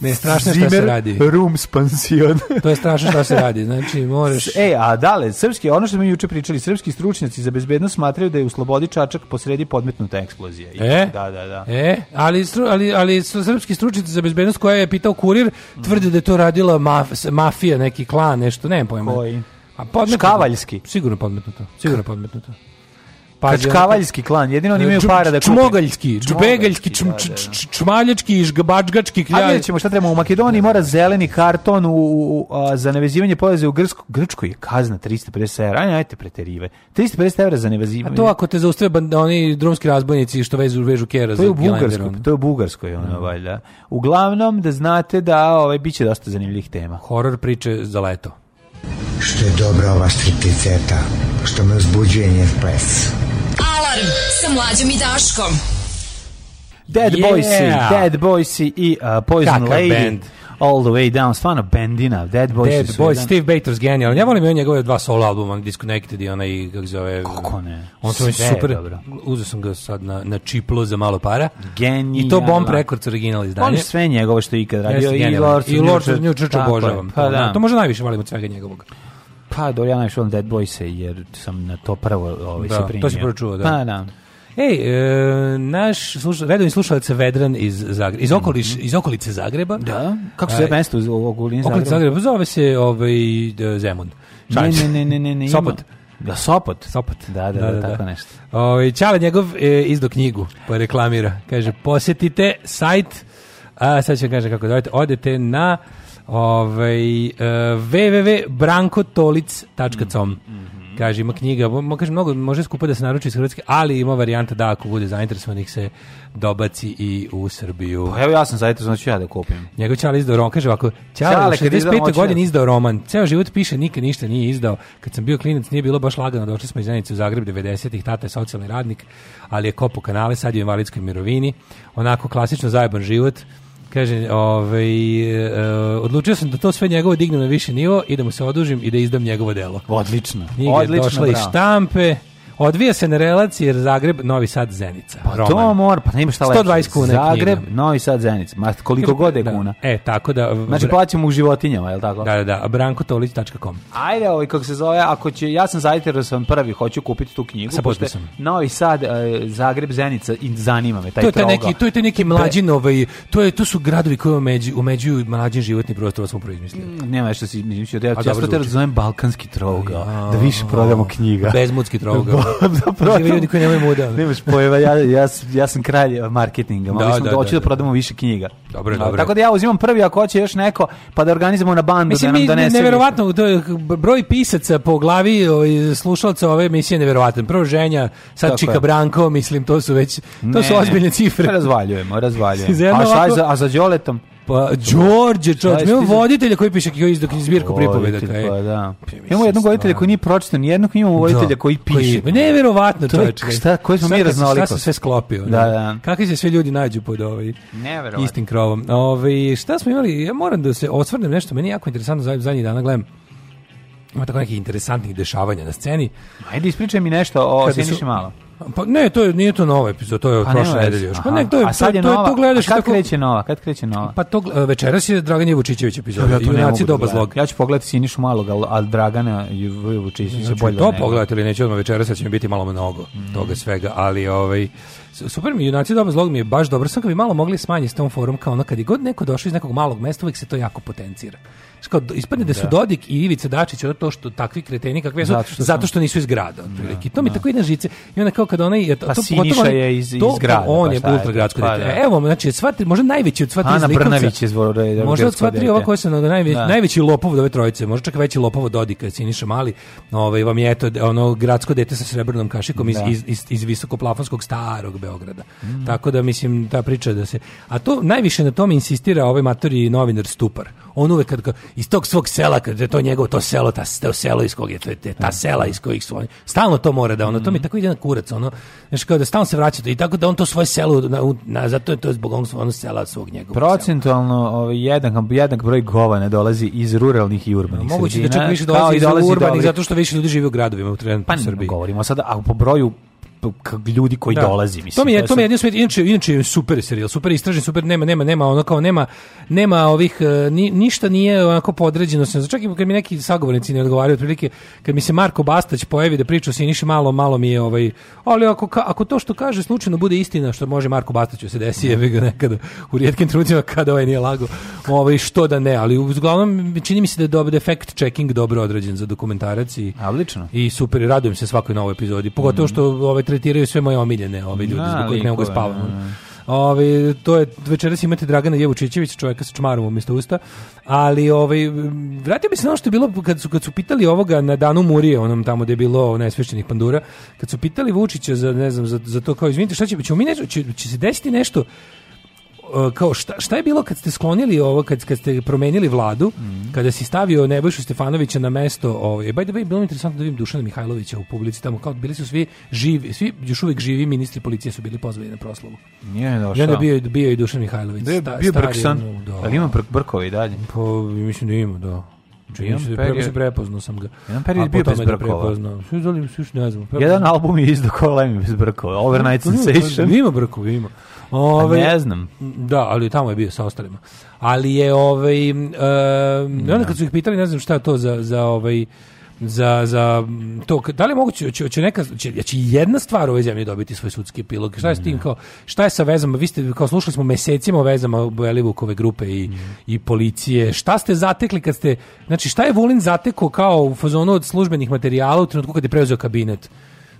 ne, strašno šta se radi. Room spansion. to je strašno šta se radi. Znači, moraš... E, a dale, srpski, ono što mi juče pričali, srpski stručnjaci za bezbednost smatraju da je u Slobodi Čačak posredi podmetnuta eksplozija. E? Da, da, da. E, ali, ali, ali srpski stručnjaci za bezbednost koja je pitao kurir, tvrde da je to radila maf, mafija, neki klan, nešto, ne pojma. Koji? A podmetnuto. Škavaljski. Sigurno podmetnuto. Sigurno podmetnuto pađa. Kačkavaljski klan, jedino oni imaju para da kupi. Čmogaljski, čbegaljski, da, da, da. čmaljački, žgabačgački kljan. Ali ćemo šta trebamo u Makedoniji mora zeleni karton u, u a, za nevezivanje poreza u Grčko, Grčkoj je kazna 350 €. Ajde, ajde preterive. 350 € za nevezivanje. A to ako te zaustave oni drumski razbojnici što vežu vežu kera za To je u to je u Bugarskoj ono valjda. Uglavnom da znate da ovaj biće dosta zanimljivih tema. Horor priče za leto. Što je dobra ova stripticeta, što me uzbuđuje njen ples Alarm sa mlađom i Daškom. Dead yeah. Boysi, Dead Boys i uh, Poison Kakav Lady. Band. All the way down, stvarno bendina, Dead Boys. Dead Boys, Steve Bator's genijalan. Ja volim i on njegove dva solo albuma, Disconnected i onaj, kako zove... Kako ne? On to je super, dobro. uzeo sam ga sad na, na čiplu za malo para. Genijalan. I to Bomb Records original izdanje. Volim sve njegovo što je ikad radio. Jeste, I Lord, of Lord New Church obožavam. Pa, da. To možda najviše volim od svega njegovog. Pa, dobro, ja našao Dead Boys jer sam na to prvo ovaj, da, se primio. Da, To si prvo čuo, da. Pa, da. Ej, e, naš sluša, redovni slušalac Vedran iz, Zagreba, iz, okoliš, mhm. iz okolice Zagreba. Da, kako se e, zove mesto u okolini Zagreba? Okolice Zagreba, zove se ovaj, Zemun. Ne, ne, ne, ne, ne, ne, Sopot. Da, Sopot. Sopot. Da, da, da, da, da, da. tako da. nešto. Ovaj Čale njegov e, izdo knjigu, pa reklamira. Kaže, posjetite sajt, a sad ću kaže kako da odete na Ove, ovaj, www.brankotolic.com mm -hmm. Kaže, ima knjiga, mo, kaže, mnogo, može skupo da se naruči iz Hrvatske, ali ima varijanta da ako bude zainteresovanih se dobaci i u Srbiju. Pa evo ja sam zainteresovan, da ću ja da kupim. Njegov Čale izdao roman, kaže ovako, Čale, Čale 65. godin izdao roman, ceo život piše, nikad ništa nije izdao. Kad sam bio klinac nije bilo baš lagano, došli smo iz Zenice u Zagreb 90-ih, tata je socijalni radnik, ali je kopo kanale, sad je u invalidskoj mirovini, onako klasično zajeban život, Kaže, ovaj, eh, odlučio sam da to sve njegovo dignem na više nivo i da mu se odužim i da izdam njegovo delo. Odlično. Knjiga je Odlično, došla bravo. iz štampe. Odvija se na relaciji Zagreb Novi Sad Zenica. Pa Roman. to mora, pa nema šta lepo. 120 kuna Zagreb, knjiga. Novi Sad Zenica. Ma koliko god je da. kuna. E, tako da Znači plaćamo u životinjama, je l' tako? Da, da, da, brankotolić.com. Ajde, ovaj kako se zove, ako će ja sam zainteresovan da prvi, hoću kupiti tu knjigu. Sa potpisom. Novi Sad e, Zagreb Zenica i zanima me taj to je taj neki, to je taj neki mlađin novi, ovaj, to je to su gradovi koji omeđu, omeđuju mlađi životni prostor, smo proizmislili. Mm, nema što si mislim, mislio, ja, ja, ja te razumem balkanski trouga, da više prodamo knjiga. Bezmudski trouga. da prodam. Žive ljudi koji nemaju muda. Nemaš pojeva, ja, ja, ja sam kralj marketinga. Mogli da, smo da, da, da, da prodamo više knjiga. Dobro, no, dobro. Tako da ja uzimam prvi ako hoće još neko, pa da organizujemo na bandu Mislim, da nam donese. Mislim, neverovatno, to je broj pisaca po glavi ovaj, slušalca ove emisije neverovatan. Prvo ženja, sad Tako Čika je. Branko, mislim, to su već, to ne, su ozbiljne cifre. Razvaljujemo, razvaljujemo. a šta je za, a za Đoletom? Pa, Đorđe, Đorđe, mi imamo voditelja koji piše koji izdoki zbirku pripovedaka. Pa, da. Pa, imamo jednog voditelja koji nije pročitan, jednog imamo da, voditelja koji piše. Pa, neverovatno to je. Šta, koji smo mi raznali? Šta se sve sklopio. Da, da, da. Kakvi se sve ljudi nađu pod ovaj istim krovom. Ovaj šta smo imali? Ja moram da se osvrnem nešto meni je jako interesantno za zadnjih dana gledam ima tako nekih interesantnih dešavanja na sceni. Ajde, ispričaj mi nešto o Sjeniši malo. Pa ne, to je nije to nova epizoda, to je od pa prošle nedelje još. Pa ne, to je, a sad je to, nova, to, to gledaš kako kreće nova, kad kreće nova? Pa to večeras je Dragan Jevučićević epizoda, pa ja, ja junaci doba da zlog. Ja ću pogledati Sinišu Malog, al, al Dragana Jevučićevića ja znači, bolje. To pogledati ili neću odmah večeras, će mi biti malo mnogo mm. toga svega, ali ovaj Super mi, junaci doba zlog mi je baš dobro. Sam kad bi malo mogli smanjiti s tom forum, kao ono kad je god neko došao iz nekog malog mesta, uvijek se to jako potencira. Kao, ispadne da su da. Dodik i Ivica Dačić od to što takvi kreteni kakve su, zato što, zato što nisu iz grada. I to mi da. tako ide na žice. I onda kao kad onaj... Je, to, pa Siniša je iz, iz grada. E, on je pa ultragradsko pa, dete. Da. Evo, znači, sva tri, možda najveći od sva tri Ana Brnavić je zvore, Možda od sva tri ova koja se na najveći, najveći lopov od ove trojice, možda čak veći lopov od Dodika, Siniša Mali, ovaj, vam je eto, ono gradsko dete sa srebrnom kašikom iz, iz, iz, iz visokoplafonskog starog Beograda. Mm. Tako da mislim ta priča da se a to najviše na tome insistira ovaj matori novinar Stupar. On uvek kad iz tog svog sela kad je to njegovo to selo ta to selo iz kog je to je ta sela iz kojih su oni. Stalno to mora da ono to mi tako ide na kurac ono. Znaš kao da stalno se vraća to i tako da on to svoje selo na, na, zato je to zbog onog svog sela svog njegovog. Procentualno ovaj jedan jedan broj gova ne dolazi iz ruralnih i urbanih. Moguće da čak više dolazi iz urbanih dobri. zato što više ljudi živi u gradovima u trenutku pa, u Srbiji. govorimo sada a po broju ljudi koji da. dolazi mislim. To mi je to, mi je sad... inače inače super serijal, super istražen, super nema nema nema ono kao nema nema ovih e, ni, ništa nije onako podređeno se. Čak i kad mi neki sagovornici ne odgovaraju otprilike kad mi se Marko Bastać pojavi da priča se niše malo malo mi je ovaj ali ako ako to što kaže slučajno bude istina što može Marko Bastaću da se desi da. jebe ga nekad u rijetkim trenucima kada ovaj nije lago. Ovaj što da ne, ali uglavnom čini mi se da je dobar defekt da checking dobro odrađen za dokumentarac i odlično. I super radujem se svakoj novoj epizodi. Pogotovo mhm. što ovaj tretiraju sve moje omiljene ove ljudi zbog kojih ne mogu spavati. Da. Ove, to je, večeras imate Dragana Jevučićević, čovjeka sa čmarom umjesto usta, ali ovaj, vratio bi se na ono što je bilo kad su, kad su pitali ovoga na danu Murije, onom tamo gdje je bilo nesvešćenih pandura, kad su pitali Vučića za, ne znam, za, za to kao, izvinite, šta će, će, će, će se desiti nešto E, kao šta, šta je bilo kad ste sklonili ovo kad kad ste promenili vladu, mm. kada si stavio Nebojšu Stefanovića na mesto, ovaj by the way bilo mi interesantno da vidim Dušana Mihajlovića u publici tamo kao bili su svi živi, svi još uvijek živi ministri policije su bili pozvani na proslavu. Nije došao. Ja da bio bio i Dušan Mihajlović. Da je bio Brksan. Da. Ali ima brkovi dalje. Pa mislim da ima, da. Čini da se da prepoznao sam ga. Jedan period bio bez brkova. Svi zalim, svi ne znam. Jedan album je izdao kao Lemi bez brkova. Overnight Sensation. Ima brkova, ima. Ove, ne znam. Da, ali tamo je bio sa ostalima. Ali je ovaj um, da. onda kad su ih pitali, ne znam šta je to za za ovaj za, za to, da li je moguće, će, će, neka, će, će jedna stvar u ovoj zemlji dobiti svoj sudski epilog? Šta je s tim, kao, šta je sa vezama? Vi ste, kao slušali smo mesecima o vezama Belivukove grupe i, mm. i policije. Šta ste zatekli kad ste, znači šta je Vulin zatekao kao u fazonu od službenih materijala u trenutku kad je preuzeo kabinet?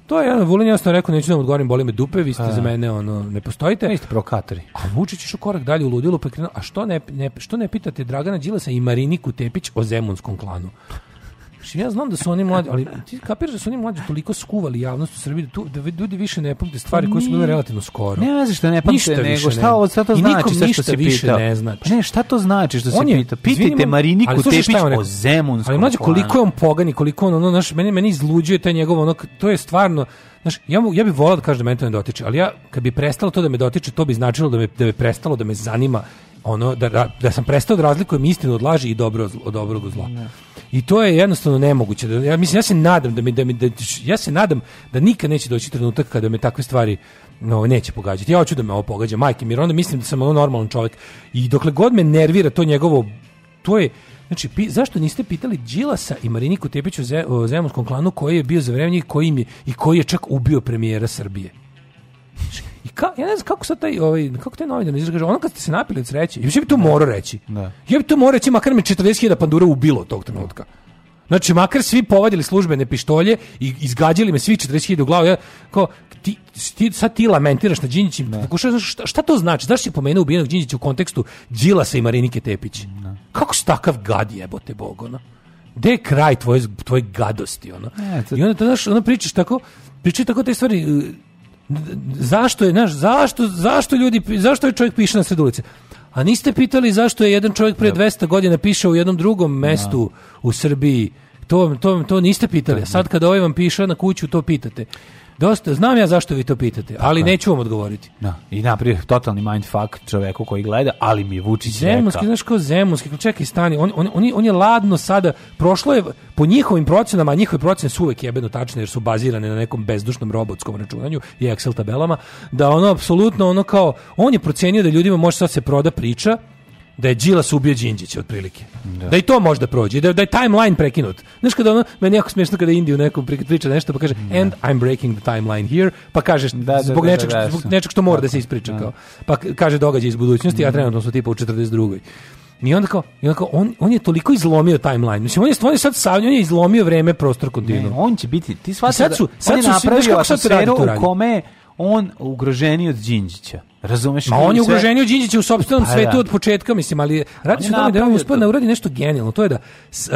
To je jedan Vulin jasno rekao, neću da vam odgovorim, boli me dupe, vi ste a, za mene, ono, ne postojite. Vi ste provokatori. A Vučić išao korak dalje u ludilu, pa krenuo, a što ne, ne, što ne pitate Dragana Đilasa i Mariniku Tepić o zemunskom klanu? Znači, ja znam da su oni mlađi, ali ti kapiraš da su oni mlađi toliko skuvali javnost u Srbiji da, tu, da ljudi više ne pamte stvari koje su bile relativno skoro. Ne znači što ne pamte, nego šta, ovo, šta to I znači sve što si više pitao. Ne, znači. Pa ne, šta to znači što on si pitao? Pitajte Mariniku Tepić o Zemunskom Ali mlađi, koliko je on pogani, koliko on, ono, znaš, meni, meni izluđuje taj njegov, ono, to je stvarno, Znaš, ja, ja bih volao da kažem da me to ne dotiče, ali ja, kad bi prestalo to da me dotiče, to bi značilo da me, da me prestalo da me zanima ono da, da sam prestao da razlikujem istinu od laži i dobro od dobrog od zla. Da. I to je jednostavno nemoguće. Da, ja mislim ja se nadam da mi da mi da, ja se nadam da nikad neće doći trenutak kada me takve stvari no, neće pogađati. Ja hoću da me ovo pogađa, majke mi, onda mislim da sam ono normalan čovjek. I dokle god me nervira to njegovo, to je, Znači, pi, zašto niste pitali Đilasa i Mariniku Tepiću ze, o zemunskom klanu koji je bio za vreme njih koji je, i koji je čak ubio premijera Srbije? I ka, ja ne znam kako sad taj, ovaj, kako taj novinar izraže, ono kad ste se napili od sreće, ja bi to morao reći. Da. Ja bi to morao reći, makar mi 40.000 pandura ubilo tog trenutka. Znači, makar svi povadili službene pištolje i izgađali me svi 40.000 u glavu, ja, kao, ti, ti, sad ti lamentiraš na Đinjići, da. pokušavaš, šta, šta to znači? Znaš si pomenuo ubijenog Đinjića u kontekstu Đilasa i Marinike Tepić? Da. Kako si takav gad jebote bog, ono? Gde je kraj tvoje, tvoje gadosti, ono? Ne, to... I onda, to, znaš, ono pričaš tako, pričaš tako te stvari, e, zašto je, znaš, zašto, zašto ljudi, zašto je čovjek piše na sred ulice? A niste pitali zašto je jedan čovjek pre 200 da. godina pišao u jednom drugom da. mestu u Srbiji? To, to, to niste pitali. A sad da, kada ovaj vam piše na kuću, to pitate. Dosta, znam ja zašto vi to pitate, ali Tako. neću vam odgovoriti. Da. I naprijed totalni mindfuck čoveku koji gleda, ali mi je Vučić Zemunski, znaš ko Zemunski, čekaj stani, on, on, on, on, je ladno sada, prošlo je, po njihovim procenama, a njihove procene su uvek jebeno tačne jer su bazirane na nekom bezdušnom robotskom računanju i Excel tabelama, da ono apsolutno ono kao, on je procenio da ljudima može sad se proda priča, da je Đilas ubio Đinđića otprilike. Da. da. i to može da prođe, da, da je timeline prekinut. Znaš kada ono, meni jako smiješno kada Indiju nekom priča nešto pa kaže da. and I'm breaking the timeline here, pa kažeš da, da, zbog, da, da, nečeg, da, zbog nečeg što mora da, se ispriča kao. Pa kaže događaj iz budućnosti, a mhm. trenutno su tipa u 42. I onda kao, i onda kao on, on, je toliko izlomio timeline. Mislim, on je, on je sad savnio, on je izlomio vreme, prostor, kontinuum. on će biti, ti shvataš sad su, sad on je napravio sad u kome on ugroženiji od Đinđića. Razumeš? Ma on je ugroženio sve... Đinđića u sopstvenom pa, svetu da. od početka, mislim, ali radi se o tome da on uspeo na da uradi nešto genijalno. To je da s, uh,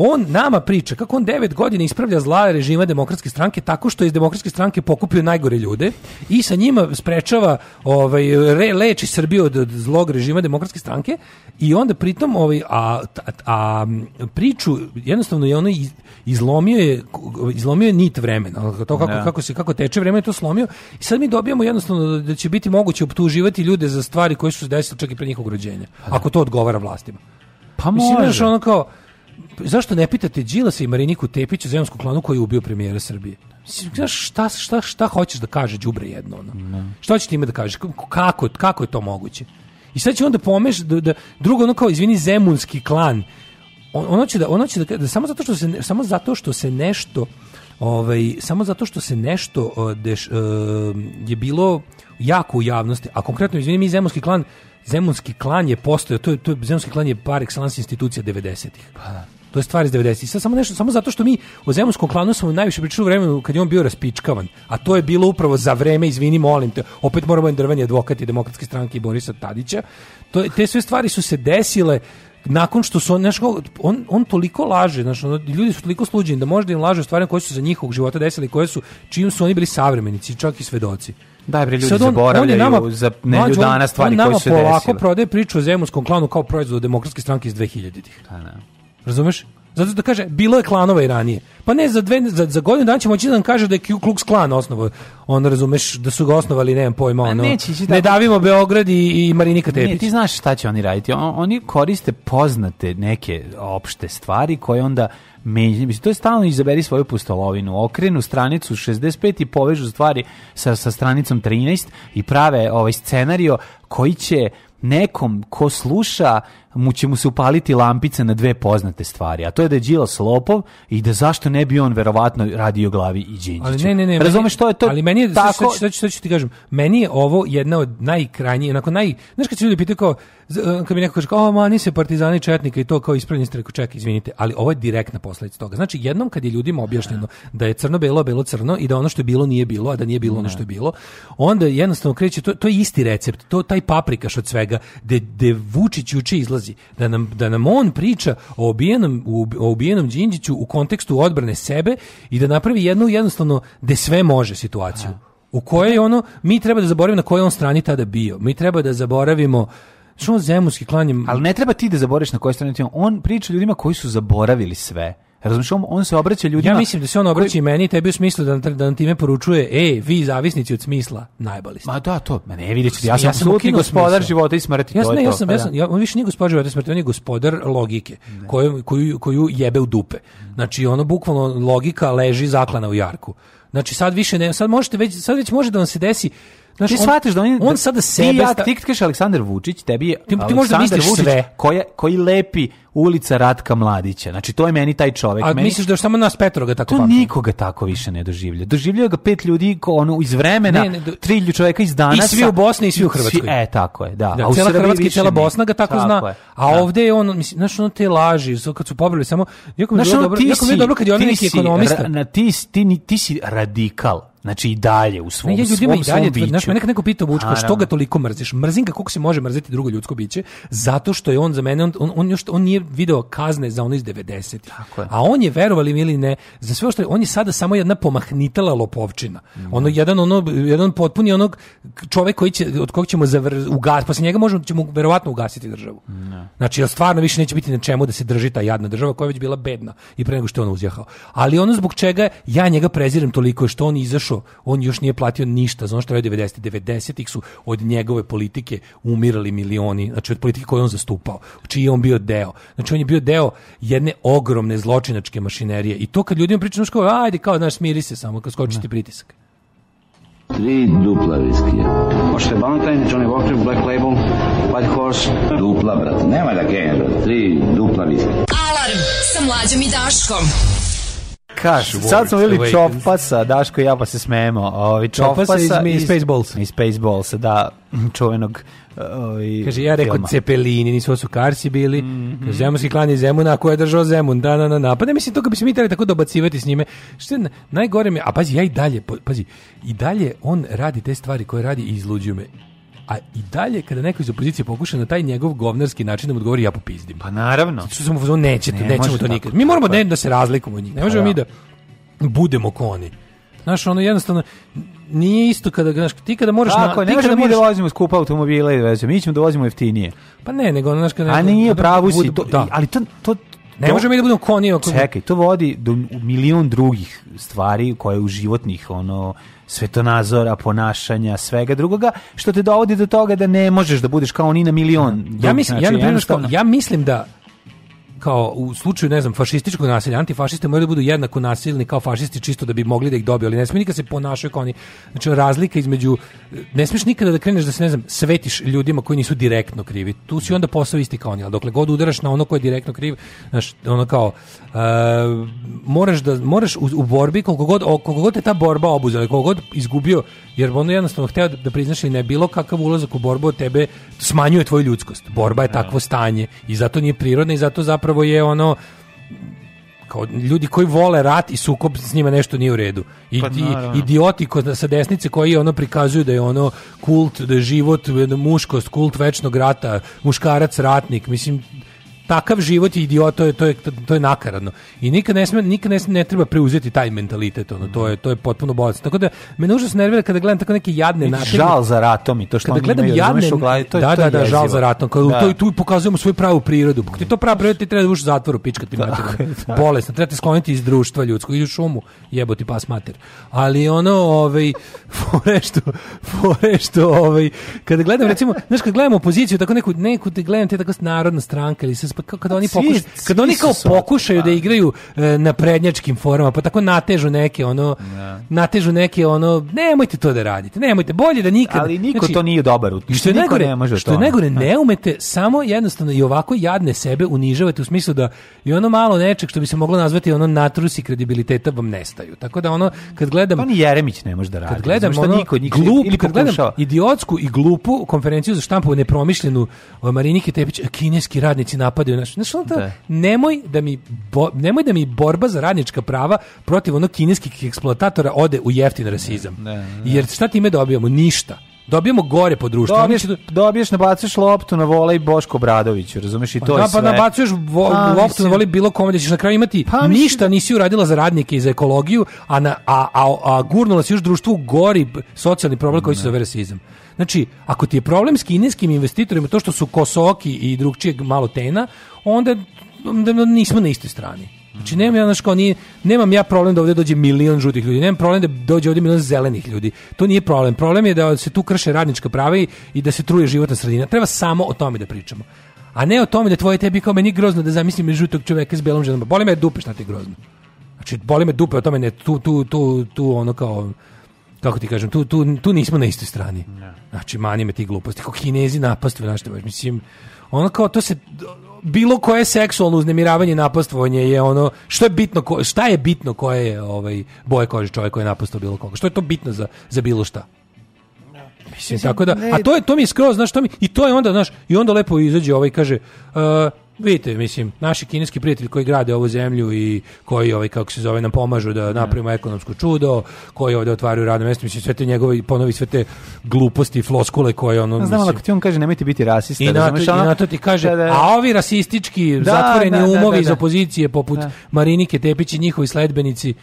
on nama priča kako on devet godina ispravlja zla režima demokratske stranke tako što iz demokratske stranke pokupio najgore ljude i sa njima sprečava ovaj re, leči Srbiju od, od zlog režima demokratske stranke i onda pritom ovaj a, a, a priču jednostavno je ono izlomio je izlomio je nit vremena to kako, ja. Da. kako se kako teče vreme je to slomio i sad mi dobijamo jednostavno da, da će biti moguće optuživati ljude za stvari koje su se desile čak i pre njihovog rođenja da. ako to odgovara vlastima pa mislim da je ono kao, zašto ne pitate Đilasa i Mariniku Tepić u zemljansku klanu koji je ubio premijera Srbije? Znaš, šta, šta, šta hoćeš da kaže đubre jedno? Ono? Šta hoćeš time da kažeš? Kako, kako je to moguće? I sad će onda pomeš da, da drugo ono kao, izvini, zemunski klan. On, ono će, da, ono će da, da, samo, zato što se, samo zato što se nešto ovaj, samo zato što se nešto deš, e, je bilo jako u javnosti, a konkretno, izvini, mi zemunski klan Zemunski klan je postojao, to je, to je Zemunski klan je par excellence institucija 90-ih. Pa da. To je stvar iz 90. Sad samo nešto, samo zato što mi o Zemunskom klanu smo najviše pričali u vremenu kad je on bio raspičkavan. A to je bilo upravo za vreme, izvini, molim te, opet moramo drvanje advokati demokratske stranke i Borisa Tadića. To, te sve stvari su se desile nakon što su on, znaš, on, on toliko laže, znaš, on, ljudi su toliko sluđeni da možda im laže stvari koje su za njihovog života desile i koje su, čim su oni bili savremenici, čak i svedoci. Da, bre, ljudi Sad on, zaboravljaju on nama, za nedelju dana stvari koje se desile. On nama polako prodaje priču o zemunskom klanu kao proizvod demokratske stranke iz 2000-ih. Da, da. Razumeš? Zato da kaže, bilo je klanova i ranije. Pa ne, za, dve, za, za godinu dana ćemo moći da kaže da je Ku Klux Klan osnovo. On razumeš da su ga osnovali, nemam pojma. Pa ono, neći, ne tako... davimo Beograd i, i Marinika Tepić. Ne, ti znaš šta će oni raditi. On, oni koriste poznate neke opšte stvari koje onda menjaju. Mislim, to je stalno izaberi svoju pustolovinu. Okrenu stranicu 65 i povežu stvari sa, sa stranicom 13 i prave ovaj scenario koji će nekom ko sluša mu će mu se upaliti lampice na dve poznate stvari, a to je da je Đilas lopov i da zašto ne bi on verovatno radio glavi i Đinđiću. Ali ne, ne, ne. Razumeš što je to? Ali meni je, tako... Što, što, ću ti kažem, meni je ovo jedna od najkrajnjih, onako naj... Znaš kad se ljudi pitaju kao, e, kad mi neko kaže kao, o, ma, nisi partizani četnika i to kao ispravljeni streko, ček, izvinite, ali ovo je direktna posledica toga. Znači, jednom kad je ljudima objašnjeno da je crno-belo, belo-crno i da ono što je bilo nije bilo, a da nije bilo ne. ono što je bilo, onda jednostavno kreće, to, to je isti recept, to taj paprikaš od svega, de, de Vučić uči izlazi odlazi, da nam, da nam on priča o ubijenom, o ubijenom Đinđiću u kontekstu odbrane sebe i da napravi jednu jednostavno gde sve može situaciju. U kojoj ono, mi treba da zaboravimo na kojoj on strani tada bio. Mi treba da zaboravimo što on klan je... Ali ne treba ti da zaboraviš na kojoj strani On priča ljudima koji su zaboravili sve Razumiješ, on, on se obraća ljudima... Ja mislim da se on obraća koji... i meni, tebi u smislu da, da nam time poručuje, e, vi zavisnici od smisla, najbali ste. Ma da, to, ma ne, vidjet ću, ja, ja sam ja gospodar života i smrti, ja, to je ja to. Sam, pa ja sam, da. ja, on više nije gospodar života i smrti, on je gospodar logike, ne. koju, koju, koju jebe u dupe. Znači, ono, bukvalno, logika leži zaklana u jarku. Znači, sad više ne, sad, možete već, sad već može da vam se desi Znaš, ti on, shvatiš da on, on sada sebe... Ti, ja, ti kažeš Aleksandar Vučić, tebi je ti, ti da Aleksandar Vučić sve. Koja, koji lepi ulica Ratka Mladića. Znači to je meni taj čovjek. A meni... misliš da je samo nas petroga tako To nikoga tako više ne doživlja. Doživljava ga pet ljudi ko ono iz vremena, ne, ne, do... tri ljudi čovjeka iz danas. I svi u Bosni i svi u Hrvatskoj. Svi, e tako je, da. da a u cela Hrvatska i cela Bosna ga tako, tako zna. Je. A da. ovdje je on mislim znaš ono te laži, kad su pobili samo jako mi dobro, ti jako dobro kad je on neki ekonomista. Na ti ti ti si radikal. Znači i dalje u svom, ne, ja svom, i dalje, svom biću. Znaš, me nekad neko pitao Vučko, što ga toliko mrziš? Mrzim ga koliko se može mrziti drugo ljudsko biće, zato što je on za mene, on, on, on, još, on nije video kazne za ono iz 90. Tako je. A on je verovali ili ne, za sve što on je sada samo jedna pomahnitala lopovčina. Mm Ono jedan ono jedan potpuni onog čovjek koji će od kog ćemo zavr, ugas, posle njega možemo ćemo verovatno ugasiti državu. Ne. Znači, jel stvarno više neće biti na čemu da se drži ta jadna država koja je već bila bedna i pre nego što je ona uzjahao. Ali ono zbog čega ja njega prezirem toliko je što on izašao, on još nije platio ništa za ono što je 90 90 ih su od njegove politike umirali milioni, znači od politike koju on zastupao, čiji je on bio deo. Znači on je bio deo jedne ogromne zločinačke mašinerije i to kad ljudima pričam kao ajde kao znaš smiri se samo kad skoči da. ti pritisak. Tri dupla viskija. Možete Valentine, Johnny Walker, Black Label, White Horse. Dupla, brate. Nema da kenja, brate. Tri dupla viskija. Alarm sa mlađom i Daškom. Kaš, sad smo bili Čopasa, Daško i ja pa se smemo. Ovi, Čopasa, Čopasa iz, iz Spaceballsa. Iz Spaceballs, da, čuvenog e, ovi, Kaže, ja rekao Cepelini, nisu su Karsi bili, mm -hmm. Zemunski klan iz Zemuna, ko je držao Zemun, da, na, na, na. Pa ne mislim to kad bi se mi trebali tako dobacivati s njime. Što je najgore mi, a pazi, ja i dalje, pazi, i dalje on radi te stvari koje radi i izluđuju me a i dalje kada neko iz opozicije pokuša na taj njegov govnarski način da mu odgovori ja popizdim. Pa naravno. Zato što sam mu neće to, ne, nećemo to nikad. mi moramo ne, da se razlikujemo od njih. Ne možemo pa, mi da. da budemo koni. Znaš, ono jednostavno nije isto kada znaš, ti kada moraš Tako, na ti ne kada mi da moraš... da vozimo skupa automobile i vezu, mi ćemo da vozimo jeftinije. Pa ne, nego znaš kada A nije pravu si to, da. ali to, to Ne to, možemo i da budemo konije. Ako... Čekaj, to vodi do milion drugih stvari koje u životnih ono svetonazora, ponašanja, svega drugoga, što te dovodi do toga da ne možeš da budeš kao ni na milion. Ja mislim, znači, ja, ja, ja mislim da kao u slučaju ne znam fašističkog nasilja antifašiste moraju da budu jednako nasilni kao fašisti čisto da bi mogli da ih dobiju ali ne smije nikad se ponašati kao oni znači razlika između ne smiješ nikada da kreneš da se ne znam svetiš ljudima koji nisu direktno krivi tu si onda posao isti kao oni ali dokle god udaraš na ono ko je direktno kriv znaš ono kao uh, moraš da moraš u, u, borbi koliko god koliko god te ta borba obuzela koliko god izgubio jer ono jednostavno hteo da priznaš ili ne bilo kakav ulazak u borbu tebe smanjuje tvoju ljudskost borba je da. takvo stanje i zato nije prirodno i zato zapravo zapravo je ono kao ljudi koji vole rat i sukob s njima nešto nije u redu. I, pa, i idioti ko, da sa desnice koji ono prikazuju da je ono kult, da je život, da muškost, kult večnog rata, muškarac ratnik. Mislim, takav život je idiot, to je, to je, to je nakaradno. I nikad ne, sme, nikad ne, ne treba preuzeti taj mentalitet, ono, to je, to je potpuno bolest. Tako da, me užasno nervira kada gledam tako neke jadne na Žal za ratom i to što kada gledam imaju, jadne, u glavi, to je, da, to da, je da, da, žal za ratom. Kada da. To, tu pokazujemo svoju pravu prirodu. ti to prava priroda, ti treba da uši zatvoru, pička ti da, mater. Da. Bolesna, treba te skloniti iz društva ljudskog, ili u šumu, jeboti pas mater. Ali ono, ovaj, fore što fore što ovaj, kada gledam, recimo, znaš, kada gledam opoziciju, tako neku, neku te gledam, te tako narodna stranka ili se Pa kad oni pa pokuš, kad oni kao pokušaju da pa. igraju e, na prednjačkim formama, pa tako natežu neke ono, da. natežu neke ono, nemojte to da radite, nemojte, bolje da nikad. Ali niko znači, to nije dobar, što je najgore, ne može Što je najgore, da. ne umete samo jednostavno i ovako jadne sebe unižavate u smislu da i ono malo nečeg što bi se moglo nazvati ono natrusi kredibiliteta vam nestaju. Tako da ono, kad gledam... Pa ni Jeremić ne može da radi. Kad gledam ono, niko, niko, glup, ili kad gledam idiotsku i glupu konferenciju za štampu nepromišljenu Marinike Tepić, kineski radnici napad napadaju naš. Znaš, ono da. nemoj, da mi bo, nemoj da mi borba za radnička prava protiv onog kineskih eksploatatora ode u jeftin rasizam. Ne, ne, ne. Jer šta time dobijamo? Ništa. Dobijemo gore po društvu. Dobiješ, do... Da- dobiješ nabacuješ loptu na vola i Boško Bradoviću, razumeš i pa to pa, je sve. Da, pa nabacuješ vo, pa, loptu mislim. na vola i bilo kome da ćeš na kraju imati pa, ništa da... nisi uradila za radnike i za ekologiju, a, na, a, a, a gurnula si još društvu gori socijalni problem koji se zove rasizam. Znači, ako ti je problem s kineskim investitorima to što su kosoki i drugčijeg malo tena, onda, onda nismo na istoj strani. Znači, nemam ja, znaš, kao nije, nemam ja problem da ovde dođe milion žutih ljudi, nemam problem da dođe ovde milion zelenih ljudi. To nije problem. Problem je da se tu krše radnička prava i, i da se truje životna sredina. Treba samo o tome da pričamo. A ne o tome da tvoje tebi kao meni grozno da zamislim žutog čoveka s belom ženom. Boli me dupe šta ti je grozno. Znači, boli me dupe o tome, ne, tu, tu, tu, tu ono kao kako ti kažem, tu, tu, tu nismo na istoj strani. Ne. Znači, manje me ti gluposti. Kako kinezi napastu, znaš mislim, ono kao to se, bilo koje seksualno uznemiravanje i napastvovanje je ono, što je bitno, ko, šta je bitno koje je ovaj, boje kože čovjek koji je napastao bilo koga? Što je to bitno za, za bilo šta? Mislim, tako da, a to je, to mi je skroz, znaš, to mi, i to je onda, znaš, i onda lepo izađe ovaj, kaže, uh, Vidite, mislim, naši kineski prijatelji koji grade ovu zemlju i koji, ovaj, kako se zove, nam pomažu da, da. napravimo ekonomsko čudo, koji ovde otvaraju radne mjesta, mislim, sve te njegove, ponovi sve te gluposti i floskule koje ono... Znam, mislim, ako ti on kaže, nemojte biti rasista, i na, to, i na to ti kaže, da, da, da. a ovi rasistički, da, zatvoreni da, umovi iz opozicije, poput Marinike Tepić i njihovi sledbenici,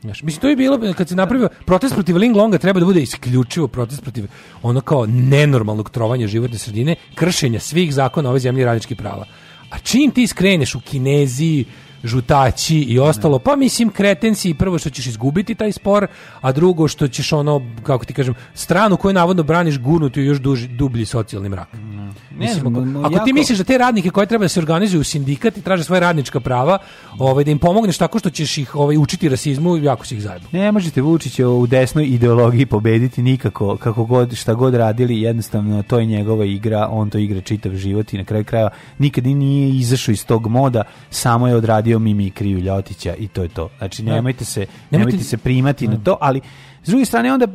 Znaš, mislim, to je bilo kad se napravio protest protiv Ling Longa treba da bude isključivo protest protiv ono kao nenormalnog trovanja životne sredine, kršenja svih zakona ove zemlje i radničkih prava. A čim ti skreneš u Kinezi, žutači i ostalo, pa mislim kretenci prvo što ćeš izgubiti taj spor, a drugo što ćeš ono, kako ti kažem, stranu koju navodno braniš gurnuti u još duži, dublji socijalni mrak. Ne znam, ako, ti misliš da te radnike koje treba da se organizuju u sindikat i traže svoje radnička prava, ovaj, da im pomogneš tako što ćeš ih ovaj, učiti rasizmu, jako si ih zajedno. Ne možete Vučića u desnoj ideologiji pobediti nikako, kako god, šta god radili, jednostavno to je njegova igra, on to igra čitav život i na kraju krajeva nikad nije izašao iz tog moda, samo je odradio mimikriju Ljotića i to je to. Znači da. nemojte se, nemojte, nemojte se primati ne. na da. to, ali S druge strane, onda, e,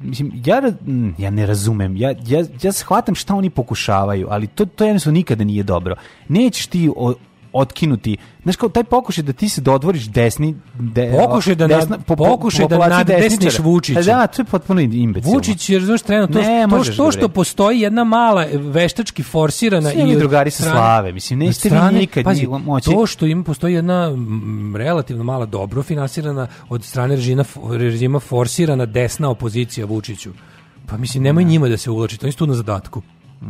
mislim, ja, ja ne razumem, ja, ja, ja shvatam šta oni pokušavaju, ali to, to jednostavno nikada nije dobro. Nećeš ti o, otkinuti. Znaš kao taj pokušaj da ti se dodvoriš desni, de, pokušaj da desna, po, po, pokušaj da nadesniš Vučića. E, da, to je potpuno imbecilno. Vučić je znaš trenutno to, ne, to, što, što postoji jedna mala e, veštački forsirana Svi i drugari sa slave, mislim ne ste vi nikad pazi, moći. To što im postoji jedna m, relativno mala dobro finansirana od strane režima, režima forsirana desna opozicija Vučiću. Pa mislim, nemoj da. njima da se uvlači, to je tu na zadatku.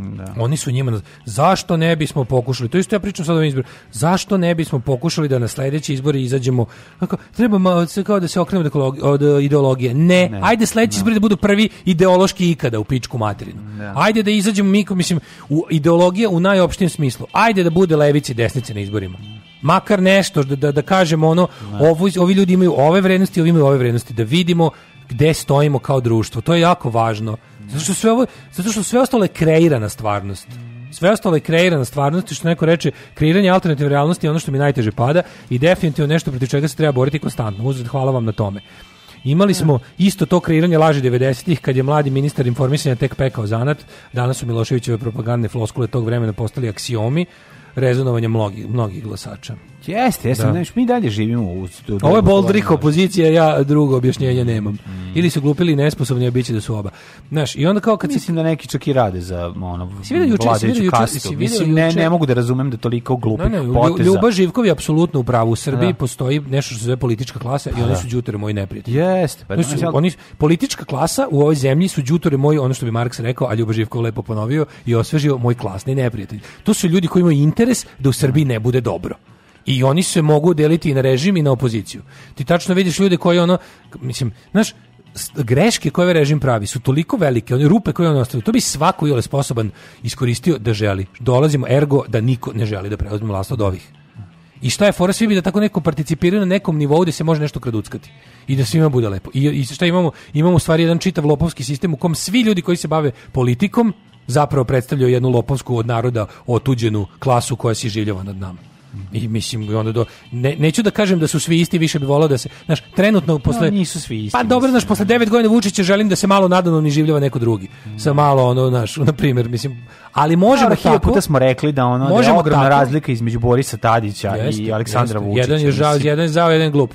Da. Oni su njima zašto ne bismo pokušali? To isto ja pričam sad o izboru. Zašto ne bismo pokušali da na sledeće izbore izađemo? Kako treba malo se kao da se okrenemo od ideologije. Ne, ne. ajde sledeći da. izbori da budu prvi ideološki ikada u pičku materinu. Ne. Da. Ajde da izađemo mi, mislim, u ideologije u najopštijem smislu. Ajde da bude levice i desnice na izborima makar nešto da da, da kažemo ono da. ovi, ovi ljudi imaju ove vrednosti, ovi imaju ove vrednosti da vidimo gde stojimo kao društvo. To je jako važno. Zato što sve ovo, zato što sve ostalo je kreirana stvarnost. Sve ostalo je kreirana stvarnost, što neko reče, kreiranje alternativne realnosti je ono što mi najteže pada i definitivno nešto protiv čega se treba boriti konstantno. Uzred, hvala vam na tome. Imali smo isto to kreiranje laži 90-ih kad je mladi ministar informisanja tek pekao zanat. Danas su Miloševićeve propagandne floskule tog vremena postali aksiomi rezonovanja mnogih, mnogih glasača. Jeste, jeste, sam, da. znaš, mi dalje živimo u... u Ovo je boldriko opozicija, ja drugo objašnjenje nemam. Mm. Ili su glupili i nesposobni, a biće da su oba. Znaš, i onda kao kad... Mislim si... da neki čak i rade za ono, vladajuću kastu. Mislim, ne, ne mogu da razumem da toliko glupih ne, ne, poteza... Ljuba Živkovi apsolutno u pravu. U Srbiji da. postoji nešto što se zove politička klasa i oni da. su đutore moji neprijatelji. Jeste. Pa, su, oni, politička klasa u ovoj zemlji su đutore moji, ono što bi Marks rekao, a Ljuba Živkov lepo ponovio i osvežio, moj klasni neprijatelj. To su ljudi koji imaju interes da u Srbiji ne bude dobro i oni se mogu deliti i na režim i na opoziciju. Ti tačno vidiš ljude koji ono, mislim, znaš, greške koje ovaj režim pravi su toliko velike, one rupe koje on ostavlja, to bi svako jole sposoban iskoristio da želi. Dolazimo ergo da niko ne želi da preuzme vlast od ovih. I šta je fora svi bi da tako neko participira na nekom nivou gde se može nešto kraduckati i da svima bude lepo. I, i šta imamo? Imamo u stvari jedan čitav lopovski sistem u kom svi ljudi koji se bave politikom zapravo predstavljaju jednu lopovsku od naroda otuđenu klasu koja si življava nad nama. I mislim onda do ne, neću da kažem da su svi isti, više bi voleo da se, znaš, trenutno posle no, nisu svi isti. Pa dobro, znaš, posle 9 da. godina Vučića želim da se malo nadano ni življava neko drugi. Mm. Sa malo ono, znaš, na primer, mislim, ali možemo da, tako. puta smo rekli da ono možemo da je ogromna tako, razlika između Borisa Tadića jeste, i Aleksandra jeste, Vučića. Jedan je žao, jedan je zao, jedan glup.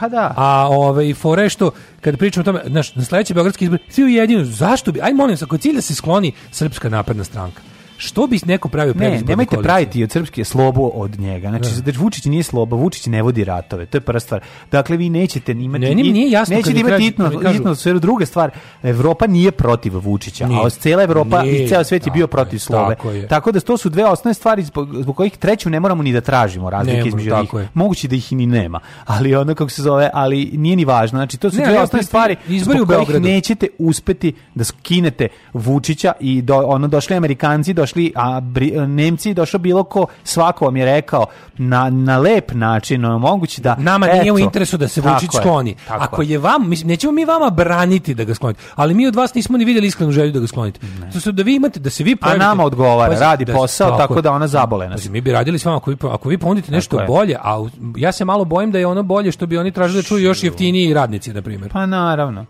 Pa da. A ove ovaj, i fore što kad pričamo o tome, znaš, na sledeći beogradski izbor svi ujedinju, zašto bi? Aj molim se, ako cilj da se skloni Srpska napredna stranka. Što bi neko pravio predizbornu Ne, nemojte koaliciju? praviti od Srpske slobu od njega. Znači, da. znači Vučić nije sloba, Vučić ne vodi ratove. To je prva stvar. Dakle, vi nećete imati... Ne, nećete imati itno, sferu. Druga stvar, Evropa nije protiv Vučića, nije. a cela Evropa nije. i ceo svet je bio protiv slobe. Tako, tako da to su dve osnovne stvari zbog, zbog kojih treću ne moramo ni da tražimo razlike između njih. Moguće da ih i ni nema. Ali ono kako se zove, ali nije ni važno. Znači, to su dve osnovne stvari zbog kojih nećete uspeti da skinete Vučića i do, ono, došli Amerikanci, došli došli, a Bri, Nemci je došao bilo ko, svako vam je rekao na, na lep način, no, mogući da... Nama eto, nije u interesu da se Vučić skloni. Ako je vam, mislim, nećemo mi vama braniti da ga sklonite, ali mi od vas nismo ni vidjeli iskrenu želju da ga sklonite. Ne. To da vi imate, da se vi pojavite. A nama odgovara, Pazi, radi da, posao, tako, tako, da ona zabole nas. Pazi, mi bi radili s vama, ako vi, ako vi ponudite nešto tako bolje, a ja se malo bojim da je ono bolje što bi oni tražili da čuju još jeftiniji radnici, na primjer. Pa naravno.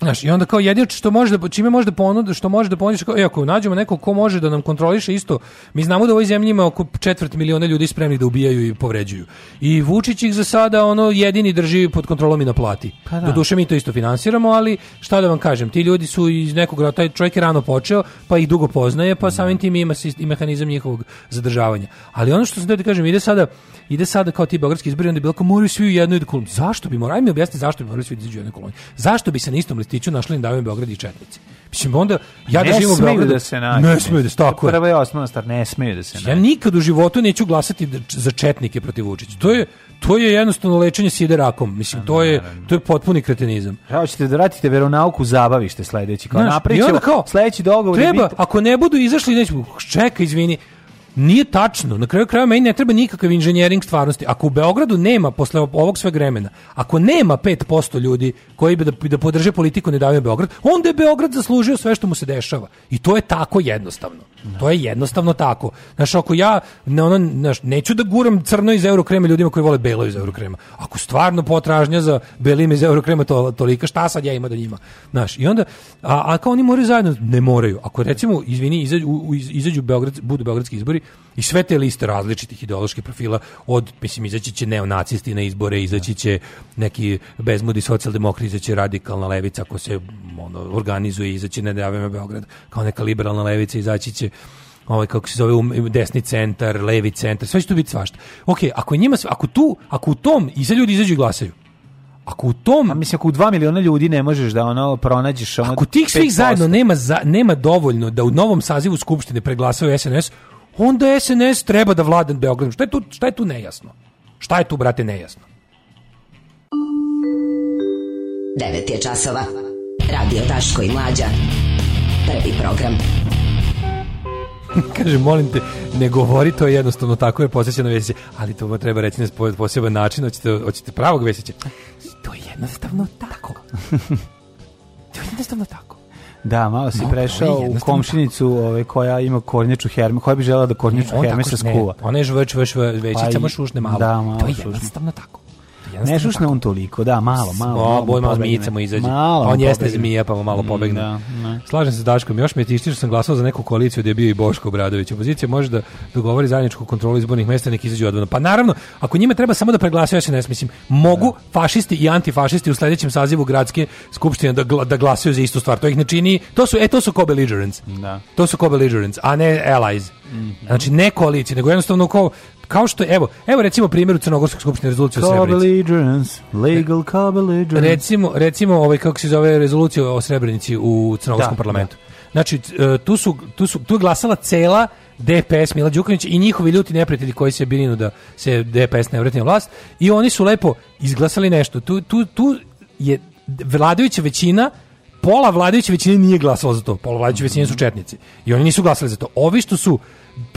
Znaš, i onda kao jedino što može da čime može da ponudi, što može da ponudiš, kao e, ako nađemo nekog ko može da nam kontroliše isto, mi znamo da u ovoj zemlji ima oko četvrt miliona ljudi spremni da ubijaju i povređuju. I Vučić ih za sada ono jedini drži pod kontrolom i na plati. Pa da. Doduše mi to isto finansiramo, ali šta da vam kažem, ti ljudi su iz nekog rata, taj čovjek je rano počeo, pa ih dugo poznaje, pa samim da. tim ima i mehanizam njihovog zadržavanja. Ali ono što sam da kažem, ide sada ide sada kao ti beogradski izbori, onda je bilo kao moraju svi u jednoj da koloni. Zašto bi morali? Ajme objasni zašto bi morali svi da izađu u jednoj koloni. Zašto bi se na istom listiću našli Endavim Beograd i Četnici? Mislim, onda, ja da ne da živim u Beogradu... da se nađe. Ne smeju da se, tako je. Prva je osnovna stvar, ne smeju da se nađe. Ja nikad u životu neću glasati za Četnike protiv Vučića. To je, to je jednostavno lečenje side rakom. Mislim, to je, to je potpuni kretenizam. Žao ćete da vratite veronauku zabavište sledeći. Kao napričevo, sledeći dogovor treba, biti... ako ne budu izašli, nećemo, čeka, izvini, Nije tačno. Na kraju kraja meni ne treba nikakav inženjering stvarnosti. Ako u Beogradu nema posle ovog sveg vremena, ako nema 5% ljudi koji bi da, da podrže politiku ne davaju Beograd, onda je Beograd zaslužio sve što mu se dešava. I to je tako jednostavno. To je jednostavno tako. Znaš, ako ja ne, ono, znaš, neću da guram crno iz eurokrema ljudima koji vole belo iz eurokrema. Ako stvarno potražnja za belim iz eurokrema to, tolika, šta sad ja ima do njima? Znaš, i onda, a, a kao oni moraju zajedno, ne moraju. Ako recimo, izvini, izađu, u, izađu Beograd, budu beogradski izbori i sve te liste različitih ideoloških profila od, mislim, izaći će neonacisti na izbore, izaći će neki bezmudi socijaldemokri, izaći će radikalna levica ako se ono, organizuje, izaći ne davime Beograd kao neka liberalna levica, izaći će ovaj kako se zove desni centar, levi centar, sve što tu biti svašta. Ok, ako je njima ako tu, ako u tom i sad ljudi izađu i glasaju. Ako u tom, a mislim ako u 2 miliona ljudi ne možeš da ono pronađeš ono Ako tih svih zajedno nema za, nema dovoljno da u novom sazivu skupštine preglasaju SNS, onda SNS treba da vlada Beogradom. Šta je tu šta je tu nejasno? Šta je tu brate nejasno? 9 je časova. Radio Taško i mlađa. Prvi program. Kaže, molim te, ne govori to jednostavno tako je posjećeno vesiće. Ali to treba reći na poseban način, hoćete, hoćete pravog vesića. To je jednostavno tako. to je jednostavno tako. Da, malo si no, prešao u komšinicu ove, koja ima kornjaču herme, koja bi želela da kornjaču herme se skuva. Ona je žveć, žveć, žvećica, pa šušne malo. Da, malo to je šušne. jednostavno tako. Ne šušne on toliko, da, malo, malo. O, malo boj malo zmijica mu izađe. Malo on pobegne. jeste zmija, pa mu malo mm, pobegne. Mm, da, Slažem se s Daškom, još mi je tišti što sam glasao za neku koaliciju gdje je bio i Boško Bradović. Opozicija može da dogovori zajedničku kontrolu izbornih mesta, nek izađu odvojeno. Pa naravno, ako njima treba samo da preglasaju, ja se ne mislim, mogu da. fašisti i antifašisti u sledećem sazivu gradske skupštine da, gla, da glasaju za istu stvar. To ih ne čini, to su, e, to su co-belligerants. Da. To su co-belligerants, a ne allies. Mm -hmm. Znači, ne koalicije, nego jednostavno kao kao što evo, evo recimo primjer u Crnogorskoj skupštini rezolucije o Srebrenici. legal Recimo, recimo ovaj kako se zove rezolucija o Srebrenici u Crnogorskom da, parlamentu. Da. Znači, e, tu su, tu su tu je glasala cela DPS Mila Đukanić i njihovi ljuti neprijatelji koji se brinu da se DPS ne vrati na vlast i oni su lepo izglasali nešto. Tu, tu, tu je vladajuća većina pola vladajuće većine nije glasala za to. Pola vladajuće većine su mhm. četnici. I oni nisu glasali za to. Ovi što su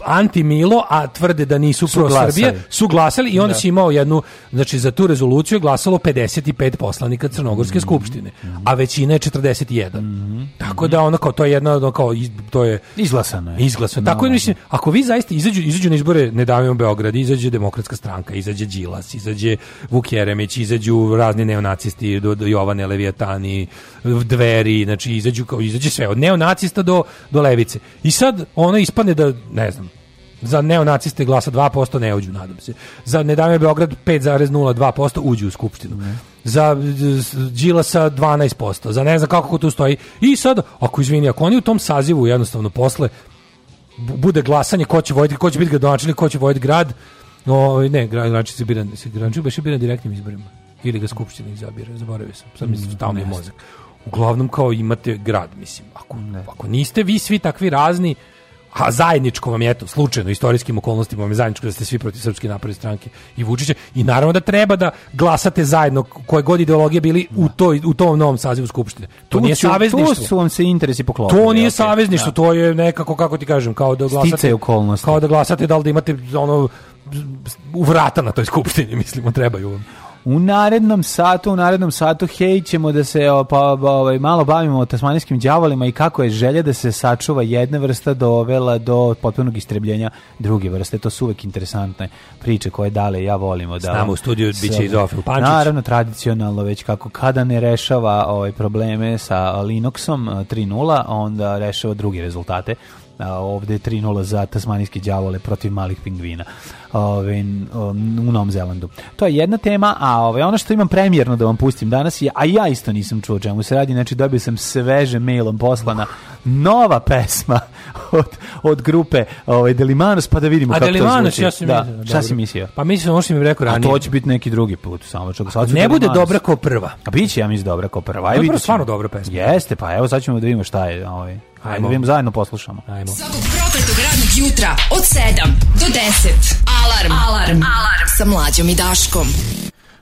anti Milo, a tvrde da nisu su pro Srbije, su glasali i onda da. si imao jednu, znači za tu rezoluciju je glasalo 55 poslanika Crnogorske mm -hmm. skupštine, a većina je 41. Mm -hmm. Tako da ono kao to je jedno, ono kao to je izglasano je. Izglasano. No. Tako je mislim, ako vi zaista izađu izađu na izbore ne davimo Beograd, izađe demokratska stranka, izađe Đilas, izađe Vuk Jeremić, izađu razni neonacisti do, do Jovane Leviatani, dveri, znači izađu kao izađe sve od neonacista do do levice. I sad ona ispadne da ne znam, za neonaciste glasa 2%, ne uđu, nadam se. Za Ne Beograd 5,02% uđu u Skupštinu. Mm. Za Đilasa 12%. Za ne znam kako tu stoji. I sad, ako izvini, ako oni u tom sazivu jednostavno posle bude glasanje ko će voditi, ko će biti gradonačelnik, ko će voditi grad, no, ne, gradonačelnik se bira, se gradonačelnik baš bira direktnim izborima. Ili ga Skupština izabira, zaboravio sam. Sad mi se mm, stalno mozak. Uglavnom kao imate grad, mislim. Ako, ne. ako niste vi svi takvi razni, a zajedničko vam je to slučajno istorijskim okolnostima vam je zajedničko da ste svi protiv srpske napredne stranke i Vučića i naravno da treba da glasate zajedno koje god ideologije bili u toj u tom novom sazivu skupštine to tu nije savezništvo to su vam se interesi poklopili to nije okay, savezništvo da. to je nekako kako ti kažem kao da glasate okolnosti kao da glasate da li da imate ono u vrata na toj skupštini mislimo trebaju vam U narednom satu, u narednom satu, hej, ćemo da se o, pa, ovaj, malo bavimo o tasmanijskim đavolima i kako je želja da se sačuva jedna vrsta dovela do potpunog istrebljenja druge vrste. To su uvek interesantne priče koje dale ja volimo. Da, S nama u studiju s, biće i Zofru Pančić. Naravno, tradicionalno već kako kada ne rešava ovaj, probleme sa Linuxom 3.0, eh, onda rešava druge rezultate ovde je 3-0 za tasmanijske đavole protiv malih pingvina ove, u Novom Zelandu. To je jedna tema, a ove, ono što imam premjerno da vam pustim danas je, a ja isto nisam čuo čemu se radi, znači dobio sam sveže mailom poslana nova pesma od, od grupe ove, Delimanos, pa da vidimo a kako Delimanos, to zvuči. A Delimanos, Ja sam da. Mislio, Šta si mislio? Pa mislim ono što mi rekao ranije. A to će biti neki drugi put. Samo čak, sad ne bude dobra kao prva. A bit će, ja mislim, dobra kao prva. Aj, no, stvarno dobra pesma. Jeste, pa evo sad ćemo da vidimo šta je. Ovaj. Ajmo. Ajmo, da zajedno poslušamo. Ajmo. Svakog prokletog radnog jutra od 7 do 10. Alarm. Alarm. Alarm. Sa mlađom i Daškom.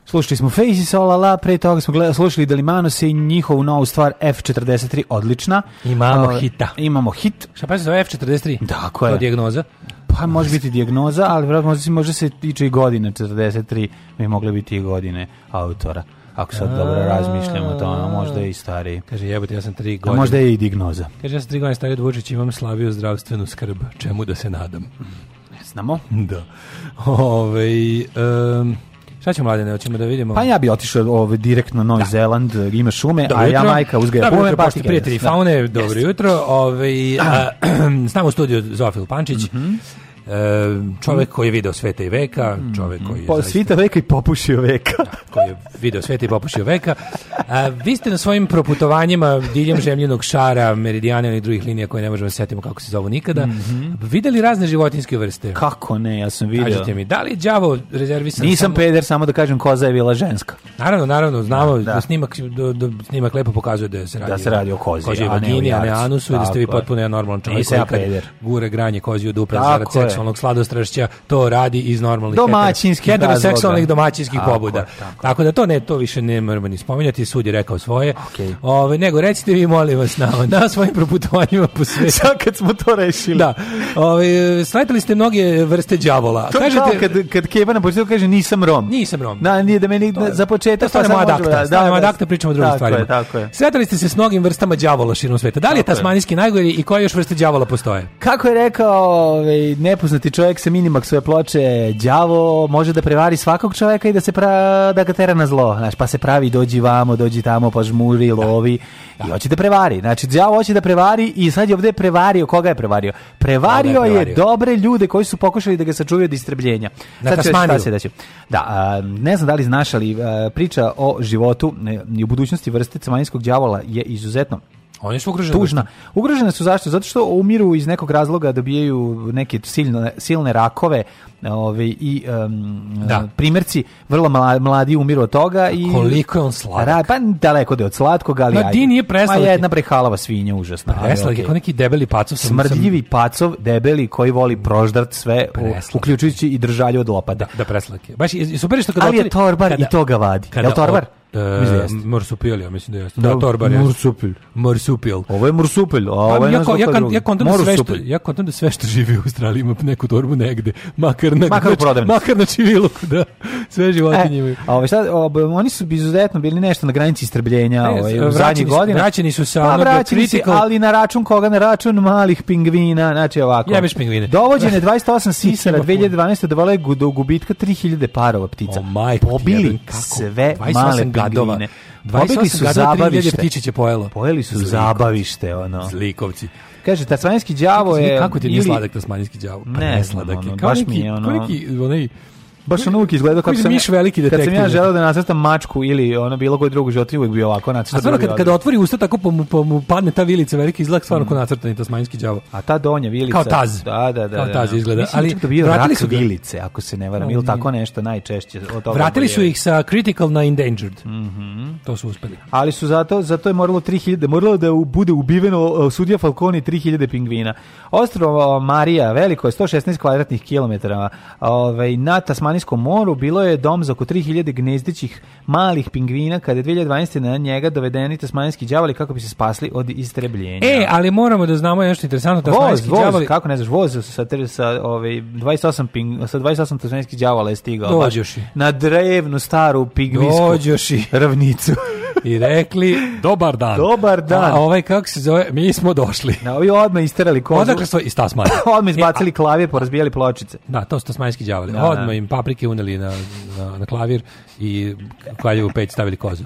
Slušali smo Faces All La, pre toga smo gledali, slušali Delimanos i njihovu novu stvar F43, odlična. Imamo uh, hita. Imamo hit. Šta pa se zove F43? Da, koja je? To dijagnoza? Pa može biti dijagnoza, ali možda, može se tiče i godine 43, bi mogle biti i godine autora. Ako sad A, dobro razmišljam o tome, možda je i stariji. Kaže, jebote, ja sam tri godine. A možda je i dignoza. Kaže, ja sam tri godine stariji od Vučića, imam slabiju zdravstvenu skrb. Čemu da se nadam? Ne znamo. Da. Ove, um, Šta ćemo mladene, hoćemo da vidimo? Pa ja bi otišao ovaj direktno na Novi da. Zeland, da ima šume, dobro a jutro. ja majka uzgaja da, pume patike. Prijatelji faune, da. dobro yes. jutro. Ovaj, s nama u studiju Zofil Pančić. Mm -hmm. E, čovjek koji je video sveta i veka, mm-hmm. čovjek koji je... Po, zaista, svita veka i popušio veka. Da, koji je video sveta i popušio veka. A, vi ste na svojim proputovanjima diljem žemljenog šara, meridijana i drugih linija koje ne možemo da setimo kako se zovu nikada, mm -hmm. videli razne životinske vrste. Kako ne, ja sam vidio. Kažete mi, da li je đavo rezervisan... Nisam samo... peder, samo da kažem koza je bila ženska. Naravno, naravno, znamo da, da. da snimak, do, snimak lepo pokazuje da se da radi, da se radi o kozi, kozi a, vagini, ne, a ne anusu i da ste vi potpuno jedan normalan čovjek. Nisam ja peder. Gure granje kozi u dupe, zarad heteroseksualnog sladostrašća to radi iz normalnih domaćinskih heteroseksualnih domaćinskih tako, pobuda. Tako. tako. da to ne to više ne moramo ni spominjati, sud je rekao svoje. Okay. Ove, nego recite vi molim vas na, na svojim proputovanjima po svetu. Sad kad smo to rešili. Da. Ove, sletali ste mnoge vrste đavola. Kažete kao kad kad Kevana počeo kaže nisam Rom. Nisam Rom. Da, nije da meni za početak pa samo adakta. Da, da, da. pričamo o drugim stvarima. Tako je. Sretali ste se s mnogim vrstama đavola širom sveta. Da li je tasmanijski najgori i koje još vrste đavola postoje? Kako je rekao, ovaj nepoznati čovjek sa minimaksove ploče, đavo može da prevari svakog čovjeka i da se pra, da ga tera na zlo, znaš, pa se pravi dođi vamo, dođi tamo, pa žmuri, da. lovi da. i hoće da prevari. Znači, đavo hoće da prevari i sad je ovdje prevario, koga je prevario? Prevario, da, je, prevario. je, dobre ljude koji su pokušali da ga sačuvaju od istrebljenja. Na sad šta se da će. Da, a, ne znam da li znaš, ali a, priča o životu e, i u budućnosti vrste cemaljskog đavola je izuzetno Oni su ugroženi. Tužna. Ugrožene su zašto? Zato što umiru iz nekog razloga, dobijaju neke silne, silne rakove ove, i um, da. primjerci, vrlo mladi umiru od toga. I, Koliko je on sladak? pa daleko da je od slatkog, ali Ma di nije preslatak. Ma jedna prehalava svinja, užasna. Presladak je okay. neki debeli pacov. Smrdljivi sam... pacov, debeli, koji voli proždart sve, u, uključujući i držalju od lopada. Da, da presladak je. Baš, super što kada ali je torbar kada, i toga vadi. Kada, je torbar? O, Uh, Morsupilio, mislim da je. E, da, da torbar je. Morsupil. Morsupil. Ovo je morsupil, a pa, ovo je ja, ko, ja, ja kontam da sve što, ja kontam da sve što živi u Australiji ima neku torbu negde, makar na makar, na, znači, makar na čiviluku, da. Sve životinje e, imaju. E, ovo sad, ovo, oni su izuzetno bili nešto na granici istrbljenja e, ovaj, u zadnjih godina. Vraćeni su sa pa, onog critical... ali na račun koga? Na račun malih pingvina, znači ovako. Jebeš pingvine. Dovođene 28 sisara 2012. dovale do gubitka 3000 parova ptica. O, majko, Pobili sve male gradova. Pobegli su zabavište. Ptičiće pojelo. Pojeli su Zlikov. zabavište, ono. Zlikovci. Kaže, tasmanski đavo je... Kako ti nije ili... sladak tasmanski đavo? Pa ne, ne sladak je. Kao baš neki, mi je ono... Kao neki, onaj, baš ono uvijek izgleda kako sam... Miš veliki detektiv. Kad sam ja želeo da nacrtam mačku ili ono bilo koju drugu životinju, uvijek bi ovako nacrtao. A stvarno, kad, kada otvori usta, tako pa mu, pa mu padne ta vilica veliki izgleda stvarno mm. ko nacrtani tasmanjski đavo. A ta donja vilica... Kao taz. Da, da, da. Kao da, taz da. izgleda. Mislim, da ali da bio vratili rak su vilice, ako se ne varam, no, ili tako nešto najčešće. Od toga vratili su ih sa critical na endangered. Mm -hmm. To su uspeli. Ali su zato, zato je moralo 3000, moralo da bude ubiveno sudija Falconi 3000 pingvina. Ostrovo Marija, veliko je 116 kvadratnih kilometara, ovaj, na Tasmaniji Japanskom moru bilo je dom za oko 3000 gnezdićih malih pingvina kada je 2012. na njega dovedeni tasmanijski đavoli kako bi se spasli od istrebljenja. E, ali moramo da znamo nešto interesantno tasmanijski voz, djavoli... voz, kako ne znaš, voz sa sa ovaj 28 ping, sa 28 tasmanijskih đavola je stigao pa Dođoši. na drevnu staru pingvinsku ravnicu i rekli dobar dan. Dobar dan. A ovaj kako se zove, mi smo došli. Na, da, ovi odmah isterali kozu. Odakle su i Tasmane. odmah izbacili e, klavir, porazbijali pločice. Da, to su tasmanski đavoli. Da, odmah da. im paprike uneli na, na, na klavir i kaljevu peć stavili kozu.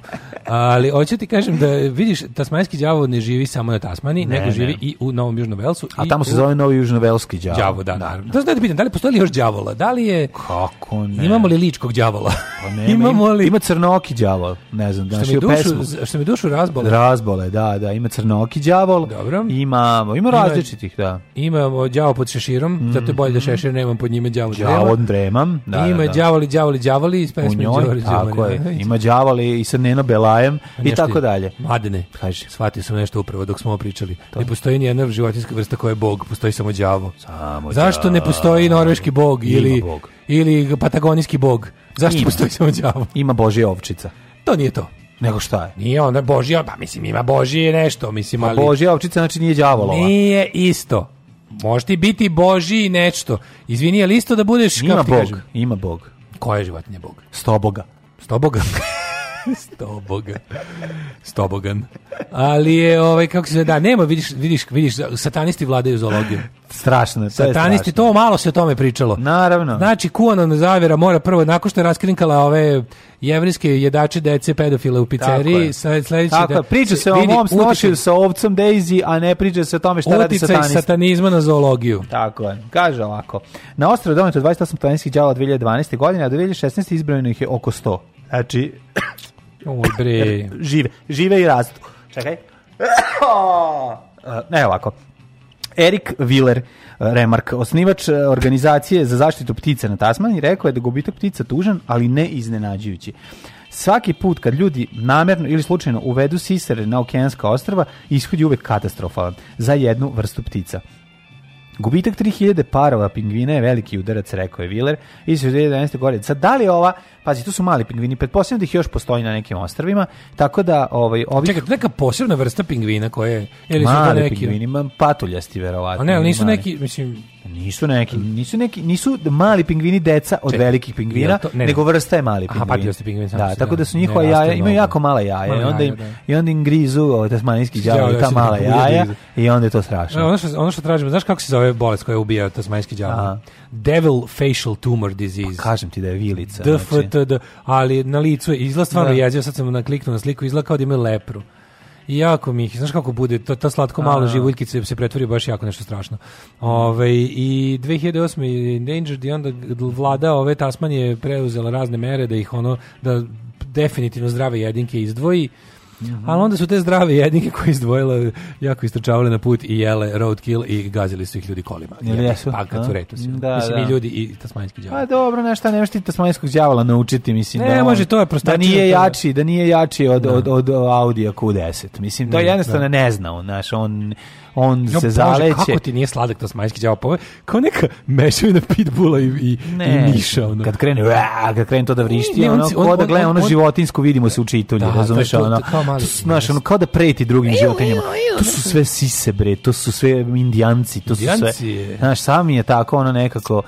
Ali hoću ti kažem da vidiš, tasmanski đavo ne živi samo na Tasmani, ne, nego živi ne. i u Novom Južnom Velsu. A tamo se u... zove Novi Južnovelski đavo. Đavo, da. Da, da, da, da, pitan, da li postoji li još đavola? Da li je... Kako ne? Imamo li ličkog đavola? Pa ne, imamo li... Ima crnoki đavo, ne znam. Da, pesmu. Što mi dušu razbole. Razbole, da, da. Ima crnoki đavol. Dobro. Imamo, ima različitih, da. Imamo đavo pod šeširom, mm, zato je bolje da mhm. šešir nemam pod njime đavo. Đavo dremam. Da, da ima da. đavoli, đavoli, đavoli iz pesme Đavoli. Tako je. Da, ima đavoli i sa Neno Belajem i tako dalje. Madne, kaže. Shvatio sam nešto upravo dok smo pričali. Ne postoji ni jedna životinjska vrsta koja je bog, postoji samo đavo. Samo Zašto ne postoji norveški bog ili ili patagonijski bog? Zašto postoji samo đavo? Ima božja ovčica. To nije to. Nego šta je? Nije onda Božija, pa mislim ima Božije nešto, mislim, ali... Božija ovčica znači nije đavolova. Nije isto. Može ti biti Božiji nešto. Izvini, ali isto da budeš... Ima Bog, kažem? ima Bog. Koja je životinja Bog? Stoboga. Stoboga? Stobogan. Stobogan. Ali je, ovaj, kako se da, nema, vidiš, vidiš, vidiš satanisti vladaju zoologijom. Strašno, to Satanisti, je strašno. to malo se o tome pričalo. Naravno. Znači, Kuanon zavjera mora prvo, nakon što je raskrinkala ove jevrijske jedače dece pedofile u pizzeriji, sledeći Tako, da... priča se vidi, o mom snošiju sa ovcom Daisy, a ne priča se o tome šta radi satanist. satanizma na zoologiju. Tako je. Kaže ovako. Na ostrovo dometo 28 planinskih djava 2012. godine, a do 2016. izbrojeno ih je oko 100. Znači, Uj, bre. žive, žive i rastu. Čekaj. Ne ovako. Erik Willer, e, Remark, osnivač e, organizacije za zaštitu ptica na Tasmaniji, rekao je da gubitak ptica tužan, ali ne iznenađujući. Svaki put kad ljudi namerno ili slučajno uvedu sisare na okeanska ostrava, ishod je uvek katastrofalan za jednu vrstu ptica. Gubitak 3000 parova pingvina je veliki udarac, rekao je Viler, iz 2011. godine. Sad, da li ova, pazi, tu su mali pingvini, pretpostavljam da ih još postoji na nekim ostrvima, tako da... Ovaj, ovih... Čekaj, neka posebna vrsta pingvina koja je... Ili su mali neki... pingvini, patuljasti, verovatno. A ne, ali nisu neki, mislim, Nisu neki, mm. nisu neki, nisu mali pingvini deca od Če, velikih pingvina, to, ne, nego vrsta je mali pingvin. Aha, patio ste pingvin. Da, tako da. da su njihova jaja, imaju jako mala jaja, i onda im, da. i onda im grizu tasmanijski đavo ta mala jaja i onda je to strašno. Ono što, ono što tražimo, znaš kako se zove bolest koja ubija tasmanijski đavo? Devil facial tumor disease. Pa kažem ti da je vilica. DFTD, znači. ali na licu izgleda stvarno da. jezio, sad sam kliknu na sliku, izgleda kao da ima lepru. Jako mi ih, znaš kako bude, to, ta slatko malo živuljkice se pretvori baš jako nešto strašno. Ove, ovaj, I 2008. je Endangered i onda vlada ove ovaj Tasmanije preuzela razne mere da ih ono, da definitivno zdrave jedinke izdvoji Mm -hmm. Ali onda su te zdrave jedinke koje izdvojile jako istrčavale na put i jele roadkill i gazili su ih ljudi kolima. Jel jesu? Pa kad su retusi. Da, mislim da. i ljudi i tasmanjski đavo. Pa dobro, nešto nemaš ti tasmanjskog đavola naučiti, mislim ne, da. Ne, može to je prosto da nije jači, da nije jači od da. od od Audija Q10. Mislim to jednostavno da. ne znao, on, znaš, on on jo, se bože, zaleće. Kako ti nije sladak to smajski đavo? Pa kao neka mešavina pitbula i i, i miša ono. Kad krene, ua, kad krene to da vrišti, ne, on, ono, on, kao da gleda ono životinsko vidimo se u čitulju, da, razumeš, ono. Znaš, ono kao da preti drugim životinjama. To su sve sise bre, to su sve indijanci, to su sve. Znaš, sami je tako ono nekako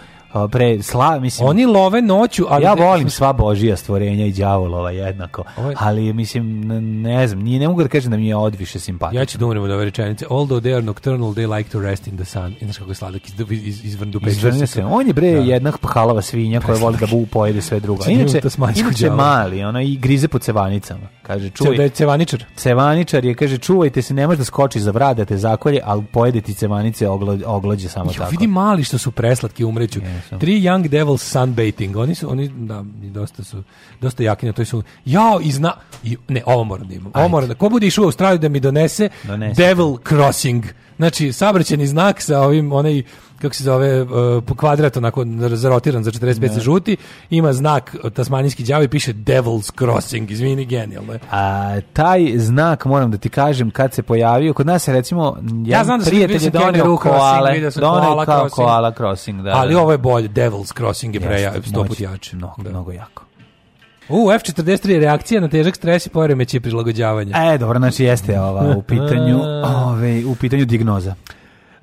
pre sla, mislim. Oni love noću, ali ja volim sva božija stvorenja i đavolova jednako. Ovaj... Ali mislim ne znam, ni ne mogu da kažem da mi je odviše simpatično. Ja ću da umrem od ove rečenice. Although they are nocturnal, they like to rest in the sun. Inače kako je sladak iz iz, iz vrndupe. se. On je bre da. jednak halava svinja koja voli da bu pojede sve drugo. Inače, inače mali, ona i grize po cevanicama. Kaže, čuj. Da je cevaničar. Cevaničar je kaže, čuvajte se, ne možeš da skočiš za vrat da te zakolje, al pojede ti cevanice oglo, oglođe samo ja, tako. Vidi mali što su preslatki umreću. Yeah film. Three Young Devils Sunbaiting. Oni su, oni, da, dosta su, dosta jaki na toj su. Jao, i zna... I, ne, ovo moram da imam. Ovo moram da... Ko bude išao u Australiju da mi donese, donese. Devil Crossing. Znači, sabraćeni znak sa ovim, onaj kako se zove, uh, po kvadrat onako zarotiran za 45 ne. Da. žuti, ima znak tasmanijski đavo i piše Devil's Crossing, izvini, genijalno je. A, taj znak, moram da ti kažem, kad se pojavio, kod nas je recimo, ja, ja znam da prijatelj je donio koale, donio koala crossing, da, Ali da. ovo je bolje, Devil's Crossing je pre ja sto put jače. Mnogo, da. mnogo jako. U, F-43 reakcija na težak stres i poremeće prilagođavanja. E, dobro, znači jeste ova u pitanju, ove, u pitanju dignoza.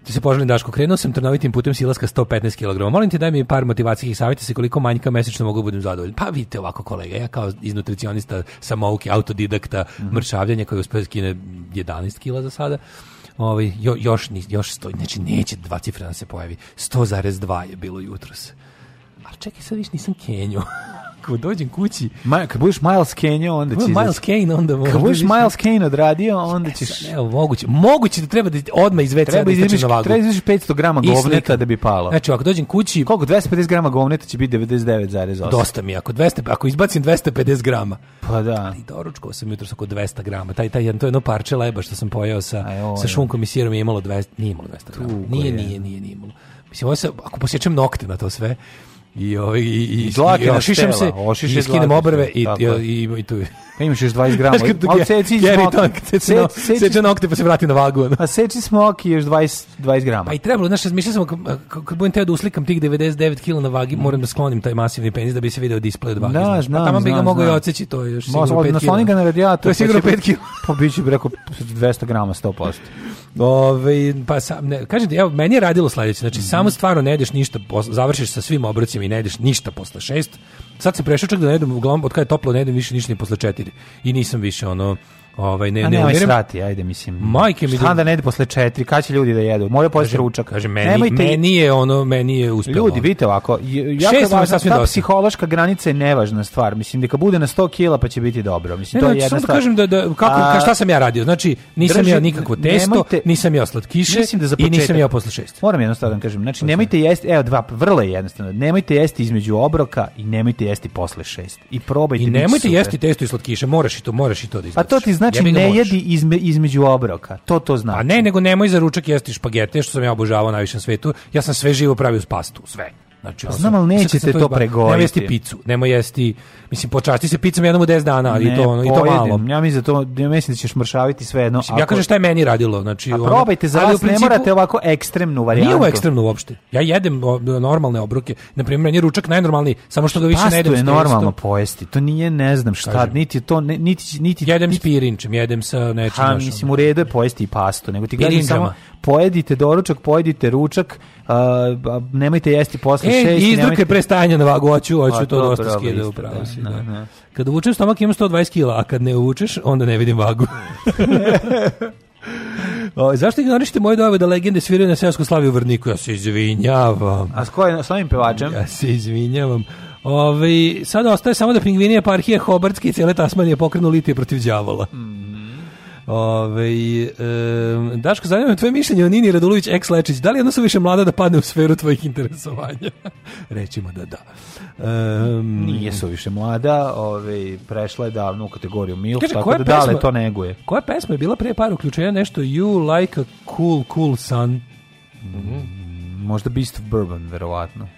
Ti se poželim Daško, krenuo sam trnovitim putem silaska 115 kg. Molim te daj mi par motivacijskih savjeta se koliko manjka mesečno mogu da budem zadovoljan. Pa vidite ovako kolega, ja kao iz nutricionista, samouki, autodidakta, mm. mršavljanja koji uspeo da skine 11 kg za sada. Ovaj jo, još još stoji, znači neće dva cifra da se pojavi. 100,2 je bilo jutros. Ali čekaj, sad više nisam Kenju kako dođem kući. Ma, kad budeš Miles Kane, onda će Miles Kane onda Kad budeš Miles Kane odradio, onda ćeš Evo moguće. Moguće da treba da odma iz WC da izbaciš na vagu. Treba izbaciš 500 g govneta da bi palo. Znači, ako dođem kući, koliko 250 g govneta će biti 99,8. Dosta mi ako 200, ako izbacim 250 g. Pa da. Ali doručkao sam jutros oko 200 g. Taj taj to jedno parče leba što sam pojeo sa sa šunkom i sirom je imalo 200, nije imalo 200 g. Nije, nije, nije, nije imalo. Mislim, ovo se, ako posjećam nokte na to sve, i ovaj i i dlake na se ošiše skinem obrve i i i tu pa imaš još 20 g al seci smoki seče nokte pa se vrati na vagu a seci smoki još 20 20 g pa i trebalo znaš mislio sam kad budem teo da uslikam tih 99 kg na vagi mm. moram da sklonim taj masivni penis da bi se video display od vagi da pa znam, tamo bi ga mogao i odseći to još sigurno 5 kg na sloni ga na radijator to je sigurno 5 kg pa biće pa preko 200 g 100% Ove, pa sam, ne, kažete, evo, meni je radilo sledeće, znači mm -hmm. samo stvarno ne ideš ništa, posle, završiš sa svim obrocima i ne ideš ništa posle šest, sad se prešao čak da ne idem, uglavnom, od kada je toplo ne idem više ništa ni posle četiri i nisam više ono, Ovaj ne, ne, ne, umirim. srati, ajde mislim. Majke mi. Šta da, da ne ide posle 4, kaće ljudi da jedu? Može posle ručak. Kaže meni, Nemojte... meni je ono, meni je uspelo. Ljudi, vidite ovako, ja važna, ta psihološka granica je nevažna stvar. Mislim da kad bude na 100 kg pa će biti dobro. Mislim ne, to je jedna da stvar. Da kažem da, da kako A, šta sam ja radio? Znači nisam držim, ja nikakvo testo, nemojte, nisam ja slatkiše mislim da za početak, i nisam ja posle 6. Moram jednostavno da kažem, znači nemojte jesti, evo dva vrlo jednostavno. Nemojte jesti između obroka i nemojte jesti posle 6. I probajte I nemojte jesti testo i slatkiše, moraš i to, moraš i to da izbaciš. Pa to znači ja da ne jedi izme, između obroka. To to zna. A pa ne, nego nemoj za ručak jesti špagete, što sam ja obožavao najviše na svetu. Ja sam sve živo pravio s pastu, sve. Znači, pa znam, ali nećete to pregojiti. Nemoj jesti picu, nemoj jesti, mislim, počasti se picom jednom u 10 dana, ne, to, ono, i to malo. Ja mislim, da to, ja mislim da ćeš mršaviti sve jedno. Mislim, ako... Ja kažem šta je meni radilo. Znači, a probajte, za ali vas principu, ne morate ovako ekstremnu varijantu. Nije ovo ekstremnu uopšte. Ja jedem normalne obroke. Naprimjer, meni je ručak najnormalniji, samo što ga više Pastu ne jedem. Pastu je normalno pojesti, to nije ne znam šta, kažem. niti to, niti, niti... Jedem niti, s pirinčem, jedem sa nečim. Ha, našom. mislim, u redu je pojesti i pastu, nego ti gledam samo pojedite doručak, pojedite ručak, uh, nemojte jesti posle e, šest. E, izdruke nemajte... prestajanja na vagu, hoću, hoću pa to dosta skide u pravo. Da, da. Kad uvučem stomak ima 120 kila, a kad ne uvučeš, onda ne vidim vagu. O, zašto ignorišite moje dojave da legende sviraju na seosku slavi u Vrniku? Ja se izvinjavam. A s kojim, s ovim pevačem? Ja se izvinjavam. Ove, ovaj, sad ostaje samo da pingvinija parhije Hobartske i cijele Tasmanije pokrenu litije protiv djavola. Mm. Ove, e, Daško, zanima tvoje mišljenje o Nini Radulović, ex Lečić. Da li jedno su više mlada da padne u sferu tvojih interesovanja? Rećemo da da. Um, Nije su više mlada, ove, prešla je davno u kategoriju MILF, kaže, tako da pesma, dale to neguje. Koja pesma je bila pre par uključenja nešto You like a cool, cool sun? Mm -hmm. Možda Beast of Bourbon, verovatno.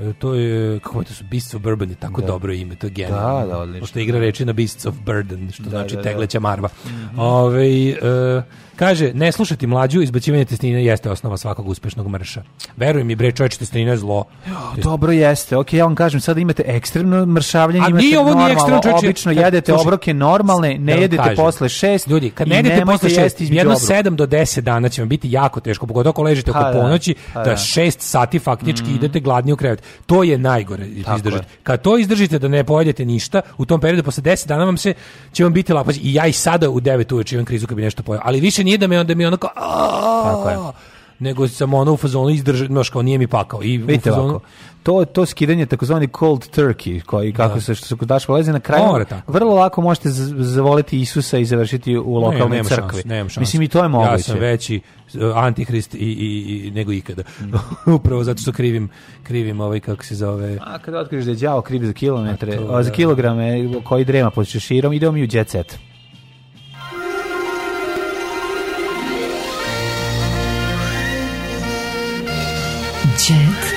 E, to je, kako je to su, Beasts of Bourbon je tako da. dobro ime, to je genijalno. Da, da, odlično. Pošto igra reči na Beasts of Burden, što da, znači da, da. tegleća marva. Mm -hmm. Ove, ovaj, e, Kaže, ne slušati mlađu, izbacivanje testina jeste osnova svakog uspešnog mrša. Verujem mi, bre, čovječ, testina je zlo. Jo, dobro jeste. Ok, ja vam kažem, sada imate ekstremno mršavljenje, imate ovo normalno, ekstremno, čovječ, obično kad, jedete sluši, obroke normalne, ne da jedete kažem, posle šest ljudi, kad ne jedete posle šest, jedno obrok. sedam do deset dana će vam biti jako teško, pogotovo ako ležite oko pa da, ponoći, pa da, da šest sati faktički mm. idete gladni u krevet. To je najgore da izdržati. Kad to izdržite da ne pojedete ništa, u tom periodu posle deset dana vam se će vam biti lako. I ja i sada u devet uveče imam krizu kad bi nešto pojeo, ali više više nije da me onda mi onako Tako je. nego samo ono u fazonu izdrži baš kao nije mi pakao. I Vidite u fazonu, ovako, to, to skidanje takozvani cold turkey, koji kako da. se što se daš poleze na kraju, More tako. vrlo lako možete zavoliti Isusa i završiti u lokalnoj ne, crkvi. Šans, Mislim i to je moguće. Ja sam veći eh, antihrist i, i, i nego ikada. Upravo zato što krivim krivim ovaj kako se zove. A kad otkriješ da je đavo kriv za kilometre, a to, a za da. kilograme koji drema pod šeširom, ideo mi u đecet 解。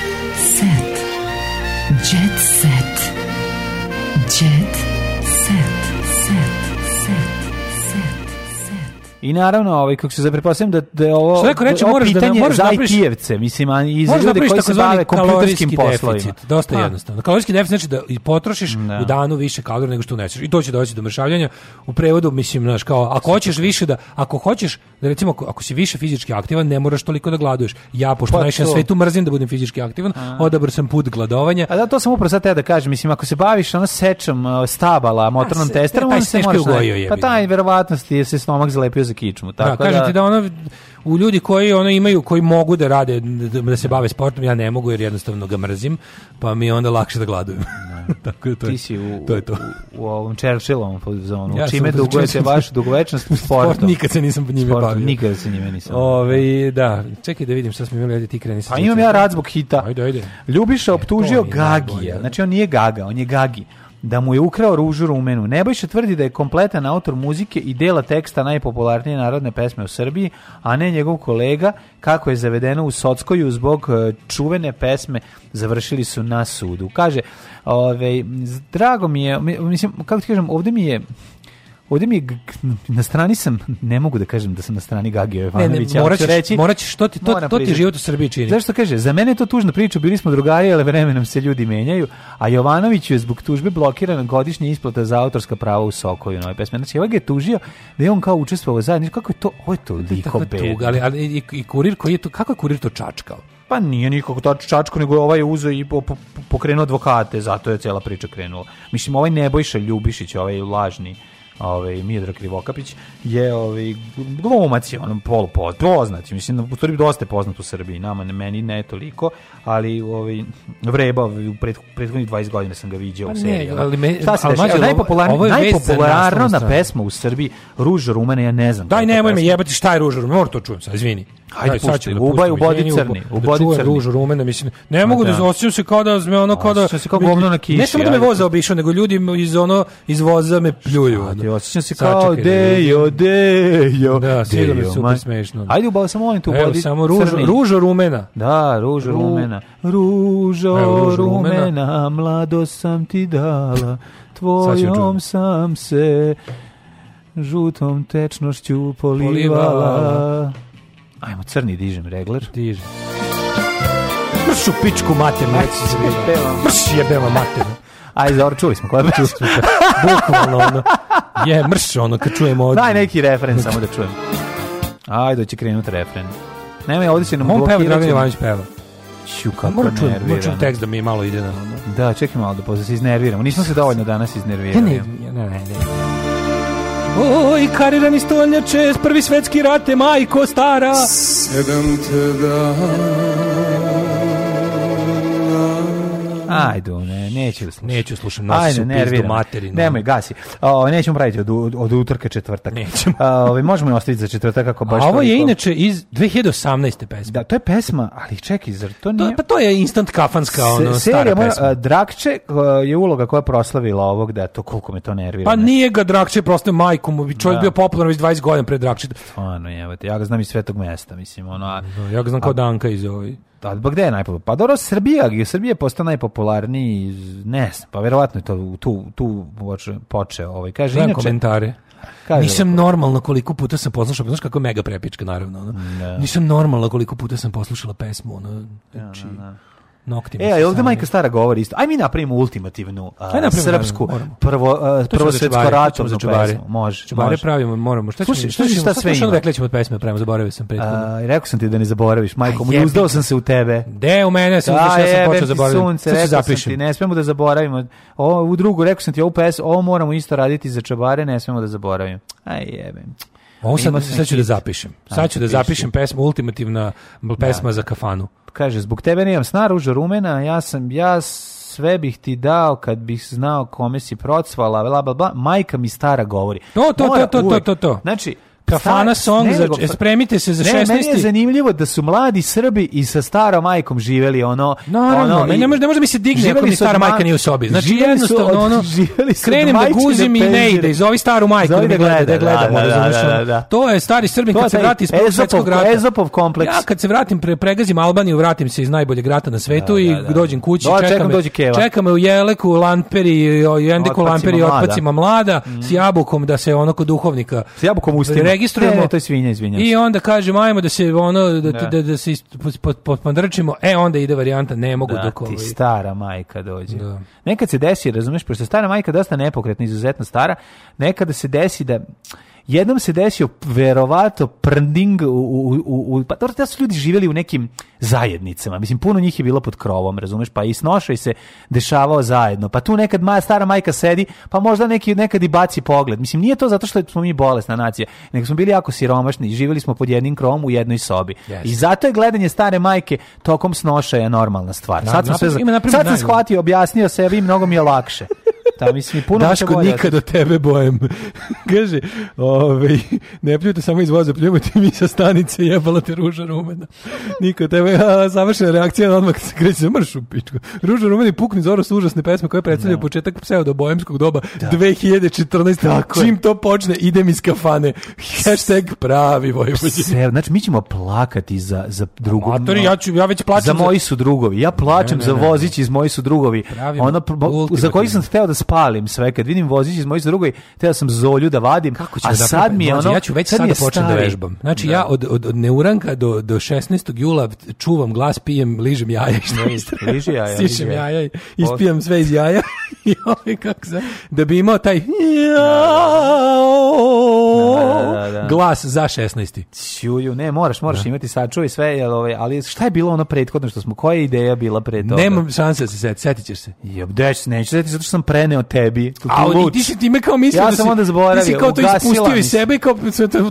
I naravno, ovaj kako se zaprepostavljam da da je ovo Što rekao, reći, možeš da ne, moraš za da napriš, mislim, a i za ljude koji se bave kompjuterskim poslovima. dosta ha. Da. jednostavno. Kalorijski deficit znači da potrošiš da. u danu više kalorija nego što uneseš. I to će doći do mršavljenja. U prevodu mislim, znaš, kao ako hoćeš da. više da ako hoćeš da recimo ako, ako si više fizički aktivan, ne moraš toliko da gladuješ. Ja pošto pa, najviše na svetu mrzim da budem fizički aktivan, odabrao sam put gladovanja. A da to sam upravo sad te da kažem, mislim, ako se baviš ono sečom e, stabala, motornom testerom, on se može. Pa taj verovatnosti je se stomak zalepio za kičmu. Tako da, da- kažem da... ti da ono, u ljudi koji ono imaju, koji mogu da rade, da se bave sportom, ja ne mogu jer jednostavno ga mrzim, pa mi je onda lakše da gladujem. Da. Tako da to ti si u, to je to. U, u ovom Churchillovom zonu. Ja Čime dugujete vašu dugovečnost? Sportom. Sport nikad se nisam njime Sport, bavio. Nikad se njime nisam. Ove, da, čekaj da vidim šta smo imali, ajde ti kreni. Pa imam ja rad zbog hita. Ajde, ajde. Ljubiša e, optužio e, Gagija. Najbolje. Znači on nije Gaga, on je Gagi da mu je ukrao ružu rumenu. Nebojša tvrdi da je kompletan autor muzike i dela teksta najpopularnije narodne pesme u Srbiji, a ne njegov kolega, kako je zavedeno u Sockoju zbog e, čuvene pesme završili su na sudu. Kaže, ove, ovaj, drago mi je, mislim, kako ti kažem, ovde mi je Ovde mi na strani sam, ne mogu da kažem da sam na strani Gagija Jovanovića. Ne, ne, morat ćeš, reći, morat to ti, to, to ti život u Srbiji čini. Zašto kaže, za mene je to tužna priča, bili smo drugari, ali vremenom se ljudi menjaju, a Jovanoviću je zbog tužbe blokirana godišnja isplata za autorska prava u Sokoju nove pesme. Znači, ovaj ga je tužio da je on kao učestvovao zajedno. Kako je to, ovo je toliko da, bedno. Ali, ali i, i kurir koji je to, kako je kurir to čačkao? Pa nije nikog to čačko, nego ovaj je uzeo i pokrenuo advokate, zato je cela priča krenula. Mislim, ovaj Nebojša Ljubišić, ovaj lažni ovaj Miodra Krivokapić je ovaj glumac je on polu poznat, mislim u stvari dosta je poznat u Srbiji, nama ne meni ne toliko, ali ovaj Vreba u prethodnih 20 godina sam ga viđao u pa seriji. Da? Ali me, Šta se najpopularna pesma u Srbiji Ruž rumena, ja ne znam. Daj nemoj me jebati šta je Ruža rumena, to čujem sad, izvini. Hajde, Aj, pušti ga, da ubaj u bodi crni, u da bodi crni. ružu rumena, mislim. Ne mogu da, da, osjećam se kao da me ono kao da se kao govno na kiši. Ne samo da me voza obišao, nego ljudi iz ono iz voza me pljuju. Ajde, osjećam se kao dejo, dejo. Da, sigurno je super smešno. Ajde, ubao samo molim tu bodi. samo ružo, ružo rumena. Da, ružo rumena. Ružo rumena, mlado sam ti dala, tvojom sam se žutom tečnošću polivala. polivala. Ajmo, crni dižem regler. Dižem. Mrš u pičku maternu, reći se bilo. Mrš jebeva maternu. Ajde, dobro, čuli smo koja piču. Bukvalno ono. Je, mrš ono, kad čujemo ovdje. Daj neki refren, samo da čujem. Ajde, će krenuti refren. Nemoj, ovdje će nam On peva, Dragan Jovanović peva. Ću, kako moram čujem, moram čujem tekst da mi malo ide na ono. Da, čekaj malo da, da se iznerviramo. Nismo se dovoljno danas iznervirali. Ja ne, ne, ne. ne. Oj, mi stolnjače, prvi svetski rate, majko stara. Sedam te dana Ajde, ne, neću slušati. Neću slušati, nosi Ajde, su materinu. Nemoj, gasi. O, nećemo praviti od, od utorka četvrtak. Nećemo. O, ovaj, možemo je ostaviti za četvrtak ako baš... A ovo je inače iz 2018. pesma. Da, to je pesma, ali čekaj, zar to nije... To, pa to je instant kafanska, ono, Se, stara pesma. Moja, Drakče je uloga koja je proslavila ovog, da to koliko me to nervira. Pa nije ga Drakče, prosto majkom, čovjek da. bio popularan već 20 godina pre Drakče. Stvarno, jevate, ja ga znam iz svetog mesta, mislim, ono... A, da, ja ga znam kao Danka iz ovih. Da, pa gde je najpopularniji? Pa dobro, Srbija, Srbija je postao najpopularniji, ne znam, pa verovatno je to tu, tu počeo. Ovaj. Kaže, Znam inače, komentare. Kaže, Nisam normalno koliko puta sam poslušao, pa znaš kako je mega prepička, naravno. Ono. Da. Nisam normalno koliko puta sam poslušala pesmu, ono, znači... Ja, da, da noktima. E, ovde majka stara govori isto. Aj mi napravimo ultimativnu uh, Aj, napravimo, srpsku naravimo, prvo uh, prvo svetsko za čubare. Pesmu. Može. Čubare može. pravimo, moramo. Šta ćemo? šta, šta, šta sve ima? Rekli ćemo od pesme pravimo, zaboravio sam prethodno. Uh, rekao sam ti da ne zaboraviš, majko, mu uzdao sam se u tebe. De u mene, da, da sam da, ja sam počeo zaboraviti. Sunce, rekao zapišem. Ti, ne smemo da zaboravimo. O, u drugu, rekao sam ti, ovu pesmu, ovo moramo isto raditi za čubare, ne smemo da zaboravimo. Aj jebem. Ovo sad, da sad ću da zapišem. Sad ću da zapišem pesmu, ultimativna da. pesma da. za kafanu. Kaže, zbog tebe nemam sna, ruža rumena, ja sam, ja sve bih ti dao kad bih znao kome si procvala, bla, bla, bla. Majka mi stara govori. To, to, Mora to, to, uvek, to, to, to. Znači, Kafana song, ne, za, nego, spremite se za ne, 16. Ne, meni je zanimljivo da su mladi Srbi i sa starom majkom živeli ono... Naravno, ono, ne, može, ne može da mi se digne ako mi stara majka nije u sobi. Znači, jednostavno, od, ono, krenem da guzim i ne ide, zovi staru majku da mi da gleda, da gledam. Da, to je stari Srbin kad se vrati iz prvog svetskog rata. Ezopov kompleks. Ja kad se vratim, pre, pregazim Albaniju, vratim se iz najboljeg rata na svetu i dođem kući, čekam me u Jeleku, Lamperi, Jendiku Lamperi, otpacima mlada, s mhm. jabukom da se onako duhovnika... S jabukom u registrujemo. Ne, to je svinja, izvinjam I onda kažem ajmo da se, ono, da, da. da, da se potpandrčimo, e, onda ide varijanta, ne mogu da, dok ti stara majka dođe. Da. Nekad se desi, razumeš, pošto stara majka dosta nepokretna, izuzetno stara, nekada se desi da jednom se desio verovato prnding u, u, u, u pa dobro, da su ljudi živjeli u nekim zajednicama, mislim, puno njih je bilo pod krovom, razumeš, pa i snošaj se dešavao zajedno, pa tu nekad moja stara majka sedi, pa možda neki, nekad i baci pogled, mislim, nije to zato što smo mi bolesna nacija, nego smo bili jako siromašni i živjeli smo pod jednim krovom u jednoj sobi. Yes. I zato je gledanje stare majke tokom snošaja normalna stvar. sad da, sam, sve, sad sam shvatio, objasnio sebi i mnogo mi je lakše. Ta, mislim, i puno Daško, nikad do tebe bojem. Kaže, ove, ovaj, ne pljujete samo iz voza, pljujete mi sa stanice, jebala te ruža rumena. Nikad tebe, a, završena reakcija, odmah se kreće za mršu pičku. Ruža rumena i pukni zoro su užasne pesme koje predstavlja da. početak pseudo-bojemskog doba da. 2014. Tako Čim je. to počne, idem iz kafane. Hashtag pravi vojvođe. Znači, mi ćemo plakati za, za drugog. Matori, ja, ću, ja već plaćam. Za, za moji su drugovi. Ja plaćam ne, ne, ne, za vozić iz moji su drugovi. Pravimo, ono, za koji sam hteo da spalim sve kad vidim vozić iz mojih drugoj, teo sam zolju da vadim. Kako ću a da sad mi je ono, ja ću već sad, sad da počnem da vežbam. Znači da. ja od, od, od neuranka do, do 16. jula čuvam glas, pijem, ližem jaja i Liži jaja. Stišem jaja i ispijam sve iz jaja. I ovaj kako se, da bi imao taj da, da, da, glas za 16. Ćuju, ne, moraš, moraš da. imati sačuvaj sve, jel, ovaj, ali šta je bilo ono prethodno što smo, koja je ideja bila pre toga? Nemam šanse da se seti, setit ćeš se. Jeb, neću setiti, zato što sam preneo o tebi. A ti si time kao mislio ja da sam si, onda zaboravio. Ti si kao to ispustio iz sebe i kao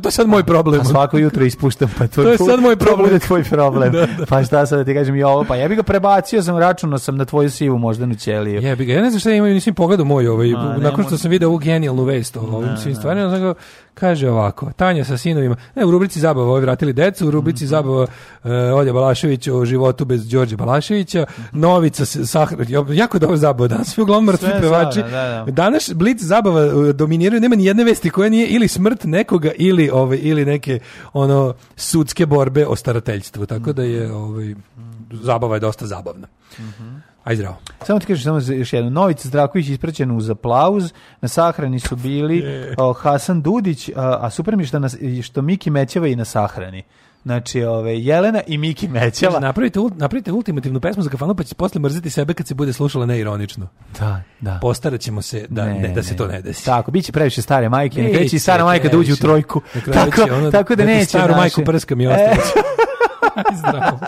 to je sad moj problem. A svako jutro ispuštam pa to, to je sad moj problem. To tvoj problem. da, da. Pa šta sad da ti kažem ja ovo pa ja bih ga prebacio sam računao sam na tvoju sivu moždanu ćeliju. Ja bih ga ja ne znam šta imaju nisam pogledao moj ovaj A, nakon što sam video ovu genijalnu vest o ovim svim stvarima Kaže ovako, Tanja sa sinovima, ne, u rubrici zabava ovi vratili decu, u rubrici mm -hmm. zabava uh, Olja Balaševića o životu bez Đorđe Balaševića, mhm. Novica, Sahra, jako dobro zabava danas, svi uglavnom mrtvi pevači. Da, da. Danas Blic zabava e, dominiraju, nema ni jedne vesti koja nije ili smrt nekoga ili ove, ovaj, ili neke ono sudske borbe o starateljstvu, tako da je mhm. ovaj, zabava je dosta zabavna. Mm -hmm. Aj zdravo. Samo ti kažem samo još jedno. Novica Zdravković ispraćen uz aplauz. Na sahrani su bili uh, Hasan Dudić, uh, a super mi što, nas, što Miki Mećeva i na sahrani. Znači, ove, Jelena i Miki Mećeva. Napravite, napravite ultimativnu pesmu za kafanu, pa će posle mrziti sebe kad se bude slušala neironično. Da, da. Postarat ćemo se da, ne, ne da se ne. to ne desi. Tako, bit će previše stare majke. Neće, neće i stara majka da uđe u trojku. Tako, ono, tako da neće. Staru naše. majku prskam i ostavit e. Aj, zdravo.